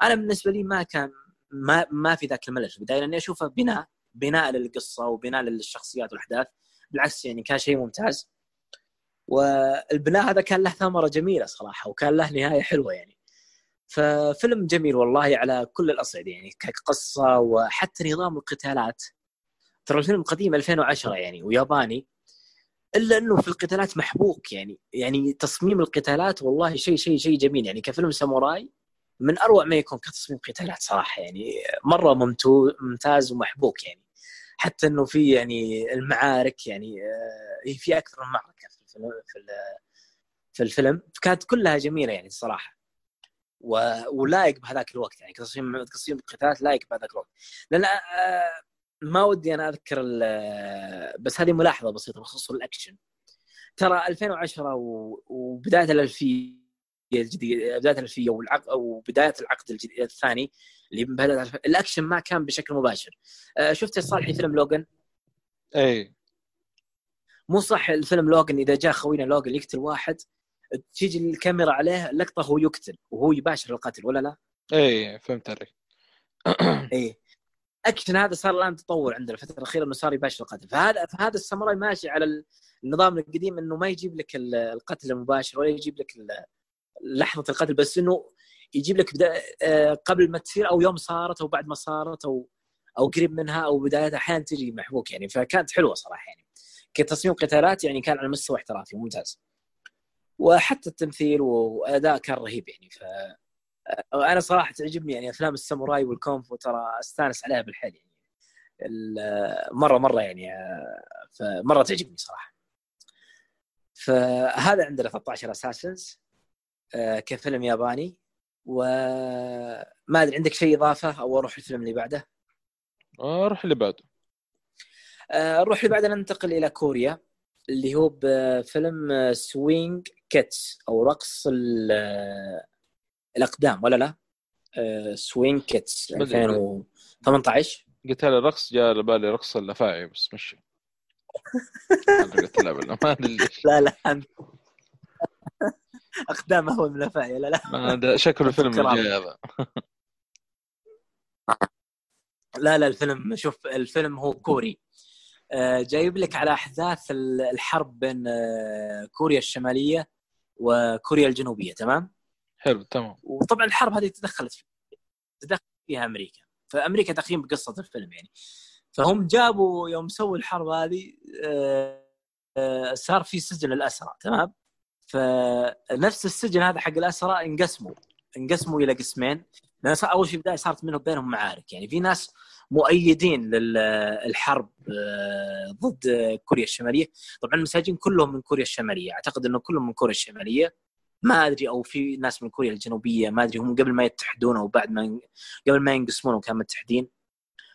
أنا بالنسبة لي ما كان ما ما في ذاك الملل في البداية. لأني أشوفه بناء بناء للقصة وبناء للشخصيات والأحداث. بالعكس يعني كان شيء ممتاز. والبناء هذا كان له ثمرة جميلة صراحة وكان له نهاية حلوة يعني. ففيلم جميل والله على كل الأصعدة يعني كقصة وحتى نظام القتالات. ترى الفيلم قديم 2010 يعني وياباني. إلا إنه في القتالات محبوك يعني يعني تصميم القتالات والله شيء شيء شيء جميل يعني. كفيلم ساموراي من أروع ما يكون كتصميم قتالات صراحة يعني. مرة ممتاز ومحبوك يعني. حتى إنه في يعني المعارك يعني آه، في أكثر من معركة. في في, ال- في الفيلم. كانت كلها جميلة يعني الصراحة. و- ولايق بهذاك الوقت يعني تصميم تصميم القتالات لايق بهذاك الوقت. لأن آه، ما ودي أنا أذكر بس هذه ملاحظة بسيطة بخصوص الأكشن. ترى 2010 و- وبداية الألفية الجديده بداية الألفية والعقد أو بدايه العقد الجديد الثاني اللي الألف- الأكشن ما كان بشكل مباشر. آه، شفت يا صالحي فيلم لوجن اي مو صح الفيلم لوجن إذا جاء خوينا لوجن يقتل واحد تيجي الكاميرا عليه لقطة هو يقتل وهو يباشر القتل ولا لا؟ اي فهمت عليك. إيه. أكشن هذا صار الآن تطور عندنا الفترة الأخيرة إنه صار يباشر القتل. فهذا فهذا الساموراي ماشي على النظام القديم إنه ما يجيب لك ال- القتل المباشر ولا يجيب لك لحظة القتل بس إنه يجيب لك بدا... آه، قبل ما تصير أو يوم صارت أو بعد ما صارت أو أو قريب منها أو بدايتها أحيانا تجي محبوك يعني. فكانت حلوة صراحة يعني. كتصميم قتالات يعني كان على مستوى احترافي ممتاز. وحتى التمثيل وأداء كان رهيب يعني. ف أنا صراحة تعجبني يعني أفلام الساموراي والكونفو ترى أستانس عليها بالحيل يعني. مرة مرة يعني آه، فمره تعجبني صراحة. فهذا عندنا 13 Assassins كفيلم ياباني وما أدري عندك شيء إضافة أو أروح الفيلم اللي بعده؟ روح اللي بعده. آه، نروح اللي بعده ننتقل إلى كوريا اللي هو بفيلم Swing Kids أو رقص آه، الأقدام ولا لا؟ Swing Kids ما أدري. 2018 قلت لي الرقص جاء على بالي رقص الأفاعي بس مشي قلت لا بالله ما أدري لا لا اقدام اهون من الأفاعي لا لا ما أدري، شكل الفيلم. الجاي هذا لا لا الفيلم شوف الفيلم هو كوري آه، جايب لك على أحداث ال- الحرب بين آه، كوريا الشمالية وكوريا الجنوبية تمام؟ حلو تمام. وطبعا الحرب هذه تدخلت فيها تدخل فيها أمريكا. فأمريكا تقييم بقصة الفيلم يعني. فهم جابوا يوم سووا الحرب هذه آه، آه، صار في سجن الأسرى تمام؟ فنفس السجن هذا حق الأسرى انقسموا. انقسموا إلى قسمين. لأن أول شيء بداية صارت منهم بينهم معارك يعني. في ناس مؤيدين للحرب ضد آه، كوريا الشمالية. طبعا المساجين كلهم من كوريا الشمالية. أعتقد إنه كلهم من كوريا الشمالية. ما أدري أو في ناس من كوريا الجنوبية ما أدري هم قبل ما يتحدون أو بعد ما قبل ما ينقسمون كانوا متحدين.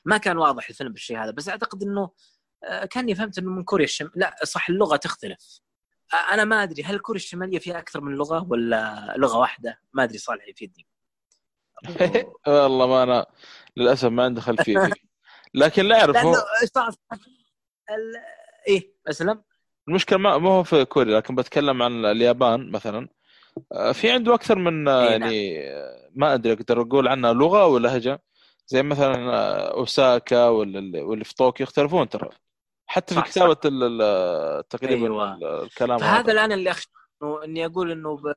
ما كان واضح الفيلم بالشيء هذا. بس أعتقد إنه آه، كاني فهمت إنه من كوريا الشماليه لا صح اللغة تختلف. أنا ما أدري هل كوريا الشمالية فيها أكثر من لغة ولا لغة واحدة؟ ما أدري صالح يفيدني. والله ما أنا للأسف ما عندي خلفية فيه. لكن لا أعرف هو ال... إيه أسلم. المشكلة ما ما هو في كوريا لكن بتكلم عن اليابان مثلا. آه، في عنده أكثر من آه، إي نعم. يعني آه، ما أدري أقدر أقول عنها لغة أو لهجة. زي مثلا آه، أوساكا واللي في طوكيو يختلفون ترى. حتى في كتابة تقريبا أيوة. ال- الكلام هذا. الآن اللي اخشى إني أقول إنه ب-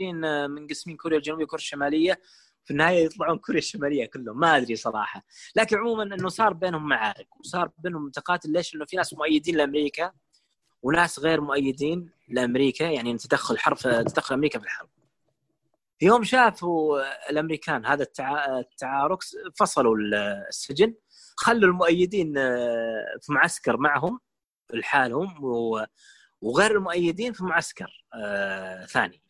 المنقسمين منقسمين كوريا الجنوبية وكوريا الشمالية. في النهاية يطلعون كوريا الشمالية كلهم ما أدري صراحة لكن عموما إنه صار بينهم معارك وصار بينهم تقاتل ليش؟ لأنه في ناس مؤيدين لأمريكا وناس غير مؤيدين لأمريكا يعني تدخل حرب تدخل أمريكا في الحرب. يوم شافوا الأمريكان هذا التع... التعارك فصلوا السجن خلوا المؤيدين في معسكر معهم لحالهم. وغير المؤيدين في معسكر آه ثاني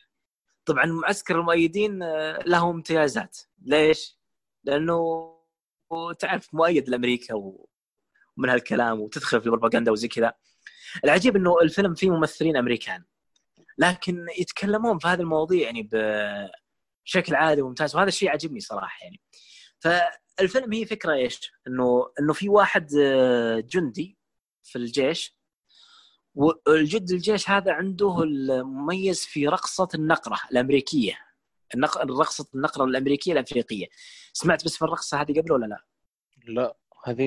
طبعا معسكر المؤيدين آه له امتيازات ليش؟ لأنه تعرف مؤيد لأمريكا. ومن هالكلام وتدخل في البروباغندا وزي كذا العجيب إنه الفيلم فيه ممثلين أمريكان لكن يتكلمون في هذه المواضيع يعني بشكل عادي وممتاز وهذا الشيء عجبني صراحة يعني فالفيلم هي فكرة إيش؟ انه إنه في واحد آه، جندي في الجيش والجد الجيش هذا عنده المميز في رقصة النقرة الأمريكية. النق... رقصة النقرة الأمريكية الأفريقية. سمعت باسم الرقصة هذه قبل ولا لا؟ لا هذه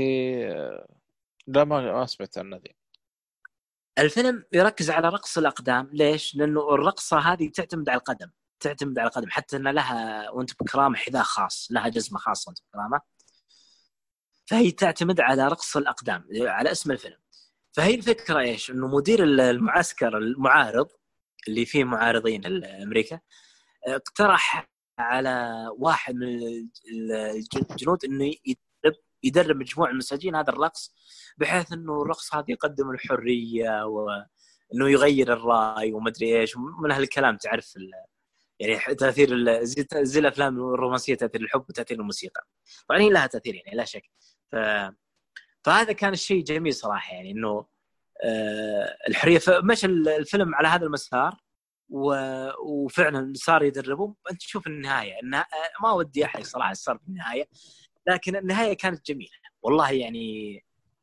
لا ما سمعت عنها ذي. الفيلم يركز على رقص الأقدام. ليش؟ لأنه الرقصة هذه تعتمد على القدم. تعتمد على القدم. حتى أن لها وأنت بكرامة حذاء خاص لها جزمة خاصة وأنت بكرامة. فهي تعتمد على رقص الأقدام على اسم الفيلم. فهي الفكرة إيش؟ إنه مدير المعسكر المعارض اللي فيه معارضين أمريكا اقترح على واحد من الجنود إنه يدرب يدرب مجموعة من المساجين هذا الرقص بحيث إنه الرقص هذا يقدم الحرية وانه يغير الرأي وما أدري إيش من هالكلام تعرف يعني تأثير زي الأفلام الرومانسية تأثير الحب وتأثير الموسيقى طبعا هي لها تأثير يعني لا شك ف فهذا كان الشيء جميل صراحة يعني إنه آه الحرية مشى الفيلم على هذا المسار وفعلا صار يدربهم أنت تشوف النهاية النها... ما ودي أحرق صراحة صار في النهايه لكن النهاية كانت جميلة. والله يعني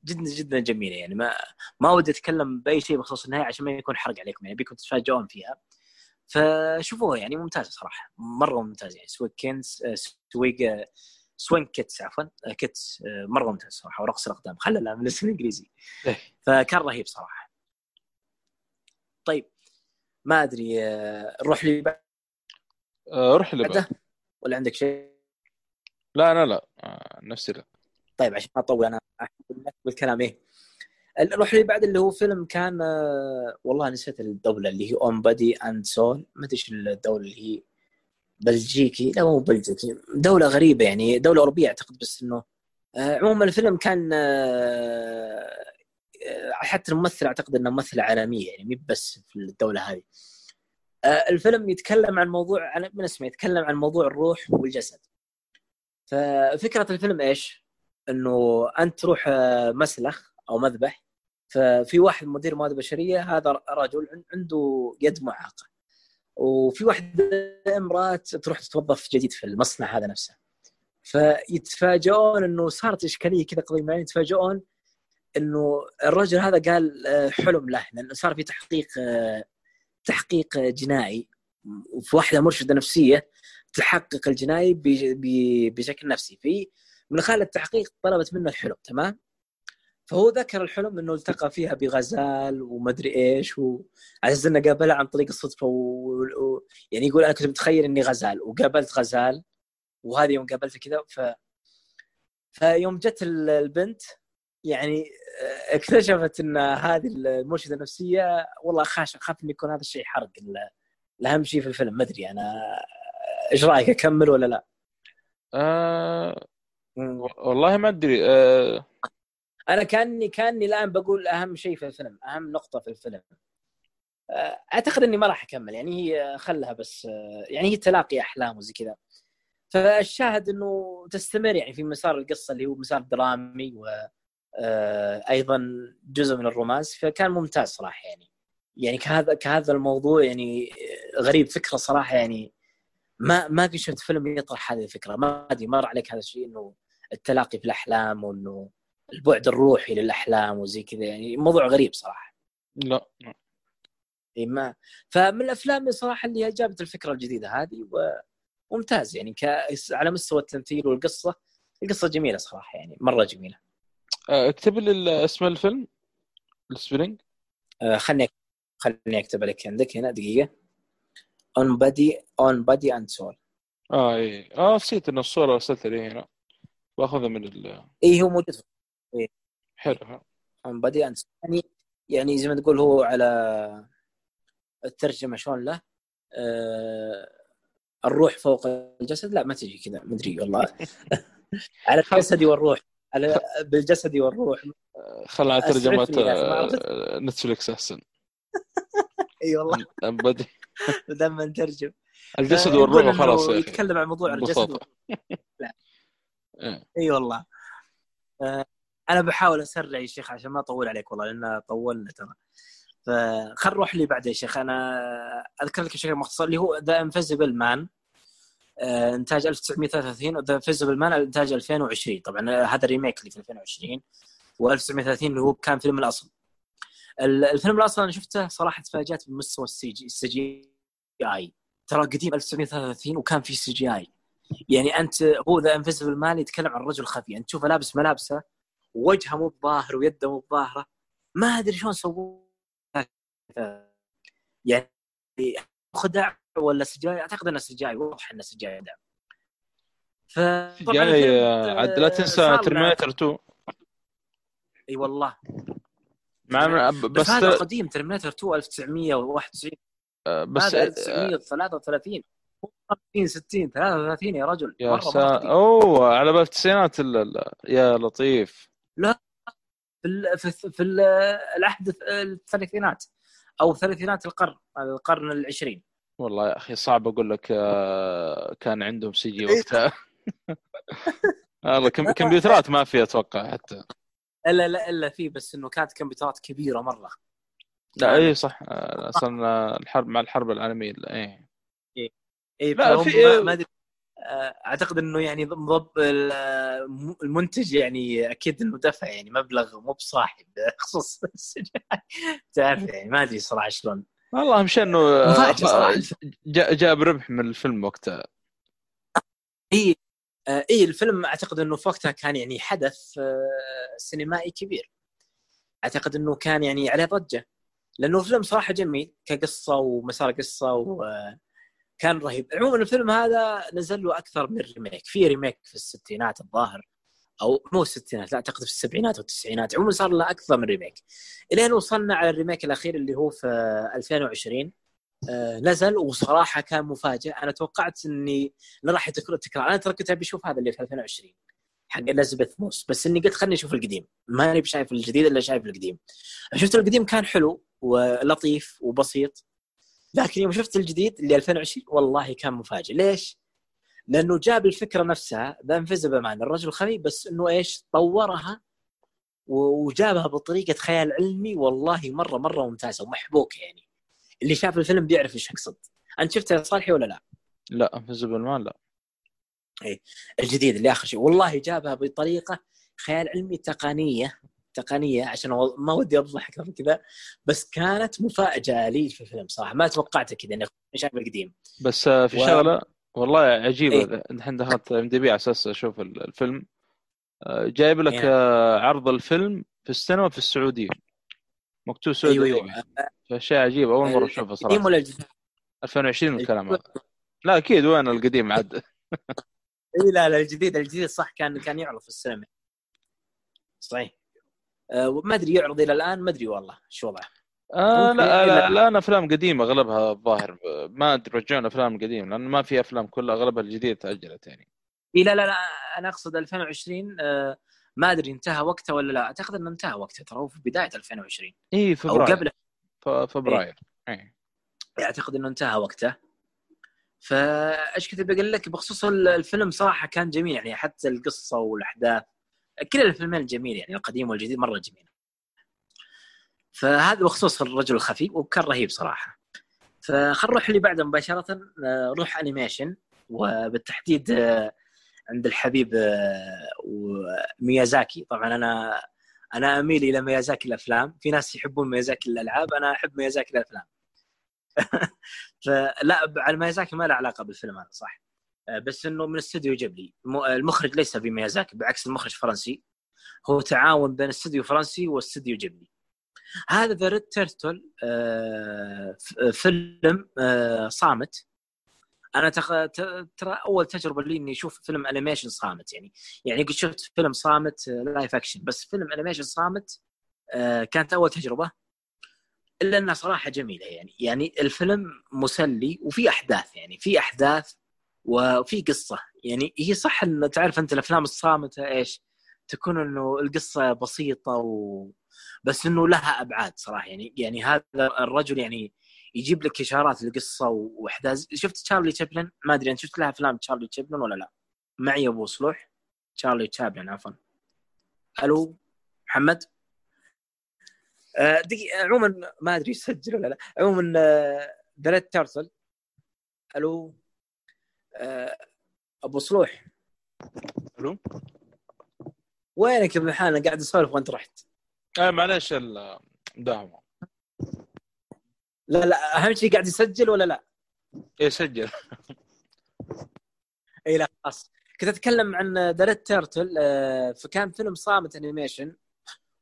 جدا جدا جميلة يعني ما ما ودي أتكلم بأي شيء بخصوص النهاية عشان ما يكون حرق عليكم يعني بيكم تتفاجئون فيها. فشوفوها يعني ممتازة صراحة مرة ممتازة. يعني Swing Kins Swing Swing Kids عفوا Kids مرة ممتاز صراحة ورقص الأقدام. خلى من الاسم الانجليزي فكان رهيب صراحة. طيب ما أدري نروح لي بعد؟ روح لي بعد. ولا عندك شيء؟ لا لا آه نفسي لا. طيب عشان ما أطول أنا بالكلام إيه. نروح لي بعد اللي هو فيلم كان والله نسيت الدولة اللي هي On Body and Soul ما أدري الدولة اللي هي بلجيكي لا مو بلجيكي دولة غريبة يعني دولة أوروبية أعتقد بس إنه عموما الفيلم كان حتى الممثل أعتقد أنه ممثلة عالمية يعني مو بس في الدولة هذه. الفيلم يتكلم عن موضوع من اسمه يتكلم عن موضوع الروح والجسد. ففكرة الفيلم إيش؟ إنه أنت تروح مسلخ أو مذبح ففي واحد مدير موارد بشرية هذا رجل عنده يد معاقة. وفي واحدة امرأة تروح تتوظف جديد في المصنع هذا نفسه. فيتفاجئون إنه صارت إشكالية كذا قضية معينة يتفاجئون إنه الرجل هذا قال حلم له لأنه صار في تحقيق تحقيق جنائي. وفي واحدة مرشدة نفسية تحقق الجنائي بشكل نفسي. في من خلال التحقيق طلبت منه الحلم تمام؟ فهو ذكر الحلم إنه التقى فيها بغزال ومدري إيش وعلى أساس إنه قابلها عن طريق الصدفة و... و... يعني يقول أنا كنت متخيل إني غزال وقابلت غزال وهذه يوم قابلتها كذا ف فيوم جت البنت يعني اكتشفت إن هذه المرشده النفسية والله خاش اخاف إنه يكون هذا الشيء حرق الأهم شيء في الفيلم ما أدري أنا إيش رأيك أكمل ولا لا؟ آه... والله ما أدري آه... أنا كاني كأني الآن بقول أهم شيء في الفيلم أهم نقطة في الفيلم. أعتقد إني ما راح أكمل يعني هي خلها بس يعني هي تلاقي أحلام وزي كذا. فالشاهد إنه تستمر يعني في مسار القصة اللي هو مسار درامي و أيضا جزء من الرومانس فكان ممتاز صراحة يعني. يعني كهذا كهذا الموضوع يعني غريب فكرة صراحة يعني. ما ما قد شفت فيلم يطرح هذه الفكرة ما أدري مر عليك هذا الشيء إنه التلاقي في الأحلام وإنه البعد الروحي للأحلام وزي كذا يعني موضوع غريب صراحة. لا إي ما. فمن الأفلام صراحة اللي جابت الفكرة الجديدة هذه وممتاز يعني ك... على مستوى التمثيل والقصة. القصة جميلة صراحة يعني مرة جميلة. آه، اكتب لي اسم الفيلم؟ السبرينج؟ آه خلني خلني أكتب لك عندك هنا دقيقة. On Body On Body and Soul آه إي. آه نسيت إن الصورة ارسلت لي هنا باخذها من ال... إي هو موجود. حلو. On Body and يعني يعني زي ما تقول هو على الترجمة شلون له آه الروح فوق الجسد. لا ما تجي كذا مدري والله. على الجسد والروح. على بالجسد والروح. خل على أسعفني ترجمة ما عرفت. آه، نتفلكس أحسن. إي والله. body لما نترجم. الجسد آه، والروح خلاص يتكلم عن موضوع الجسد ببساطة. إيه. إي والله. آه، أنا بحاول أسرع يا شيخ عشان ما أطول عليك والله لأن طولنا ترى. فخل نروح لي بعد يا شيخ. أنا أذكر لك بشكل مختصر اللي هو The Invisible Man إنتاج 1933 و The Invisible Man إنتاج 2020 طبعا هذا ال remake اللي في 2020 و1930 اللي هو كان فيلم الأصل. ال- الفيلم الأصل أنا شفته صراحة تفاجأت بمستوى السي جي السي جي آي. ترى قديم 1933 وكان في CGI. يعني أنت هو The Invisible Man يتكلم عن رجل خفي. انت تشوفه لابس ملابسه ووجهه مو بظاهر ويده مو بظاهره. ما أدري شلون سووه. يعني خدع ولا CGI؟ أعتقد انه CGI واضح انه CGI CGI عاد لا تنسى Terminator 2 إي والله. مع بس, بس هذا قديم Terminator 2 1991 بس هذا 1933 50 60 33 يا رجل يا سا... أوه على بال التسعينات ال- ال- يا لطيف. في ال في, في ال العهد الثلاثينات أو ثلاثينات القرن القرن العشرين. والله يا أخي صعب أقول لك آه، كان عندهم CGI. وقتها. والله كم- كمبيوترات ما في أتوقع حتى. إلا لا إلا في بس إنه كانت كمبيوترات كبيرة مرة. لا اي صح. آه، أصلا الحرب مع الحرب العالمية اي اي لا، فهم في- ما- أدري. آه، أعتقد إنه يعني مضب ال- المنتج يعني أكيد إنه دفع يعني مبلغ مو بصاحب خصوص السجاي. تعرف يعني ما أدري صراحة شلون. والله أهم شيء إنه آه، جاب ربح من الفيلم وقتها. إي آه، إي الفيلم أعتقد إنه في وقتها كان يعني حدث آه، سينمائي كبير. أعتقد إنه كان يعني عليه ضجة. لأنه الفيلم صراحة جميل كقصة ومسار قصة وكان رهيب. عموما الفيلم هذا نزل له أكثر من remake في remake في الستينات الظاهر أو مو الستينات لا أعتقد في السبعينات والتسعينات عموما صار له أكثر من remake إلين وصلنا على ال remake الأخير اللي هو في 2020 آه، نزل وصراحة كان مفاجئ. أنا توقعت إني لا راح يتكرر تكرار أنا ترى كنت أبي أشوف هذا اللي في 2020 حق إليزابيث موس. بس إني قلت خليني أشوف القديم. ماني بشايف الجديد إلا شايف القديم. شفت القديم كان حلو ولطيف وبسيط. لكن يوم شفت الجديد اللي 2020 والله كان مفاجئ ليش؟ لأنه جاب الفكرة نفسها The Invisible Man الرجل الخفي بس إنه إيش؟ طورها وجابها بطريقة خيال علمي والله مره مرة ممتازة ومحبوكه يعني اللي شاف الفيلم بيعرف إيش اقصد أنت شفته يا صالحي ولا لا؟ The Invisible Man لا الجديد اللي آخر شيء والله جابها بطريقة خيال علمي تقنية تقنية عشان ما ودي أوضح أكثر من كذا بس كانت مفاجأة لي في الفيلم صراحة. ما توقعت كذا اني شايف القديم بس آه، في و- شغلة والله عجيبة. إيه. الحين دخلت IMDb على أساس أشوف ال- الفيلم. آه، جايب لك. آه، عرض الفيلم في السينما في السعودية. مكتوب سعودي أيوه. أيوه. فشيء عجيب أول مرة أشوفه القديم صراحة ولا الجديد؟ 2020 الكلام هذا. لا أكيد وين القديم عاد؟ اي لا لا الجديد الجديد صح كان كان يعرض في السينما. صحيح. أه ما أدري يعرض إلى الآن ما أدري والله شو وضعه. آه لا, لا الآن. أفلام قديمة أغلبها الظاهر ما أدري رجعون أفلام قديمة لأن ما في أفلام كلها أغلبها الجديد تأجلت يعني. إي لا لا لا أنا أقصد 2020 أه ما أدري انتهى وقته ولا لا. أعتقد إنه انتهى وقته ترى في بداية 2020 إي أو فبراير. قبل ف- فبراير. إيه. أعتقد إنه انتهى وقته فأيش كنت بقول لك؟ بخصوص الفيلم صراحة كان جميل يعني حتى القصة والأحداث. كل الفيلمين جميل يعني القديم والجديد مرة جميل. فهذا بخصوص الرجل الخفي وكان رهيب صراحة. فخل نروح اللي بعده مباشرة آه، نروح animation وبالتحديد آه، عند الحبيب آه، ميازاكي طبعا أنا أنا أميل إلى ميازاكي الأفلام. في ناس يحبون ميازاكي الألعاب أنا أحب ميازاكي الأفلام. فلا على ميازاكي ما له علاقة بالفيلم هذا صح؟ بس إنه من استوديو جيبلي م- المخرج ليس بميازاكي بعكس المخرج فرنسي. هو تعاون بين استوديو فرنسي واستوديو جيبلي هذا The Red Turtle فيلم آه، صامت. أنا ترى أول تجربة لي إني أشوف فيلم animation صامت يعني. يعني قد شفت فيلم صامت live action بس فيلم animation صامت آه، كانت أول تجربة. إلا إنها صراحة جميلة يعني. يعني الفيلم مسلي وفي أحداث يعني. في أحداث وفي قصة. يعني هي صح إن تعرف أنت الأفلام الصامتة إيش؟ تكون إنه القصة بسيطة و... بس إنه لها أبعاد صراحة. يعني يعني هذا الرجل يعني يجيب لك إشارات للقصة وإحداث. شفت تشارلي تشابلن؟ ما أدري أنت شفت لها أفلام تشارلي تشابلن ولا لا؟ معي أبو صلوح. تشارلي تشابلن عفوا. ألو محمد؟ آه، دقيقة عموما ما أدري يسجل ولا لا؟ عموما The Red Turtle ألو؟ آه، أبو صلوح. ألو؟ وينك يا ابن الحلال قاعد أسولف وأنت رحت. آه معلش المداهمه لا لا أهم شيء قاعد يسجل ولا لا؟ إيه سجل. إي لا خلاص. كنت أتكلم عن The Red Turtle فكان فيلم صامت animation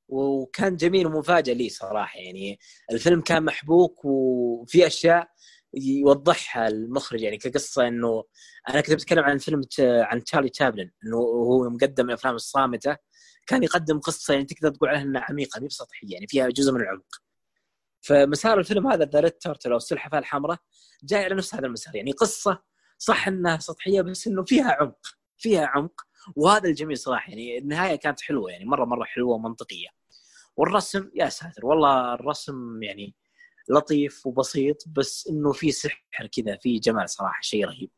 وكان جميل ومفاجئ لي صراحة يعني الفيلم كان محبوك وفي أشياء يوضحها المخرج يعني كقصة إنه أنا كنت بتكلم عن فيلم عن تشارلي تشابلن إنه هو مقدم الافلام الصامتة كان يقدم قصة يعني تقدر تقول عليها إنها عميقة مي بسطحية يعني فيها جزء من العمق. فمسار الفيلم هذا The Red Turtle أو السلحفاة الحمراء جاي على نفس هذا المسار يعني قصة صح إنها سطحية بس إنه فيها عمق فيها عمق وهذا الجميل صراحة يعني النهاية كانت حلوة يعني مرة مرة حلوة ومنطقية. والرسم يا ساتر والله الرسم يعني لطيف وبسيط بس إنه في سحر كذا في جمال صراحة شيء رهيب.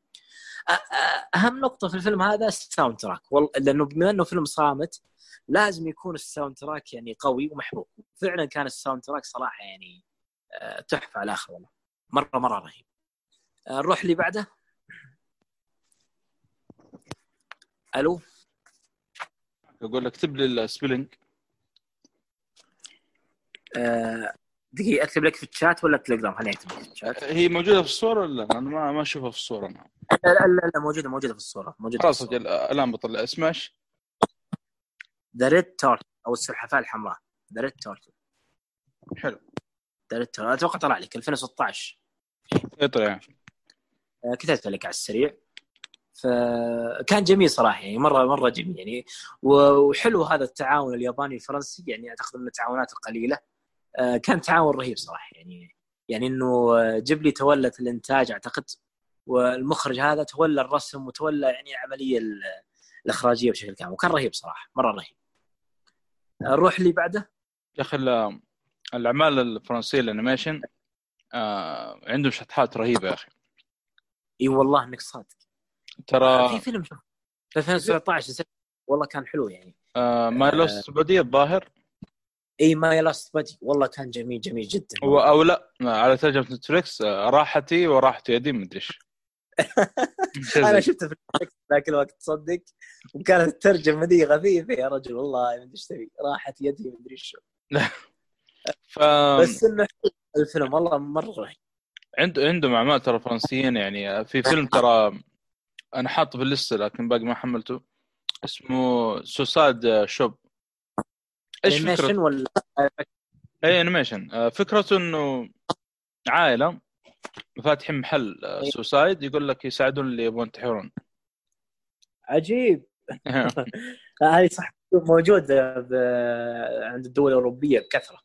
أهم نقطة في الفيلم هذا ال soundtrack والله لأنه بما إنه فيلم صامت لازم يكون ال soundtrack يعني قوي ومحبوك. فعلا كان ال soundtrack صراحة يعني تحفة على الآخر والله. مرة مرة رهيب. نروح اللي بعده. ألو؟ أقول لك اكتب لي ال spelling آه، دقيقة أكتب لك في الشات ولا تليجرام؟ خليني أكتب لك في الشات. هي موجودة في الصورة ولا لا؟ أنا ما ما أشوفها في الصورة. أنا لا لا لا, لا موجودة موجودة في الصورة موجودة خلاص أجل الآن بطلع. سماش The Red Turtle أو السلحفاة الحمراء. ذا ريد تورت حلو. The Red Turtle أتوقع طلع لك 2016 يطلع يعني. آه، كتبت لك على السريع. فكان جميل صراحة يعني مرة مرة جميل يعني. وحلو هذا التعاون الياباني الفرنسي يعني أعتقد من التعاونات القليله كان تعاون رهيب صراحة. يعني يعني إنه آه، جيبلي تولت الإنتاج أعتقد والمخرج هذا تولى الرسم وتولى يعني العملية ال- الإخراجية بشكل كامل. وكان رهيب صراحة مرة رهيب. آه، نروح اللي بعده؟ يا أخي ال- الأعمال الفرنسية ال animation آه عندهم شطحات رهيبة يا أخي. إي والله إنك صادق. في ترى فيلم شوف في 2019 والله كان حلو يعني. I'm lost body الظاهر. I'm lost body والله كان جميل جميل جدا. و- أو لا على ترجمة Netflix راحتي وراحت يدي مدري إيش. شيء أنا شفته في ال Netflix ذاك الوقت تصدق وكانت الترجمة ذي خفيفة يا رجل والله ما أدري إيش تبي. راحت يدي ما أدري شو ف بس إنه الفيلم والله مرة رهيب. عند عندهم أعمال ترى فرنسيين يعني. في فيلم ترى أنا حاطه في اللسته لكن باقي ما حملته. اسمه Suicide Shop إيش animation فكرته؟ ولا اي animation آه، فكرته إنه عائلة فاتحين محل آه،. سوسايد يقول لك يساعدون اللي يبغون ينتحرون عجيب هذه صح موجودة عند الدول الأوروبية بكثرة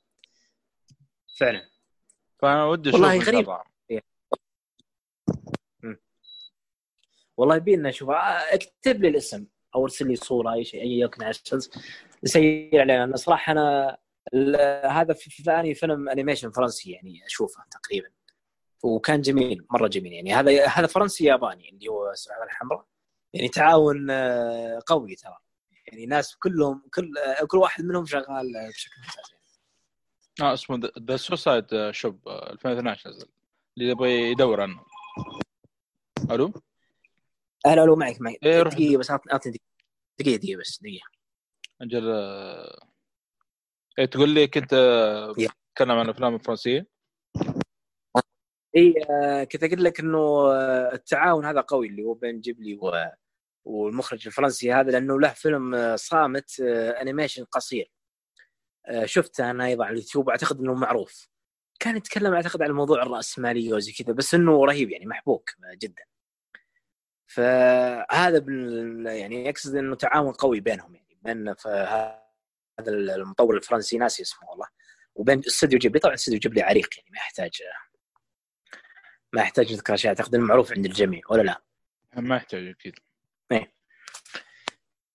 فعلا فأنا ودي أشوف والله غريب. الله. والله يبينا نشوف آه، اكتب لي الاسم أو أرسل لي صورة أي شيء أي يكن عشان علينا أنا صراحة أنا هذا في ثاني فيلم animation فرنسي يعني أشوفه تقريبا. وكان جميل مرة جميل يعني. هذا هذا فرنسي ياباني اللي هو السلحفاه الحمراء. يعني تعاون آه، قوي ترى. يعني ناس كلهم كل كل واحد منهم شغال بشكل ممتاز يعني. آه اسمه The Suicide Shop 2012 نزل. اللي يبغى يدور عنه. ألو؟ أهلا ألو معك معك. إيه،. دقيقة بس اعطني دقيقة. دقيقة بس دقيقة. أجل إيه تقول لي كنت. تتكلم عن الافلام الفرنسيه اي آه، كنت أقول لك إنه آه، التعاون هذا قوي اللي هو بين جيبلي و... والمخرج الفرنسي هذا لأنه له فيلم آه، صامت animation قصير. شفته أنا أيضا على اليوتيوب واعتقد إنه معروف. كان يتكلم أعتقد عن موضوع الرأسمالية وزي كذا بس إنه رهيب يعني محبوك جدا. فهذا بال... يعني يقصد إنه تعاون قوي بينهم يعني بين هذا المطور الفرنسي ناسي اسمه والله وبين استوديو جيبلي. طبعا استوديو جيبلي عريق يعني ما يحتاج ما يحتاج نذكر أشياء أعتقد إنه معروف عند الجميع ولا لا؟ ما يحتاج أكيد.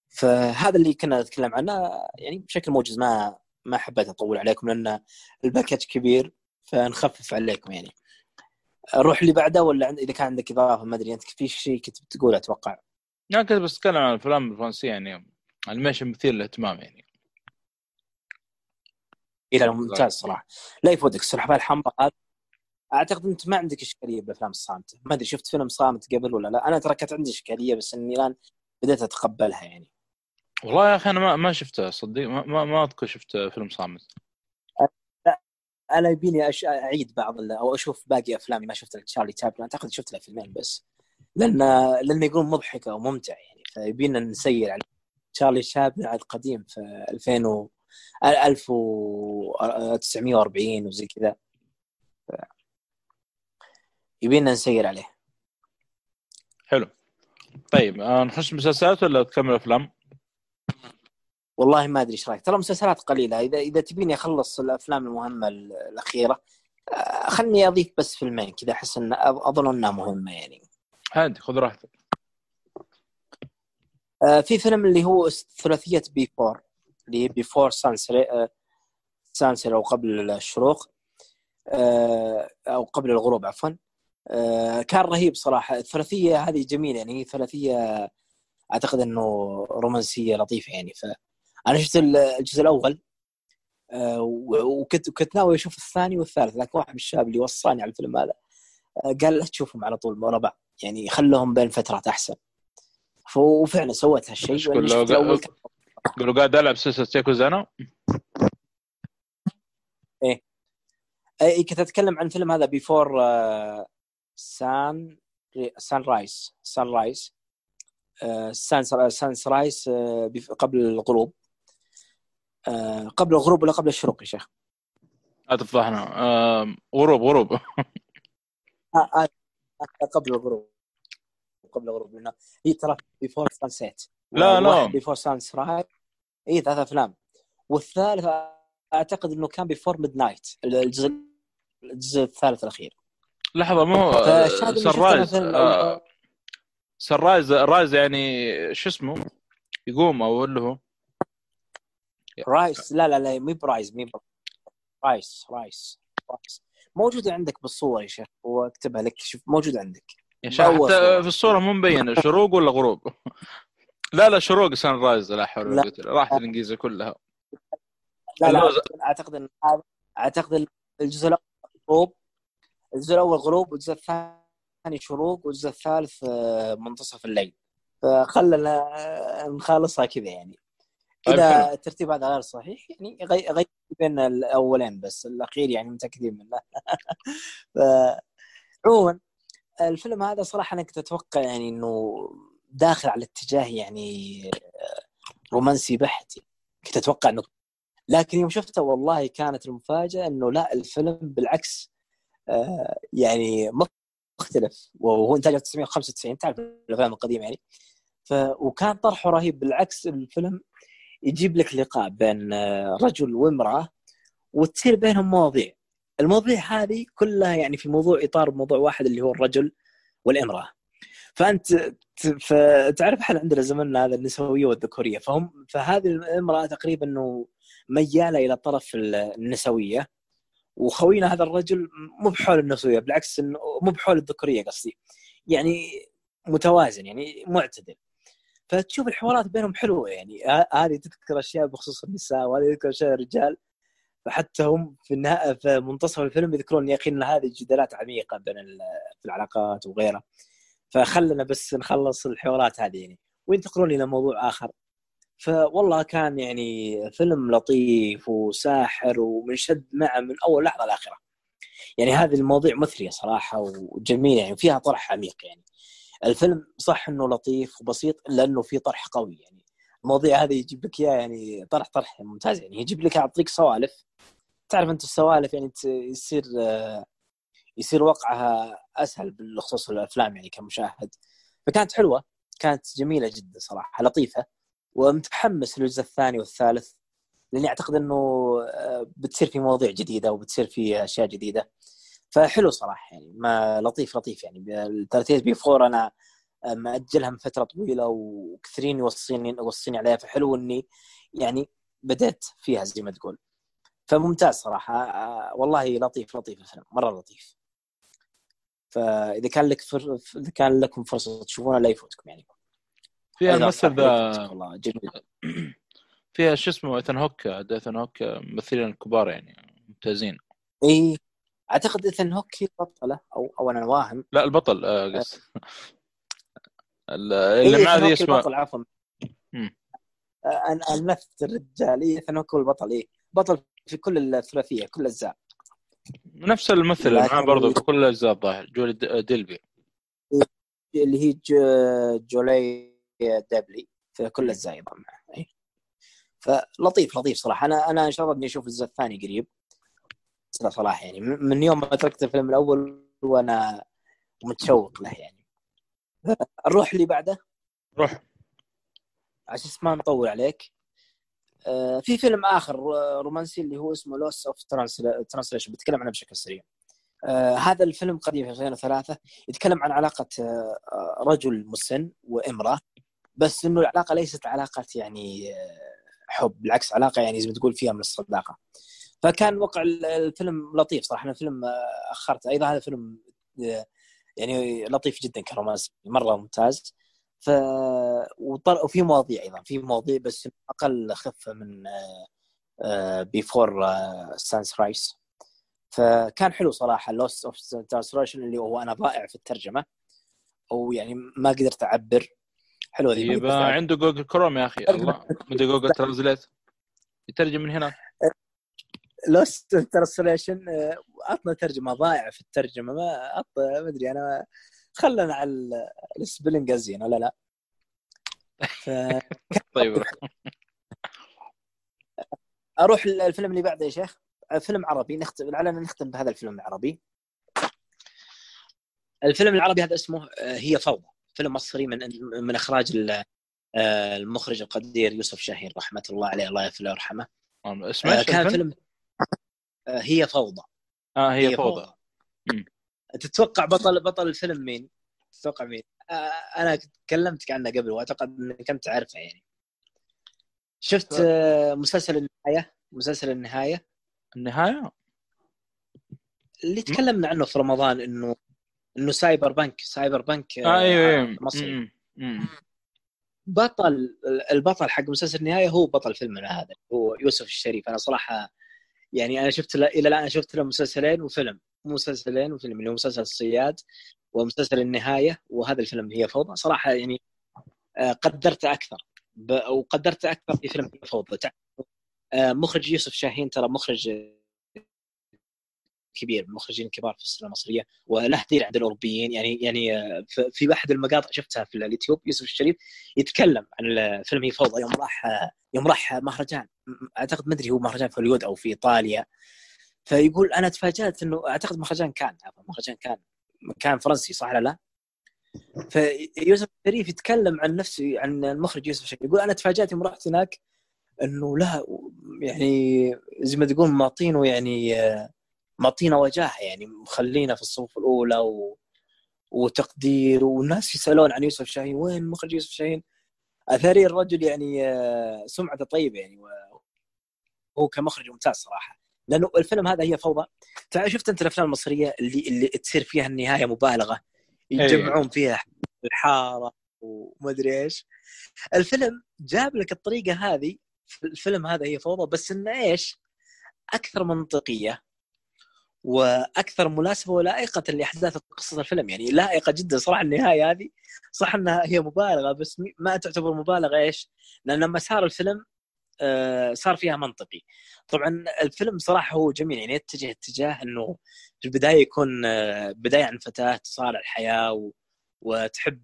فهذا اللي كنا نتكلم عنه. يعني بشكل موجز ما ما حبيت أطول عليكم لأن ال package كبير فنخفف عليكم يعني. نروح اللي بعده ولا عند... إذا كان عندك إضافة؟ ما أدري أنت في شيء كنت بتقول أتوقع. أنا كنت بس أتكلم عن الأفلام الفرنسية يعني انيميشن مثير للاهتمام يعني. إلى ممتاز صراحة. لا يفوتك السلحفاه الحمراء. هذا أعتقد أنت ما عندك إشكالية بالأفلام الصامتة. ما أدري شفت فيلم صامت قبل ولا لا؟ أنا ترى كانت عندي إشكالية بس إني الآن بديت أتقبلها يعني. والله يا أخي أنا ما ما شفته صدق ما, ما أذكر شفت فيلم صامت. أنا يبيني أش... أعيد بعض ال... أو أشوف باقي أفلامي ما شفت تشارلي تشابلن أعتقد شفت له فيلمين بس. لأن لأنه يقول مضحكه وممتع يعني. فيبينا نسير عليه تشارلي تشابلن عاد قديم في 2000 و 1940 وزي كذا. ف... يبينا نسير عليه. حلو. طيب آه، نخش مسلسلات ولا تكمل أفلام؟ والله ما أدري إيش رأيك. ترى مسلسلات قليلة. اذا إذا تبيني أخلص الأفلام المهمة ال- الأخيرة آه، خلني أضيف بس فيلمين كذا أحس إن أظن إنها مهمة يعني. عادي خذ راحتك. آه، في فيلم اللي هو ثلاثية Before اللي هي Before Sunrise Sunrise أو قبل الشروق. آه، أو قبل الغروب عفوا. آه، كان رهيب صراحة. الثلاثية هذه جميلة يعني هي ثلاثية أعتقد إنه رومانسية لطيفة يعني فانا شفت الجزء الأول آه، وكنت كنت ناوي أشوف الثاني والثالث لكن واحد من الشباب اللي وصاني على الفيلم هذا آه، قال لا تشوفهم على طول ورا بعض يعني خلهم بين فترات أحسن. وفعلا سويت هالشيء قولوا قاعد ألعب سلسله ياكوزا أنا اي كنت أتكلم عن فيلم هذا بيفور sun sunrise sunrise sun sunrise قبل الغروب. قبل الغروب ولا قبل الشروق يا شيخ؟ لا تفضحنا آه، غروب غروب. آه، آه، آه، قبل الغروب. قبل الغروب. لأنه هي ترى Before Sunset لا، لا. Before Sunrise اي ثلاث أفلام. والثالث أعتقد إنه كان Before Midnight الجزء الجزء الثالث الأخير. لحظة مو سرايز آه، سرايز رايز يعني شو اسمه؟ يقوم أو اللي هو. رايس لا لا لا مي برايز مي برايز. رايس رايس موجودة عندك بالصور يا شيخ واكتبها لك شوف موجودة عندك. يا شيخ حتى. في الصورة مو مبين شروق ولا غروب؟ لا لا شروق سان رايز لا حول ولا لا. قوة راحت الإنجليزي كلها. لا لا أعتقد إن أعتقد الجزء الأول غروب. الجزء الأول غروب والجزء الثاني شروق والجزء الثالث آه، منتصف الليل. فخلنا نخلصها كذا يعني. اذا حلو. الترتيب هذا غير صحيح يعني غي- غير بين الاولين بس الأخير يعني متأكدين منه. ف عموما الفيلم هذا صراحة أنا كنت أتوقع يعني إنه داخل على اتجاه يعني رومانسي بحت. كنت أتوقع إنه لكن يوم شفته والله كانت المفاجأة إنه لا الفيلم بالعكس آه، يعني مختلف. وهو إنتاج 1995 تعرف الأفلام القديمة يعني. ف وكان طرحه رهيب. بالعكس الفيلم يجيب لك لقاء بين آه، رجل وامرأة وتصير بينهم مواضيع. المواضيع هذه كلها يعني في موضوع إطار موضوع واحد اللي هو الرجل والامرأة. فأنت ت- فتعرف إحنا عندنا زمننا هذا النسوية والذكورية؟ فهم فهذه الامرأة تقريبا إنه ميالة إلى طرف ال- النسوية وخوينا هذا الرجل مو بحول النسوية بالعكس إنه مو بحول الذكورية قصدي. يعني متوازن يعني معتدل. فتشوف الحوارات بينهم حلوة يعني. هذه تذكر أشياء بخصوص النساء وهذه تذكر أشياء الرجال. فحتى هم في النهاية في منتصف الفيلم يذكرون يا أخي إن هذه جدالات عميقة بين في العلاقات وغيرها. فخلنا بس نخلص الحوارات هذه يعني. وينتقلون إلى موضوع آخر. فوالله كان يعني فيلم لطيف وساحر ومنشد معه من أول لحظة لآخرة. يعني هذه المواضيع مثرية صراحة وجميلة يعني وفيها طرح عميق يعني. الفيلم صح إنه لطيف وبسيط لأنه في طرح قوي يعني المواضيع هذه يجيب لك إياها يعني طرح طرح ممتاز يعني يجيب لك يعطيك سوالف. تعرف أنت السوالف يعني يصير يصير وقعها أسهل بالخصوص الأفلام يعني كمشاهد. فكانت حلوة كانت جميلة جدا صراحة لطيفة ومتحمس للجزء الثاني والثالث لأني أعتقد إنه آه، بتصير في مواضيع جديدة وبتصير في أشياء جديدة. فحلو صراحة يعني ما لطيف لطيف يعني. الثلاثيه بي فور أنا آه، مأجلها من فتره طويلة وكثيرين يوصيني يوصيني عليها فحلو إني يعني بدأت فيها زي ما تقول. فممتاز صراحة آه، والله لطيف لطيف الفيلم مرة لطيف. فإذا كان لك فر... إذا كان لكم فرصة تشوفونه لا يفوتكم يعني. فيها الممثل ذا والله جميل. فيها شو اسمه ايثن هوك ايثن هوك ممثلين كبار يعني ممتازين. اي أعتقد ايثن هوك هي البطله أو أو أنا واهم. لا البطل آه، قص اللي معاه ذي اسمه البطل عفوا. أنا الممثل الرجال. اي ايثن هوك هو البطل اي بطل في كل الثلاثية كل الأجزاء. نفس الممثل اللي معاه برضه في كل الأجزاء الظاهر جولي ديلبي. اللي هي جولي دابلي في كل الأجزاء أيضا معه. فلطيف لطيف صراحة. أنا أنا إن شاء الله إني أشوف الجزء الثاني قريب. صراحة يعني. من يوم ما تركت الفيلم الأول وأنا متشوق له يعني. نروح اللي بعده؟ روح. عشان ما نطول عليك. آه، في فيلم آخر رومانسي اللي هو اسمه Lost of Translation بتكلم عنه بشكل سريع. آه هذا الفيلم قديم في 2003 يتكلم عن علاقة آه رجل مسن وامرأة. بس إنه العلاقة ليست علاقة يعني حب. بالعكس علاقة يعني زي ما تقول فيها من الصداقة. فكان وقع الفيلم لطيف صراحة الفيلم آه، أخرت. أيضا هذا فيلم آه، يعني لطيف جدا كرومانسي مرة ممتاز. ف وفي مواضيع أيضا في مواضيع بس أقل خفه من Before Sunrise فكان حلو صراحة Lost of Translation اللي هو أنا ضائع في الترجمة أو يعني ما قدرت أعبر. حلو ذي يبقى عنده Google Chrome يا أخي الله. عنده Google Translate يترجم من هنا. لوست ترانسليشن عطنا ترجمة ضائع في الترجمة ما ما أدري أنا خلنا على ال spelling ازين ولا لا؟ ف... طيب. أروح الفيلم اللي بعده يا شيخ؟ فيلم عربي نختم لعلنا نختم بهذا الفيلم العربي. الفيلم العربي هذا اسمه آه، هي فوضى. فيلم مصري من من إخراج آه، المخرج القدير يوسف شاهين رحمة الله عليه الله يغفر له ويرحمه. اسمه كان فيلم هي فوضى. آه هي, هي فوضى, فوضى. تتوقع بطل بطل الفيلم مين؟ تتوقع مين؟ آه أنا تكلمتك عنه قبل وأعتقد إنك انت عارفه يعني. شفت آه مسلسل النهاية؟ مسلسل النهاية؟ النهاية؟ اللي تكلمنا عنه في رمضان إنه إنه cyberpunk cyberpunk آه أيوه أيوه. مصري. بطل البطل حق مسلسل النهاية هو بطل فيلمنا هذا هو يوسف الشريف. أنا صراحة يعني أنا شفت له إلى الآن شفت له مسلسلين وفيلم مسلسلين وفيلم اللي هو مسلسل الصياد ومسلسل النهاية وهذا الفيلم هي فوضى. صراحة يعني آه، قدرت أكثر وقدرت أكثر في فيلم هي فوضى. آه، مخرج يوسف شاهين ترى مخرج كبير من المخرجين الكبار في السينما المصرية وله تاثير عند الأوروبيين. يعني يعني آه، في واحد المقاطع شفتها في اليوتيوب يوسف الشريف يتكلم عن الفيلم هي فوضى يوم راح يوم راح مهرجان. أعتقد ما أدري هو مهرجان في هوليوود أو في إيطاليا. فيقول أنا تفاجأت إنه أعتقد مهرجان كان مهرجان كان كان فرنسي صح ولا لا؟ فيوسف الشريف يتكلم عن نفسه عن المخرج يوسف الشريف يقول أنا تفاجأت يوم رحت هناك إنه لا يعني زي ما تقول معطينه يعني معطينا وجاهه يعني مخلينا في الصفوف الأولى و... وتقدير والناس يسألون عن يوسف شاهين وين مخرج يوسف شاهين؟ أثري الرجل يعني سمعته طيبه يعني وهو كمخرج ممتاز صراحة. لأنه الفيلم هذا هي فوضى. تعال شفت أنت الأفلام المصرية اللي اللي تصير فيها النهاية مبالغة؟ يجمعون فيها الحارة وما أدري إيش. الفيلم جاب لك الطريقة هذه في الفيلم هذا هي فوضى بس إنه إيش؟ أكثر منطقية. وأكثر مسابقه ولائقة لأحداث قصه الفيلم يعني لائقة جدا صراحة النهاية هذه صح إنها هي مبالغة بس ما تعتبر مبالغة إيش؟ لأن مسار الفيلم آه، صار فيها منطقي طبعا الفيلم صراحة هو جميل يعني يتجه اتجاه إنه في البداية يكون آه، بداية عن فتاة تصارع الحياة. وتحب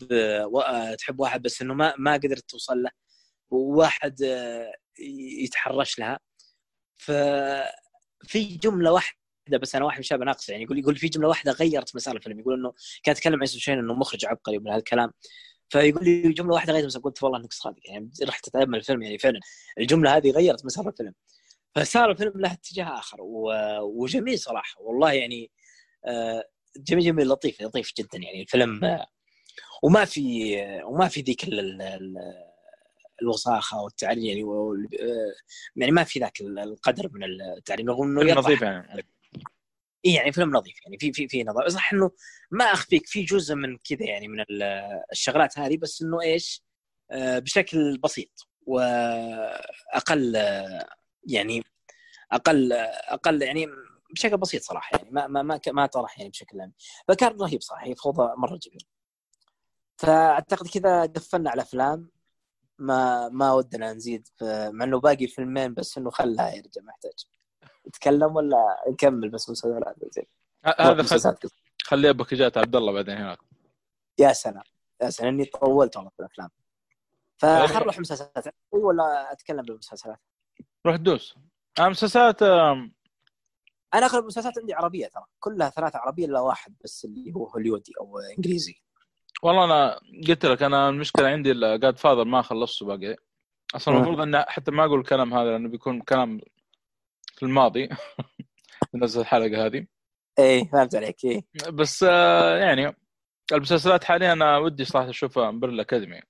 و... تحب واحد بس إنه ما ما قدرت توصل له وواحد يتحرش لها ففي جملة واحدة بس أنا واحد من الشباب ناقص يعني يقول يقول في جملة واحدة غيرت مسار الفيلم يقول إنه كان يتكلم عن شين إنه مخرج عبقري من هالكلام. فيقول لي جملة واحدة غيرت مسار قلت والله إنك صادق يعني رحت اتامل الفيلم يعني فعلا الجملة هذه غيرت مسار الفيلم. فصار الفيلم له اتجاه آخر و... وجميل صراحة والله يعني آه، جميل جميل لطيف لطيف جدا يعني الفيلم آه، وما في وما في ذيك الوساخة والتعريم يعني و... يعني ما في ذاك القدر من التعريم رغم إنه نظيف يعني. اي يعني فيلم نظيف يعني في في في نظافه صح إنه ما أخفيك في جزء من كذا يعني من الشغلات هذه بس إنه إيش آه، بشكل بسيط واقل يعني أقل أقل يعني بشكل بسيط صراحة يعني ما ما ما, ما طرح يعني بشكل عام. فكان رهيب صراحة فوضى مرة جميل فأعتقد كذا قفلنا على أفلام ما ما ودنا نزيد مع إنه باقي فيلمين بس إنه خلها يرجع محتاج نتكلم ولا نكمل بس مسلسلات زين هذا خل... خليها باكجات عبد الله بعدين هناك. يا سلام يا سلام إني طولت والله في الأفلام. فخل نروح مسلسلات. ولا أتكلم بالمسلسلات؟ روح دوس. أنا مسلسلات أنا اغلب المسلسلات عندي عربية ترى. كلها ثلاثة عربية إلا واحد بس اللي هو هوليودي أو إنجليزي. والله أنا قلت لك أنا المشكلة عندي جاد فاذر ما خلصته باقي. أصلا المفروض أن حتى ما أقول الكلام هذا لأنه بيكون كلام في الماضي. نزل الحلقة هذه. إيه فهمت عليك إيه. بس آه، يعني المسلسلات حاليا أنا ودي صراحة أشوفها Umbrella Academy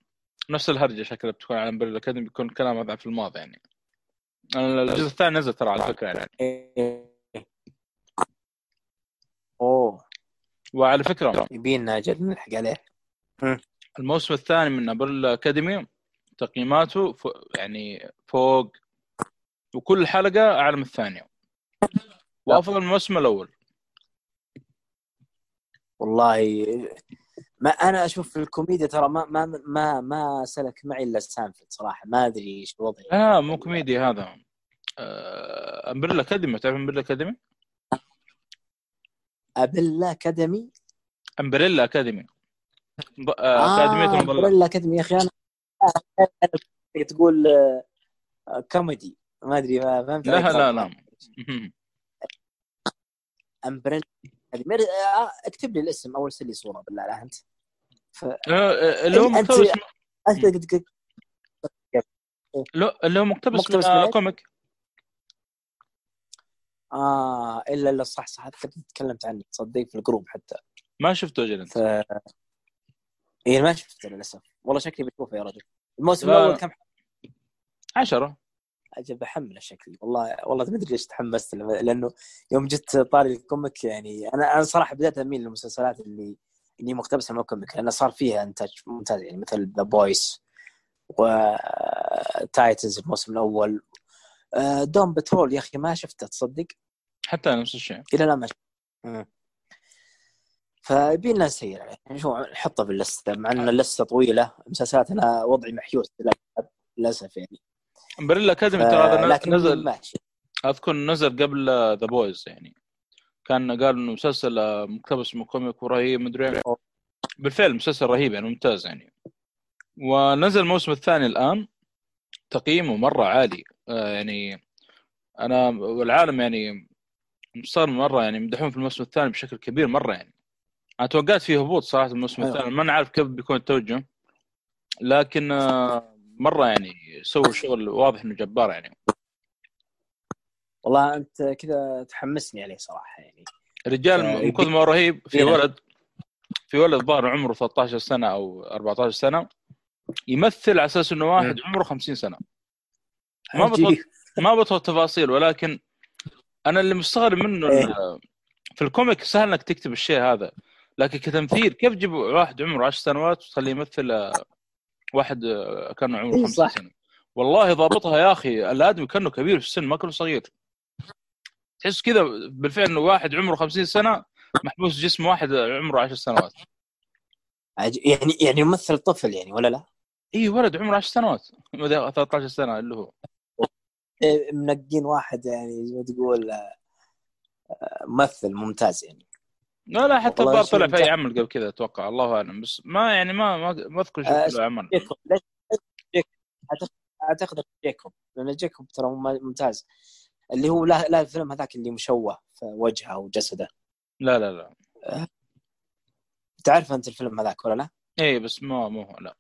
نفس الهرجة شكلها بتكون على Umbrella Academy بيكون كلام هذا في الماضي يعني. الجزء الثاني نزل ترى على فكرة يعني. إيه. أوه. وعلى فكرة يبيلنا جد نلحق عليه. الموسم الثاني من Umbrella Academy تقييماته فوق يعني فوق وكل حلقة اعلى من الثانية. وأفضل من الموسم الأول. والله ما أنا أشوف في الكوميديا ترى ما ما ما ما سلك معي إلا سانفيلد صراحة. ما أدري إيش وضعي. آه مو كوميديا هذا. آه Umbrella Academy. تعرف Umbrella Academy؟ Umbrella Academy؟ Umbrella Academy. آه أكاديمية أمبريلا أكاديمي يا أخي. أنا تقول آه، كوميدي. ما أدري ما فهمت لا لا لا. Umbrella آه، اكتب لي الاسم أول ارسلي صوره بالله على أنت. ف... آه، آه، اللي هو مقتبس اللي هو مقتبس من comic. آه إلا الا صح صح تكلمت عنه. تصدق في ال group حتى. ما شفته أجل أنت. ف... اي ما شفته للأسف. والله شكلي بشوفه يا رجل. الموسم الأول كم عشرة. أجل بحمله شكلي. والله والله ما أدري ليش تحمست لأنه يوم جت طاري ال comic يعني أنا أنا صراحة بدأت أميل للمسلسلات اللي اللي مقتبسة من ال comic لأنه صار فيها إنتاج ممتاز يعني مثل The Boys و Titans الموسم الأول. Doom Patrol يا أخي ما شفته تصدق؟ حتى نفس الشيء. إلى لا ما فيبيلنا نسير عليه يعني شو نحطه في ال list مع ان ال list طويلة. مسلسلات أنا وضعي محيوس للأسف يعني. Umbrella Academy ترى هذا نزل. أذكر نزل قبل The Boys يعني. كان قال إنه مسلسل مقتبس من comic ورهيب مدري بالفعل مسلسل رهيب يعني ممتاز يعني. ونزل الموسم الثاني الآن. تقييمه مرة عالي. آه يعني أنا والعالم يعني صار مرة يعني يمدحون في الموسم الثاني بشكل كبير مرة يعني. أنا توقعت فيه هبوط صراحة الموسم أيوه. الثاني. ما نعرف كيف بيكون التوجه. لكن آه مرة يعني سووا شغل واضح إنه جبار يعني. والله أنت كذا تحمسني عليه صراحة يعني. الرجال من كثر ما رهيب في ولد في ولد ظهر عمره 13 سنة أو 14 سنة يمثل على أساس إنه واحد عمره 50 سنة. ما بدخل ما بدخل تفاصيل ولكن أنا اللي مستغرب منه إيه. في الكوميك سهل إنك تكتب الشيء هذا لكن كتمثيل كيف تجيب واحد عمره 10 سنوات وتخليه يمثل واحد كان عمره 50 سنة. والله ضابطها يا أخي الآدمي كأنه كبير في السن ما كانه صغير. تحس كذا بالفعل إنه واحد عمره 50 سنة محبوس جسم واحد عمره 10 سنوات. يعني يعني يمثل طفل يعني ولا لا؟ إي ولد عمره 10 سنوات. 13 سنة اللي هو. إيه، منقين واحد يعني زي ما تقول آه، ممثل ممتاز يعني. لا لا حتى الظاهر طلع في أي. عمل قبل كذا أتوقع. الله أعلم. بس ما يعني ما ما, أذكر شفت له عمل. اعتقد جيكوب. لأن جيكوب ترى مم- ممتاز. اللي هو لا لا الفيلم هذاك اللي مشوه في وجهه وجسده. لا لا لا. تعرف أنت الفيلم هذاك ولا لا؟ اي بس ما مو هو لا.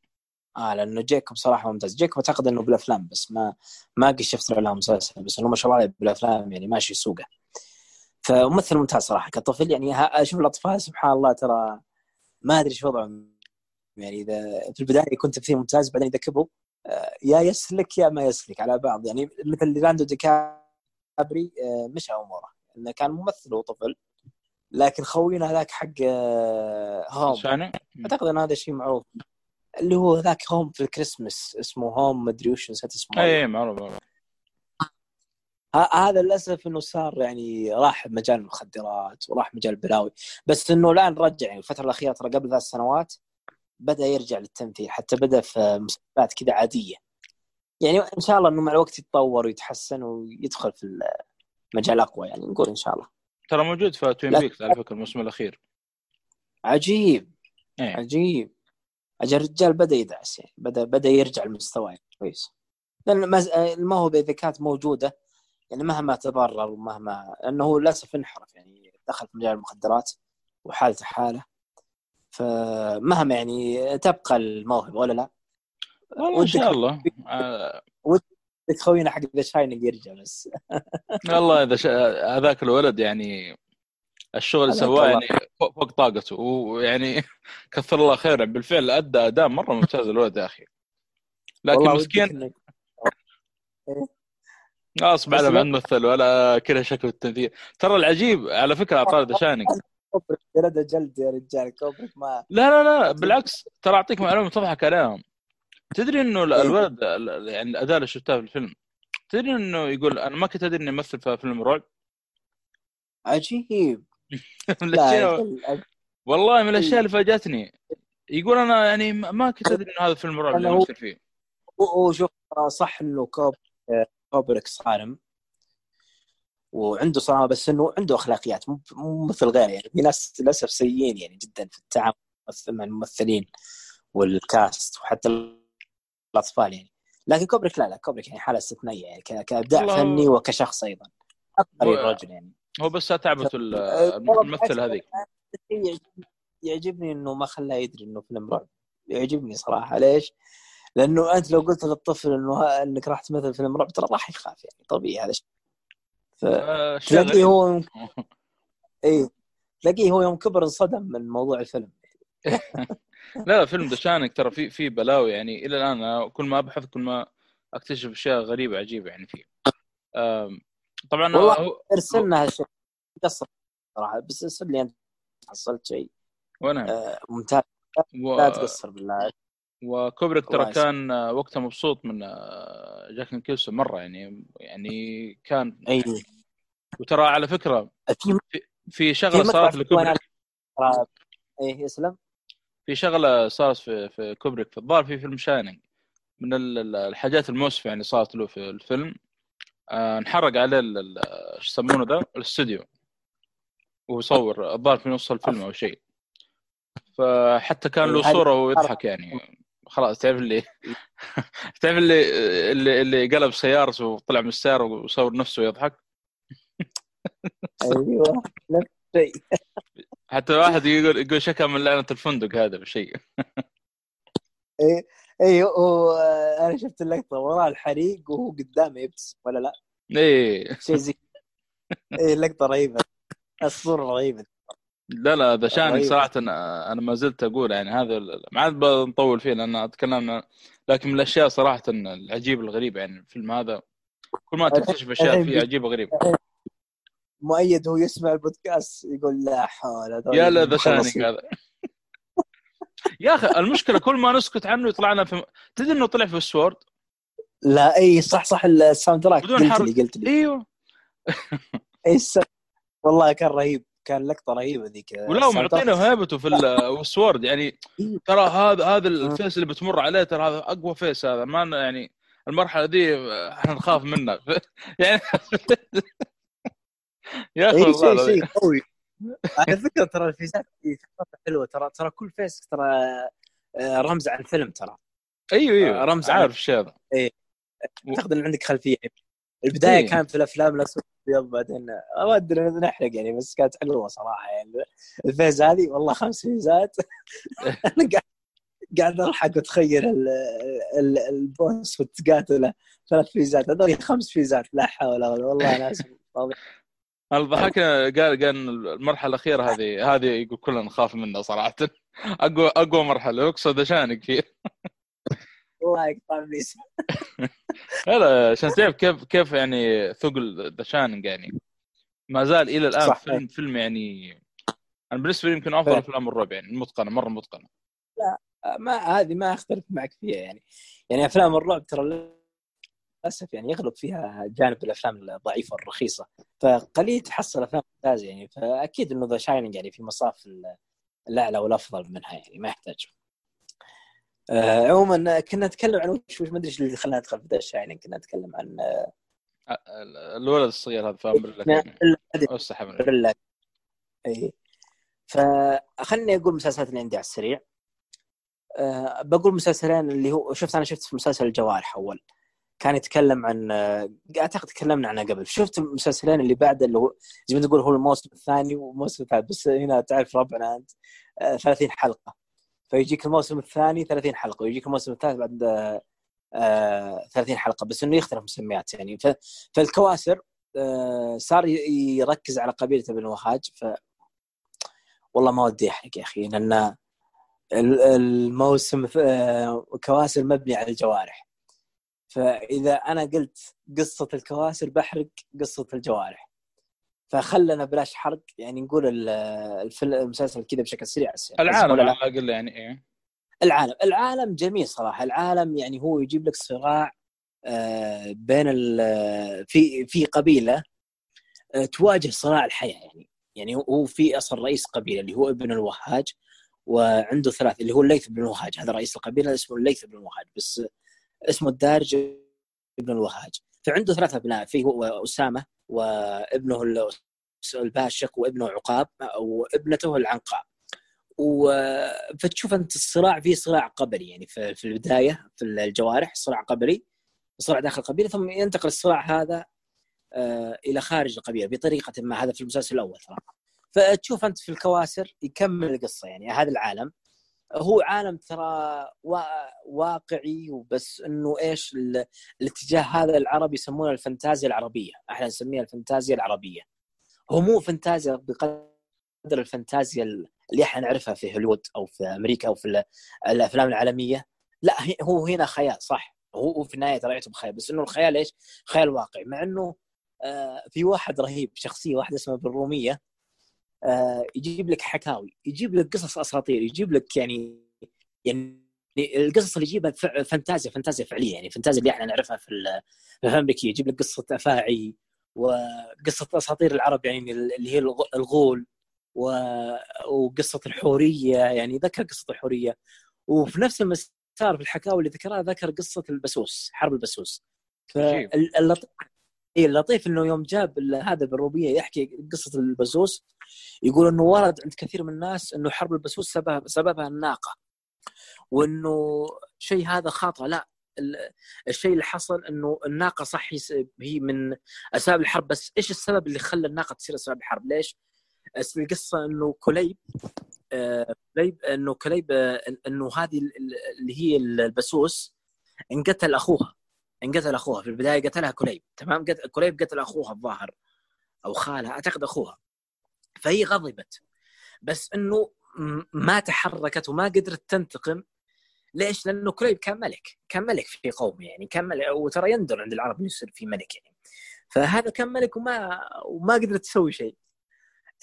آه لأنه جيكوب صراحة ممتاز. جيكوب أعتقد إنه بالأفلام بس ما ما قد شفت له مسلسل. بس إنه ما شاء الله بالأفلام يعني ماشي سوقه. فممثل ممتاز صراحة كطفل. يعني أشوف الأطفال سبحان الله ترى ما أدري إيش وضعهم. يعني إذا في البداية يكون تمثيل ممتاز بعدين إذا كبروا آه، يا يسلك يا ما يسلك على بعض. يعني مثل ليلاندو دي كابري آه، مشى اموره إنه كان ممثل وطفل لكن خوينا هذاك حق آه، هوم؟ أعتقد إن هذا شيء معروف. اللي هو ذاك هوم في الكريسماس اسمه هوم مدري وش نسيت اسمه. اي معروف معروف. هذا للأسف إنه صار يعني راح مجال المخدرات وراح مجال البلاوي. بس إنه الآن رجع يعني الفترة الأخيرة ترى قبل ثلاث سنوات بدأ يرجع للتمثيل حتى بدأ في مسلسلات كذا عادية. يعني إن شاء الله إنه مع الوقت يتطور ويتحسن ويدخل في المجال أقوى يعني نقول إن شاء الله. ترى موجود في Twin. Peaks على فكرة الموسم الأخير. عجيب. اي عجيب. أجل الرجال بدأ يدعس يعني بدا بدأ يرجع لمستواه يعني كويس. لأن مز- الموهبه اذا كانت موجودة. يعني مهما تضرر ومهما لأنه هو للأسف انحرف يعني دخل في مجال المخدرات وحالته حالة. فمهما يعني تبقى الموهبة ولا لا والله إن شاء الله. آه، بدك خوينا حق The Shining يرجع بس. والله إذا ش... هذاك الولد يعني الشغل اللي سواه. يعني فوق طاقته. ويعني كثر الله خيره بالفعل أدى اداء مرة ممتاز الولد يا أخي. لكن ودك مسكين غصب عنه بس ما لا. مثل ولا كذا شكل التمثيل. ترى العجيب على فكرة اعطاه ذا شاينينج كوبريك جلده جلد يا رجال كوبريك ما لا لا لا بالعكس ترى أعطيك معلومة تضحك عليهم. تدري إنه إيه. الولد ال- يعني الاداء اللي شفتها في الفيلم تدري إنه يقول أنا ما كنت أدري اني امثل في فيلم رعب؟ عجيب. لا والله من الأشياء اللي فاجأتني. يقول أنا يعني ما ما كنت أدري إنه هذا فيلم رعب اللي امثل فيه. هو شوف صح إنه كوب كوبريك صارم وعنده صراحة بس إنه عنده أخلاقيات مو مثل غيره. يعني في ناس للأسف سيئين يعني جدا في التعامل مع الممثلين وال cast وحتى الأطفال يعني. لكن كوبريك لا لا كوبريك يعني حالة استثنائية يعني كأبداع فني وكشخص أيضا. هو- الرجل يعني. هو بس تعبته ال- أه، الممثل هذيك. يعجبني إنه ما خلاه يدري إنه فيلم رعب. يعجبني صراحة. ليش؟ لأنه أنت لو قلت للطفل إنه إنك راح تمثل فيلم رعب ترى راح يخاف يعني طبيعي هذا الشيء آه، تلاقيه. هو اي تلاقيه هو يوم كبر انصدم من موضوع الفيلم. لا لا فيلم The Shining ترى في في بلاوي يعني إلى الآن أنا كل ما أبحث كل ما أكتشف أشياء غريبة عجيبة يعني فيه. طبعا والله هو أرسلنا هالشيء. قصر صراحة بس أرسل لي أنت حصلت شيء. وأنا آه، ممتاز. و... لا تقصر بالله. وكوبريك ترى. كان آه، وقتها مبسوط من آه، جاك نيكلسون مرة يعني يعني كان أي. وترى على فكرة في شغلة صارت في لكوبريك ترى- إيه يسلم. في شغلة صارت في في كوبريك في الظاهر في فيلم Shining. من ال- ال- الحاجات المؤسفه يعني صارت له في الفيلم. آه انحرق عليه إيش يسمونه ذا الاستوديو. وهو يصور الظاهر في نص الفيلم أو شيء. فحتى كان له إيه، صورة وهو يضحك يعني. خلاص تعرف اللي تعرف اللي اللي اللي قلب سيارته وطلع من السيارة وصور نفسه يضحك أيوه نفس الشيء. حتى واحد يقول يقول شكا من لعنة الفندق هذا بشيء. إيه هو أنا شفت اللقطة وراه الحريق وهو قدامه يبتسم ولا لا؟ إيه. شيء زي إيه لقطه رهيبة. الصورة رهيبة. لا لا ذا شانك رهيب. صراحة أنا أنا ما زلت أقول يعني هذا ما عاد بنطول فيه لأن تكلمنا لكن من الأشياء صراحة العجيبه الغريبه يعني الفيلم هذا كل ما تكتشف أشياء فيه عجيبه غريبه مؤيد هو يسمع البودكاست يقول لا حول يا لا The. Shining هذا. يا أخي المشكلة كل ما نسكت عنه يطلع لنا في تدري إنه طلع في السورد؟ لا إي صح صح ال soundtrack. بدون قلت حرق. لي قلت لي. إيوه. إي والله كان رهيب. كان لقطة رهيبة ذيك ولا ال soundtrack. معطينا هيبته في ال- السورد يعني إيه. ترى هذا هذا الفيس اللي بتمر عليه ترى هذا أقوى فيس هذا ما يعني المرحلة دي إحنا نخاف منها يعني يا أخي اي والله شيء. شيء قوي على فكرة ترى الفيزات فكرتها حلوة ترى ترى كل فيس ترى آه، رمز عن فيلم ترى أيوه أيوه آه، رمز عارف الشيء هذا أعتقد إن عندك خلفية البداية إيه. كانت في الأفلام الأسود والابيض بعدين ما أدري نحرق يعني بس كانت حلوة صراحة يعني. الفيز هذه والله خمس فيزات. أنا قاعد قاعد أضحك ال- البوس وتقاتله. ثلاث فيزات هذول خمس فيزات لا حول ولا قوة. والله ناس فاضي. أنا ضحكنا قال قال المرحلة الأخيرة هذه هذه يقول كلنا نخاف منها صراحة. اقوى أقوى مرحلة أقصد شانك فيه الله يقطع ابليس لا عشان تعرف كيف كيف يعني ثقل The Shining يعني. ما زال إلى الآن صح. فيلم فيلم يعني أنا بالنسبة لي يمكن أفضل. أفلام الرعب يعني المتقنة مرة متقنة. ما هذه ما أختلف معك فيها يعني. يعني أفلام الرعب ترى للأسف يعني يغلب فيها جانب الأفلام الضعيفة والرخيصه فقليل تحصل أفلام ممتازة يعني. فأكيد إنه The Shining يعني في مصاف ال- الأعلى والأفضل منها يعني ما يحتاج. آه عموما كنا نتكلم عن وش وش ما أدري إيش اللي خلانا ندخل في ذا شايننج كنا نتكلم عن الولد الصغير هذا فاهم بريلا إي. فخلني أقول مسلسلات اللي عندي على السريع. أه بقول مسلسلين اللي هو شفت أنا شفت في مسلسل الجوارح أول. كان يتكلم عن أعتقد تكلمنا عنه قبل. شفت المسلسلين اللي بعد اللي هو زي ما تقول هو الموسم الثاني والموسم الثالث بس هنا تعرف ربعنا أنت. أه 30 حلقة. فيجيك الموسم الثاني 30 حلقة ويجيك الموسم الثالث بعد أه آه 30 حلقة بس إنه يختلف مسميات يعني. فالكواسر آه صار يركز على قبيلة ابن وهاج ف والله ما ودي أحرق يا أخي لأن ال- الموسم آه، كواسر مبني على الجوارح. فإذا أنا قلت قصة الكواسر بحرق قصة الجوارح. فخلنا بلاش حرق يعني نقول المسلسل كذا بشكل سريع العالم ولا على لا؟ الأقل يعني إيه. العالم العالم جميل صراحة. العالم يعني هو يجيب لك صراع آه، بين ال- في في قبيلة آه، تواجه صراع الحياة يعني. يعني هو- في أصلا رئيس قبيلة اللي هو ابن الوهاج وعنده ثلاث اللي هو الليث بن الوهاج. هذا رئيس القبيلة اسمه الليث بن الوهاج بس اسمه الدارج ابن الوهاج. فعنده ثلاث أبناء فيه هو اسامه وابنه ال- الباشق وابنه عقاب وابنته العنقاء فتشوف أنت الصراع فيه صراع قبلي يعني في في البداية في الجوارح صراع قبلي صراع داخل القبيله ثم ينتقل الصراع هذا آه، إلى خارج القبيلة بطريقة ما. هذا في المسلسل الأول ترى. فتشوف أنت في الكواسر يكمل القصة يعني هذا العالم. هو عالم ترى وا- واقعي وبس انه إيش ال- الاتجاه هذا العربي يسمونه الفانتازيا العربية. إحنا نسميها الفانتازيا العربية. هو مو فانتازيا بقدر الفانتازيا اللي إحنا نعرفها في هوليوود أو في أمريكا أو في ال- الأفلام العالمية. لا هو هنا خيال صح. هو في النهاية ترى يعتبر خيال بس إنه الخيال إيش؟ خيال واقعي. مع إنه آه، في واحد رهيب شخصية واحدة اسمها بالرومية. يجيب لك حكاوي يجيب لك قصص أساطير يجيب لك يعني يعني القصص اللي يجيبها فانتازيا فانتازيا فعليه يعني فانتازيا اللي إحنا نعرفها في ال- في الافلام الأمريكية. يجيب لك قصة أفاعي وقصة أساطير العرب يعني اللي هي الغ- الغول وقصة الحورية يعني ذكر قصة الحورية. وفي نفس المسار في الحكاوي اللي ذكرها ذكر قصة البسوس حرب البسوس. فاللطيف إيه اللطيف إنه يوم جاب هذا بالروبية يحكي قصة البسوس يقول إنه ورد عند كثير من الناس إنه حرب البسوس سبب سببها الناقة. وإنه شيء هذا خاطئ. لا ال- الشيء اللي حصل إنه الناقة صح هي من أسباب الحرب بس إيش السبب اللي خلى الناقة تصير أسباب الحرب؟ ليش؟ القصة إنه كليب آه، كليب انه كليب آه، إنه هذه ال- ال- اللي هي البسوس انقتل أخوها. انقتل أخوها في البداية قتلها كليب تمام قت- كليب قتل أخوها الظاهر أو خالها أعتقد أخوها فهي غضبت بس إنه ما تحركت وما قدرت تنتقم ليش؟ لأنه كليب كان ملك، كان ملك في قومه يعني كان ملك وترى يندر عند العرب إنه يصير في ملك يعني. فهذا كان ملك وما وما قدرت تسوي شيء.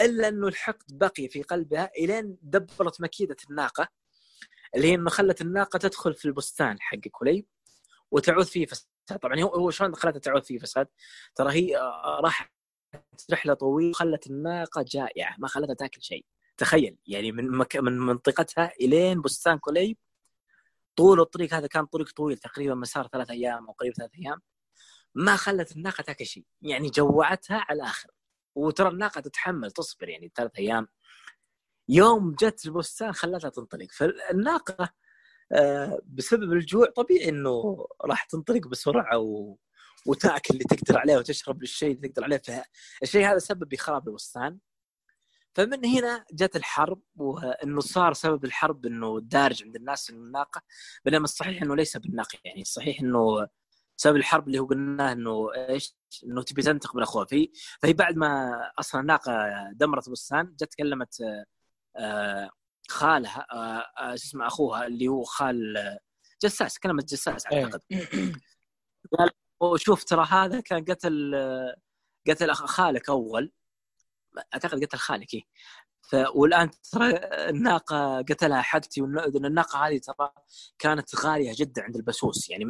إلا إنه الحقد بقي في قلبها إلين دبرت مكيدة الناقة اللي هي إنه خلت الناقة تدخل في البستان حق كليب وتعوث فيه فساد، طبعا هو شلون خلتها تعوث فيه فساد؟ ترى هي آه، راحت رحلة طويلة وخلت الناقة جائعة ما خلتها تاكل شيء. تخيل يعني من مك... من منطقتها إلين بستان كليب طول الطريق هذا كان طريق طويل تقريبا مسار ثلاث أيام أو قريب ثلاث أيام. ما خلت الناقة تاكل شيء يعني جوعتها على الآخر وترى الناقة تتحمل تصبر يعني ثلاث أيام. يوم جت البستان خلتها تنطلق. فالناقة بسبب الجوع طبيعي إنه راح تنطلق بسرعة و... وتأكل اللي تقدر عليه وتشرب الشيء اللي تقدر عليه. فالشيء هذا سبب بخراب البستان فمن هنا جت الحرب وإنه صار سبب الحرب إنه دارج عند الناس إنه الناقة. بينما الصحيح إنه ليس بالناقة يعني. الصحيح إنه سبب الحرب اللي هو قلناه إنه إيش؟ إنه تبي تنتقم من اخوها فهي فهي بعد ما أصلا الناقة دمرت البستان جت كلمت آه، خالها آه، آه، شو اسمه أخوها اللي هو خال جساس كلمة جساس إيه. أعتقد. قال وشوف ترى هذا كان قتل قتل خالك أول. أعتقد قتل خالك إيه. ف... والآن ترى الناقة قتلها حقتي والناقة هذه ترى كانت غالية جدا عند البسوس. يعني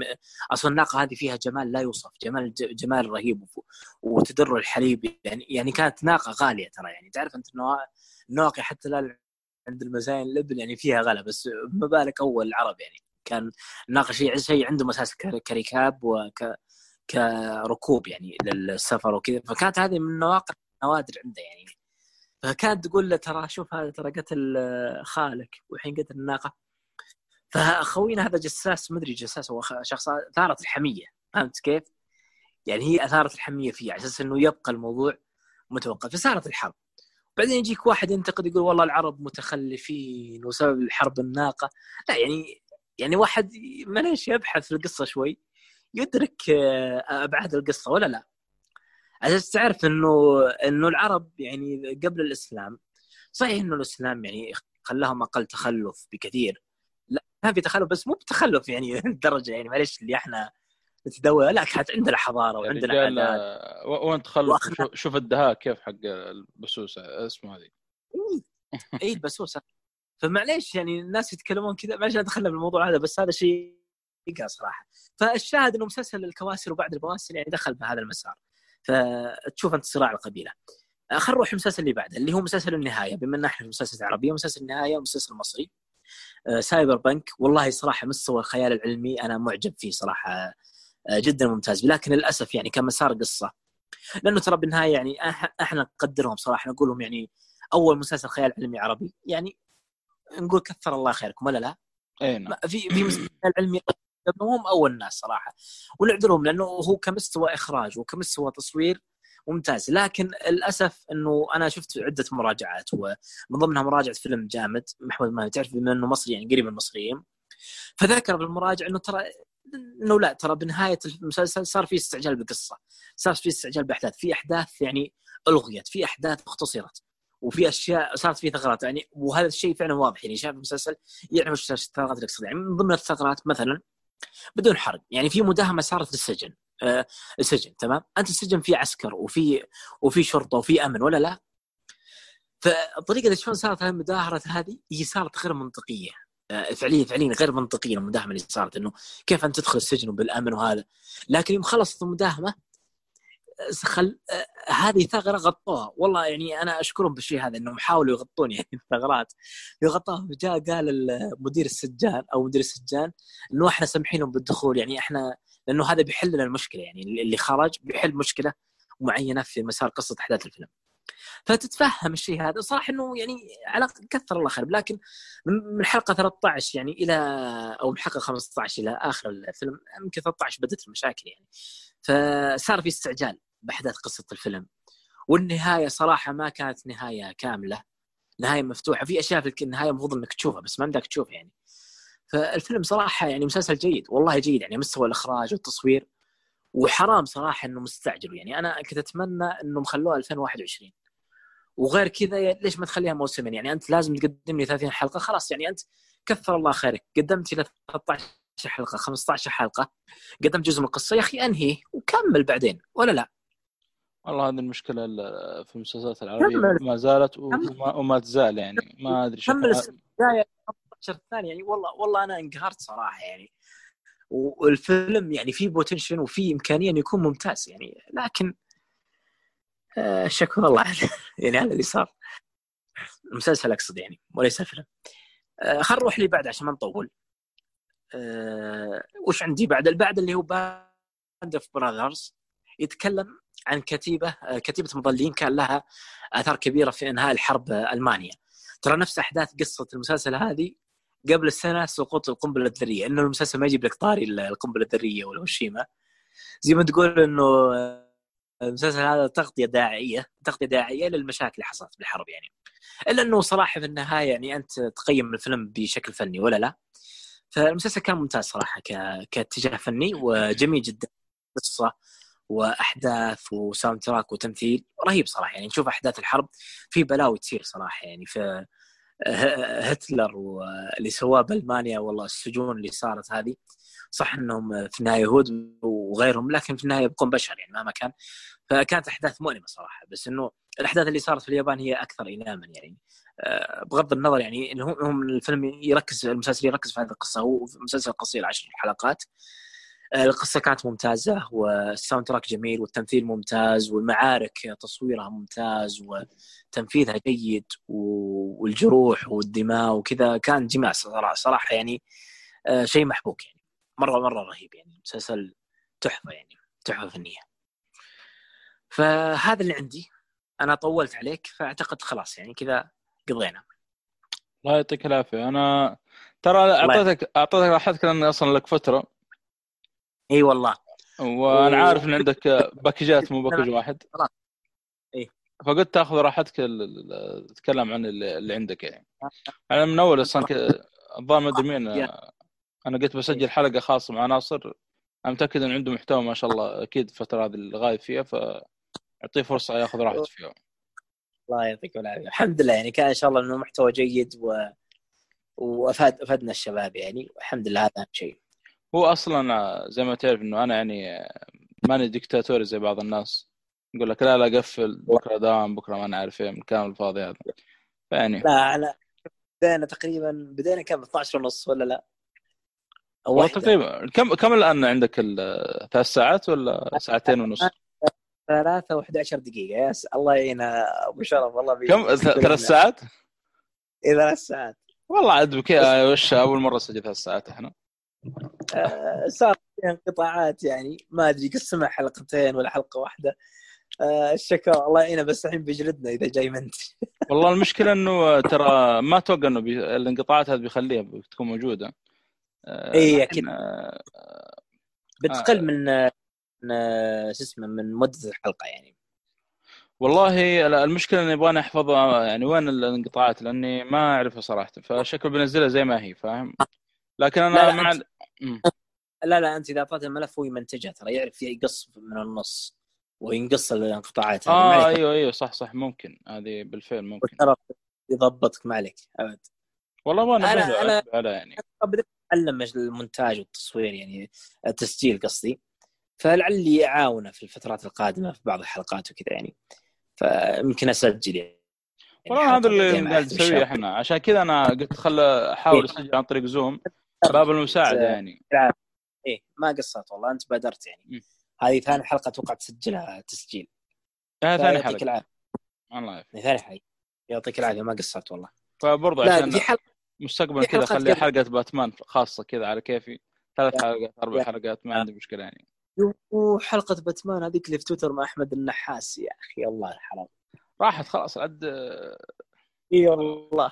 أصلا الناقة هذه فيها جمال لا يوصف جمال جمال رهيب وتدر الحليب. يعني يعني كانت ناقة غالية ترى. يعني تعرف أنت النواقي حتى لا عند المزايا الابل يعني فيها غلا بس ما بالك أول العرب يعني. كان الناقه شيء عندهم أساس كركاب وك كركوب يعني للسفر وكذا. فكانت هذه من النواقع نوادر عنده يعني. فكانت تقول له ترى شوف هذا ترى قتل خالك. والحين قتل الناقة. فخوينا هذا جساس مدري جساس هو شخص أثارت الحمية. فهمت كيف؟ يعني هي أثارت الحمية فيه على أساس إنه يبقى الموضوع متوقف. فصارت الحرب. بعدين يجيك واحد ينتقد يقول والله العرب متخلفين وسبب الحرب الناقة. لا يعني يعني واحد معليش يبحث في القصة شوي. يدرك آه، أبعاد القصة ولا لا؟ عشان تعرف إنه إنه العرب يعني قبل الإسلام صحيح إنه الإسلام يعني خلاهم أقل تخلف بكثير. لا كان في تخلف بس مو بتخلف يعني الدرجه يعني معلش اللي إحنا نتدور لا كانت عندنا حضارة وعندنا عادات آه، وين تخلف شوف الدهاء كيف حق البسوسة اسمه هذه اي البسوسة. فمعليش يعني الناس يتكلمون كذا معليش دخلنا بالموضوع هذا بس هذا شيء يقع صراحة. فالشاهد إنه مسلسل الكواسر وبعد البواسر يعني دخل بهذا المسار. فتشوف أنت صراع القبيلة. خلينا نروح المسلسل اللي بعده اللي هو مسلسل النهاية. بما إن إحنا في مسلسل عربي مسلسل النهاية ومسلسل مصري. آه، سايبر بنك. والله صراحة مستوى الخيال العلمي أنا معجب فيه صراحة. آه، جدا ممتاز. لكن للأسف يعني كمسار قصة. لأنه ترى بالنهاية يعني أحنا نقدرهم صراحة. نقول لهم يعني أول مسلسل خيال علمي عربي. يعني نقول كثر الله خيركم ولا لا؟ اي نعم. في في مسلسل علمي هم أول ناس صراحة. ونعذرهم لأنه هو كمستوى إخراج وكمستوى تصوير ممتاز. لكن للأسف إنه أنا شفت عدة مراجعات ومن ضمنها مراجعة فيلم جامد. محمود ما تعرف بما إنه مصري يعني قريب من المصريين. فذكر بالمراجع إنه ترى إنه لا ترى بنهاية المسلسل صار في استعجال بالقصة صار في استعجال بأحداث في أحداث يعني ألغيت في أحداث اختصرت وفي أشياء صارت في ثغرات يعني وهذا الشيء فعلا واضح. يعني شايف المسلسل يعرف إيش الثغرات اللي يعني من ضمن الثغرات مثلا بدون حرق يعني في مداهمة صارت في السجن آه السجن تمام؟ أنت السجن فيه عسكر وفي وفي شرطة وفي أمن ولا لا؟ فالطريقة اللي شلون صارت المداهره هذه؟ هي صارت غير منطقية. فعليا فعليا غير منطقيه المداهمة اللي صارت إنه كيف أنت تدخل السجن وبالامن وهذا. لكن يوم خلصت المداهمة خل... آه، هذه ثغرة غطوها. والله يعني أنا أشكرهم بالشيء هذا إنهم حاولوا يغطون يعني الثغرات يغطوها جاء قال مدير السجان أو مدير السجان إنه إحنا سامحين لهم بالدخول. يعني إحنا لأنه هذا بيحل لنا المشكلة. يعني اللي خرج بيحل مشكلة معينة في مسار قصة أحداث الفيلم. فتتفهم الشيء هذا. صراحة إنه يعني على كثر الله خير. لكن من الحلقة 13 يعني إلى أو من الحلقة 15 إلى آخر الفيلم يمكن 13 بدات المشاكل يعني. فصار في استعجال بأحداث قصة الفيلم. والنهاية صراحة ما كانت نهاية كاملة. نهاية مفتوحة. في أشياء في النهايه المفروض إنك تشوفها بس ما بدك تشوفها يعني. فالفيلم صراحة يعني مسلسل جيد. والله جيد يعني. مستوى الإخراج والتصوير. وحرام صراحة إنه مستعجلوا يعني. أنا كنت أتمنى إنهم خلوها 2021 وغير كذا ليش ما تخليها موسمين يعني أنت لازم تقدم لي 30 حلقة خلاص يعني أنت كثر الله خيرك. قدمت لي 13 حلقة 15 حلقة قدمت جزء من القصة يا أخي أنهي وكمل بعدين ولا لا؟ والله هذه المشكلة في المسلسلات العربية ما زالت وما, وما تزال يعني ما أدري كمل البدايه 15 الثانية يعني والله والله أنا انقهرت صراحة يعني. والفيلم يعني فيه بوتنشن وفيه إمكانية إنه يكون ممتاز يعني. لكن شكوى الله يعني هذا اللي صار. المسلسل أقصد يعني وليس الفيلم آه خل نروح اللي بعد عشان ما نطول. آه وش عندي بعد؟ بعد اللي هو Band of Brothers يتكلم عن كتيبة آه كتيبة مظلين كان لها آثار كبيرة في إنهاء الحرب المانيا ترى نفس أحداث قصة المسلسل هذه قبل السنة سقوط القنبلة الذرية. إنه المسلسل ما يجيب لك طاري القنبلة الذرية ولا هيروشيما زي ما تقول إنه المسلسل هذا تغطية داعية تغطية داعية للمشاكل اللي حصلت بالحرب يعني. إلا إنه صراحة في النهاية يعني أنت تقيم الفيلم بشكل فني ولا لا؟ فالمسلسل كان ممتاز صراحة ك... كاتجاه فني وجميل جدا. قصة وأحداث وساوند تراك وتمثيل رهيب صراحة يعني. نشوف أحداث الحرب في بلاوي تصير صراحة يعني. في هتلر واللي سواه بألمانيا والله السجون اللي صارت هذه صح انهم في النهاية يهود وغيرهم لكن في النهاية يبقون بشر يعني مهما كان. فكانت أحداث مؤلمة صراحة بس إنه الأحداث اللي صارت في اليابان هي أكثر ايلاما يعني. آه، بغض النظر يعني إنه هم الفيلم يركز المسلسل يركز في هذه القصة هو مسلسل قصير عشر حلقات. آه، القصة كانت ممتازة وال soundtrack جميل والتمثيل ممتاز والمعارك تصويرها ممتاز وتنفيذها جيد والجروح والدماء وكذا كان جماع صراحة يعني آه، شيء محبوك يعني. مرة مرة رهيب يعني مسلسل تحفة يعني تحفة فنية. فهذا اللي عندي. أنا طولت عليك فأعتقد خلاص يعني كذا قضينا. الله يعطيك العافية. أنا ترى أعطيتك أعطيتك راحتك لأن أصلا لك فترة. إي والله. وأنا و... عارف إن عندك باكجات مو package واحد. خلاص. إي. فقلت تاخذ راحتك تتكلم عن اللي عندك يعني. أنا من أول أصلا الظاهر ما ادري مين أنا قلت بسجل حلقة خاصة مع ناصر. أنا متأكد ان عنده محتوى ما شاء الله. أكيد الفترة هذه اللي غايب فيها فأعطيه فرصة ياخذ راحته فيها. الله يعطيك العافية. الحمد لله يعني كان إن شاء الله إنه محتوى جيد و وافاد أفدنا الشباب يعني. والحمد لله هذا أهم شيء. هو أصلا زي ما تعرف إنه أنا يعني ماني ديكتاتوري زي بعض الناس. يقول لك لا لا قفل بكرة دام بكرة ما نعرف إيه من الكلام الفاضي هذا. يعني لا أنا بدينا تقريبا بدينا كم؟ 12 ونص ولا لا؟ تقريبا كم كم الآن عندك ثلاث ساعات ولا ساعتين ونص؟ ثلاثة و11 دقيقة. يا الله يعين أبو شرف والله بي... كم؟ ثلاث ساعات؟ اي ثلاث ساعات. والله عاد بكي وش أول مرة سجل ثلاث ساعات إحنا. آه صار انقطاعات يعني. ما أدري قسمها حلقتين ولا حلقة واحدة. آه الشكوى الله يعينه بس الحين بيجلدنا إذا جاي منت والله المشكلة إنه ترى ما أتوقع إنه بي... الانقطاعات هذه بيخليها بتكون موجودة. اي أكيد. آه بتقل آه. من شو اسمه من مدة الحلقة يعني. والله المشكلة إني أبغى احفظها يعني وين الانقطاعات؟ لأني ما أعرفها صراحة. فشكل بنزلها زي ما هي فاهم؟ لكن أنا لا لا مع أنت... لا لا أنت إذا اعطيته الملف هو يمنتجها ترى يعرف يقص من النص وينقص الانقطاعات. آه أيوه أيوه صح صح ممكن. هذه بالفعل ممكن. يضبطك ما عليك أبد. والله ما أنا أنا على يعني. اتعلم المونتاج والتصوير يعني التسجيل قصدي. فلعلي اعاونه في الفترات القادمة في بعض الحلقات وكذا يعني. فيمكن أسجل يعني. والله هذا اللي قاعد نسويه إحنا. عشان كذا أنا قلت خل أحاول إيه. أسجل عن طريق زوم باب المساعدة يعني. إيه. ما قصرت والله أنت بادرت يعني. هذه ثاني حلقة أتوقع تسجلها تسجيل. هذه ثاني حلقة. الله يعافيك. ثاني حلقة. يعطيك العافية ما قصرت والله. فبرضه عشان في حلقة مستقبلا كذا خلي حلقة باتمان خاصة كذا على كيفي. ثلاث حلقات أربع حلقات ما عندي مشكلة يعني. وحلقة باتمان هذيك اللي في تويتر مع أحمد النحاس. يا أخي الله الحرام. راحت خلاص عد. إي والله.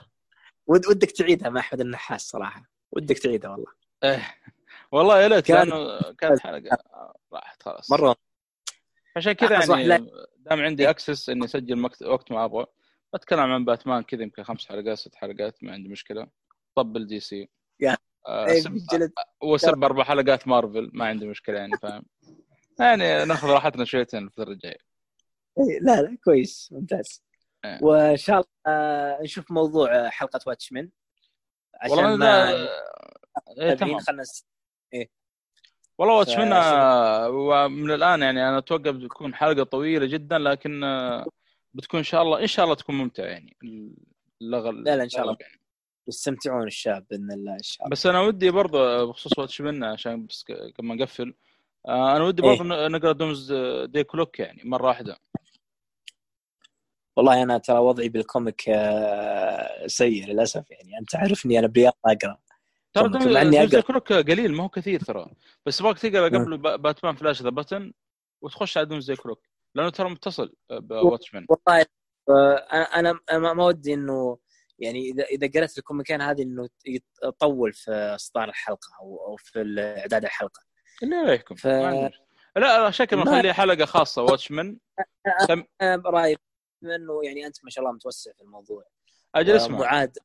ود ودك تعيدها مع أحمد النحاس صراحة. ودك تعيدها والله. إيه. والله يا ليت كان... لأنه كانت حلقة. راحت خلاص. مرة. عشان كذا يعني دام عندي access إني أسجل وقت ما أبغى. بتكلم عن باتمان كذا يمكن خمس حلقات ست حلقات ما عندي مشكلة. طبل DC. يا آه، إيه، وسب أربع حلقات مارفل ما عندي مشكلة يعني فاهم؟ يعني ناخذ راحتنا شويتين الفترة الجاية. إيه، لا لا كويس ممتاز. إيه. وإن شاء الله آه، نشوف موضوع حلقة واتشمن. عشان والله ما إيه تمام. خلنا إيه. والله واتشمن ومن الآن يعني أنا أتوقع بتكون حلقة طويلة جدا لكن آه، بتكون إن شاء الله إن شاء الله تكون ممتعة يعني. اللغة لا لا إن شاء الله. يعني. يستمتعون الشباب بإذن الله إن شاء الله. بس أنا ودي برضه بخصوص واتش منا عشان بس كما نقفل آه، أنا ودي برضه إيه؟ نقرأ دومز دي كلوك يعني مرة واحدة. والله أنا ترى وضعي بالكوميك آه، سيء للأسف يعني. أنت عارفني أنا برياض أقرأ ترى دونجل أقرأ. كروك قليل ما هو كثير ترى. بس ابغاك تقرأ قبل با- باتمان فلاش ذا باتن وتخش على دونجل كروك لأنه ترى متصل بواتشمان والله آه، أنا أنا ما ودي إنه يعني إذا إذا قرأت الكوميكين هذه إنه يطول في إصدار الحلقة أو أو في اعداد الحلقة. اللي عليكم ف-. لا لا شكل نخليها حلقة خاصة Watchmen أنا برايي إنه يعني أنت ما شاء الله متوسع في الموضوع. أجل اسمع. معاد.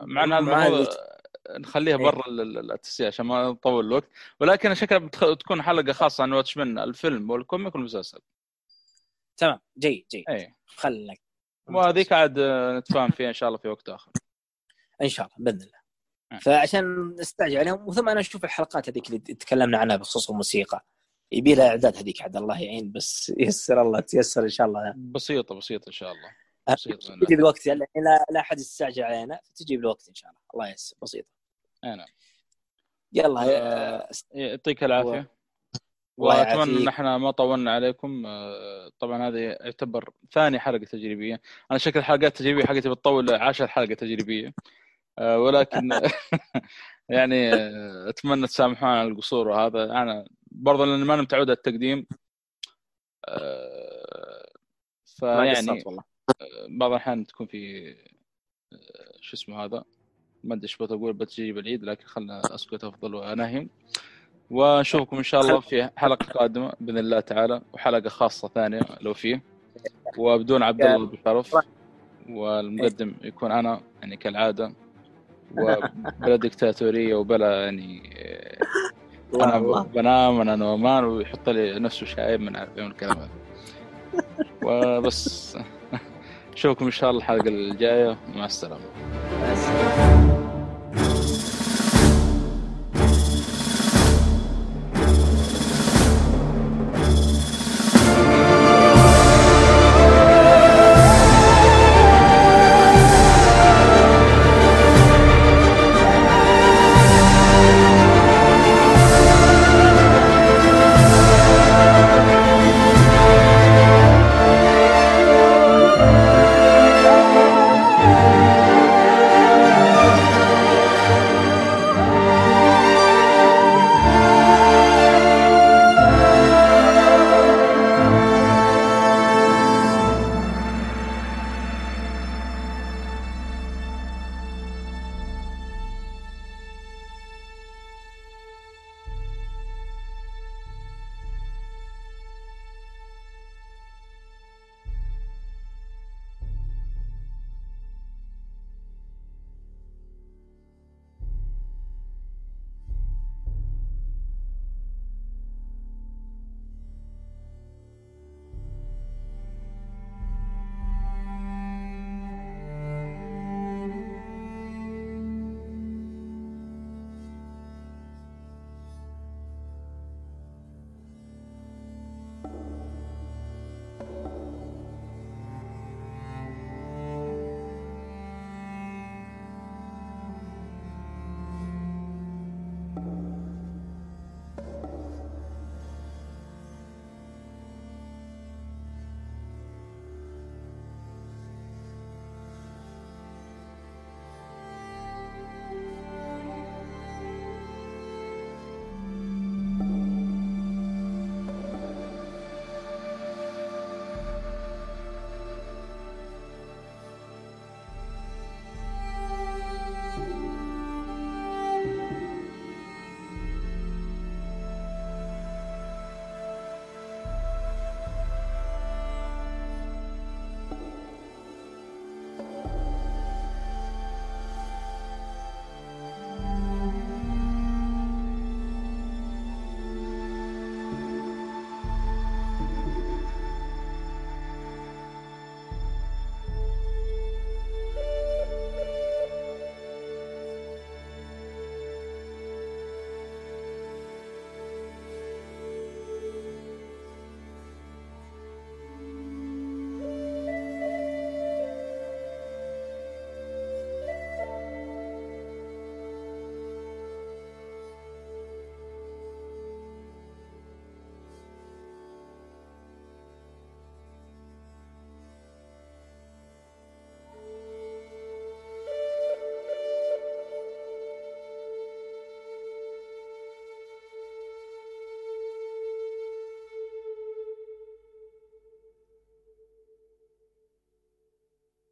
مع إن هذا الموضوع ال- نخليها إيه. برا ال- ال- التسجيل عشان ما نطول الوقت. ولكن شكلها بتخ... تكون حلقة خاصة عن Watchmen الفيلم وال comic والمسلسل. تمام جيد جيد. اي خلنا وهذيك عاد نتفاهم فيها إن شاء الله في وقت آخر. إن شاء الله بإذن الله. آه. فعشان نستعجل عليهم وثم أنا أشوف الحلقات هذيك اللي تكلمنا عنها بخصوص الموسيقى. يبي لها إعداد هذيك عاد الله يعين بس يسر الله تيسر إن شاء الله. بسيطة بسيطة إن شاء الله. أهم بسيطة تجي بوقت يعني لا لا أحد يستعجل علينا فتجي بالوقت إن شاء الله. الله يسر بسيطة. أي نعم. يلا آه، يعطيك العافية. وأتمنى إن. إحنا ما طولنا عليكم. آه، طبعا هذه يعتبر ثاني حلقة تجريبية. أنا شكل الحلقات التجريبية حقتي بتطول 10 حلقة تجريبية. آه، ولكن يعني آه، أتمنى تسامحونا على القصور وهذا. أنا برضه لأن ما أنا متعود على التقديم. فيعني بعض الأحيان تكون في شو اسمه هذا؟ ما أدري إيش بقول بتجي بالعيد لكن خلنا أسكت أفضل واناهم ونشوفكم إن شاء الله في حلقة قادمة بإذن الله تعالى وحلقة خاصة ثانية لو فيه وبدون عبد الله بشرف والمقدم يكون أنا يعني كالعادة وبلا دكتاتورية وبلا يعني أنا بنام أنا نومان ويحط لي نفسه شايب من عارف من الكلام هذا. وبس. أشوفكم إن شاء الله الحلقة الجاية. مع السلامة.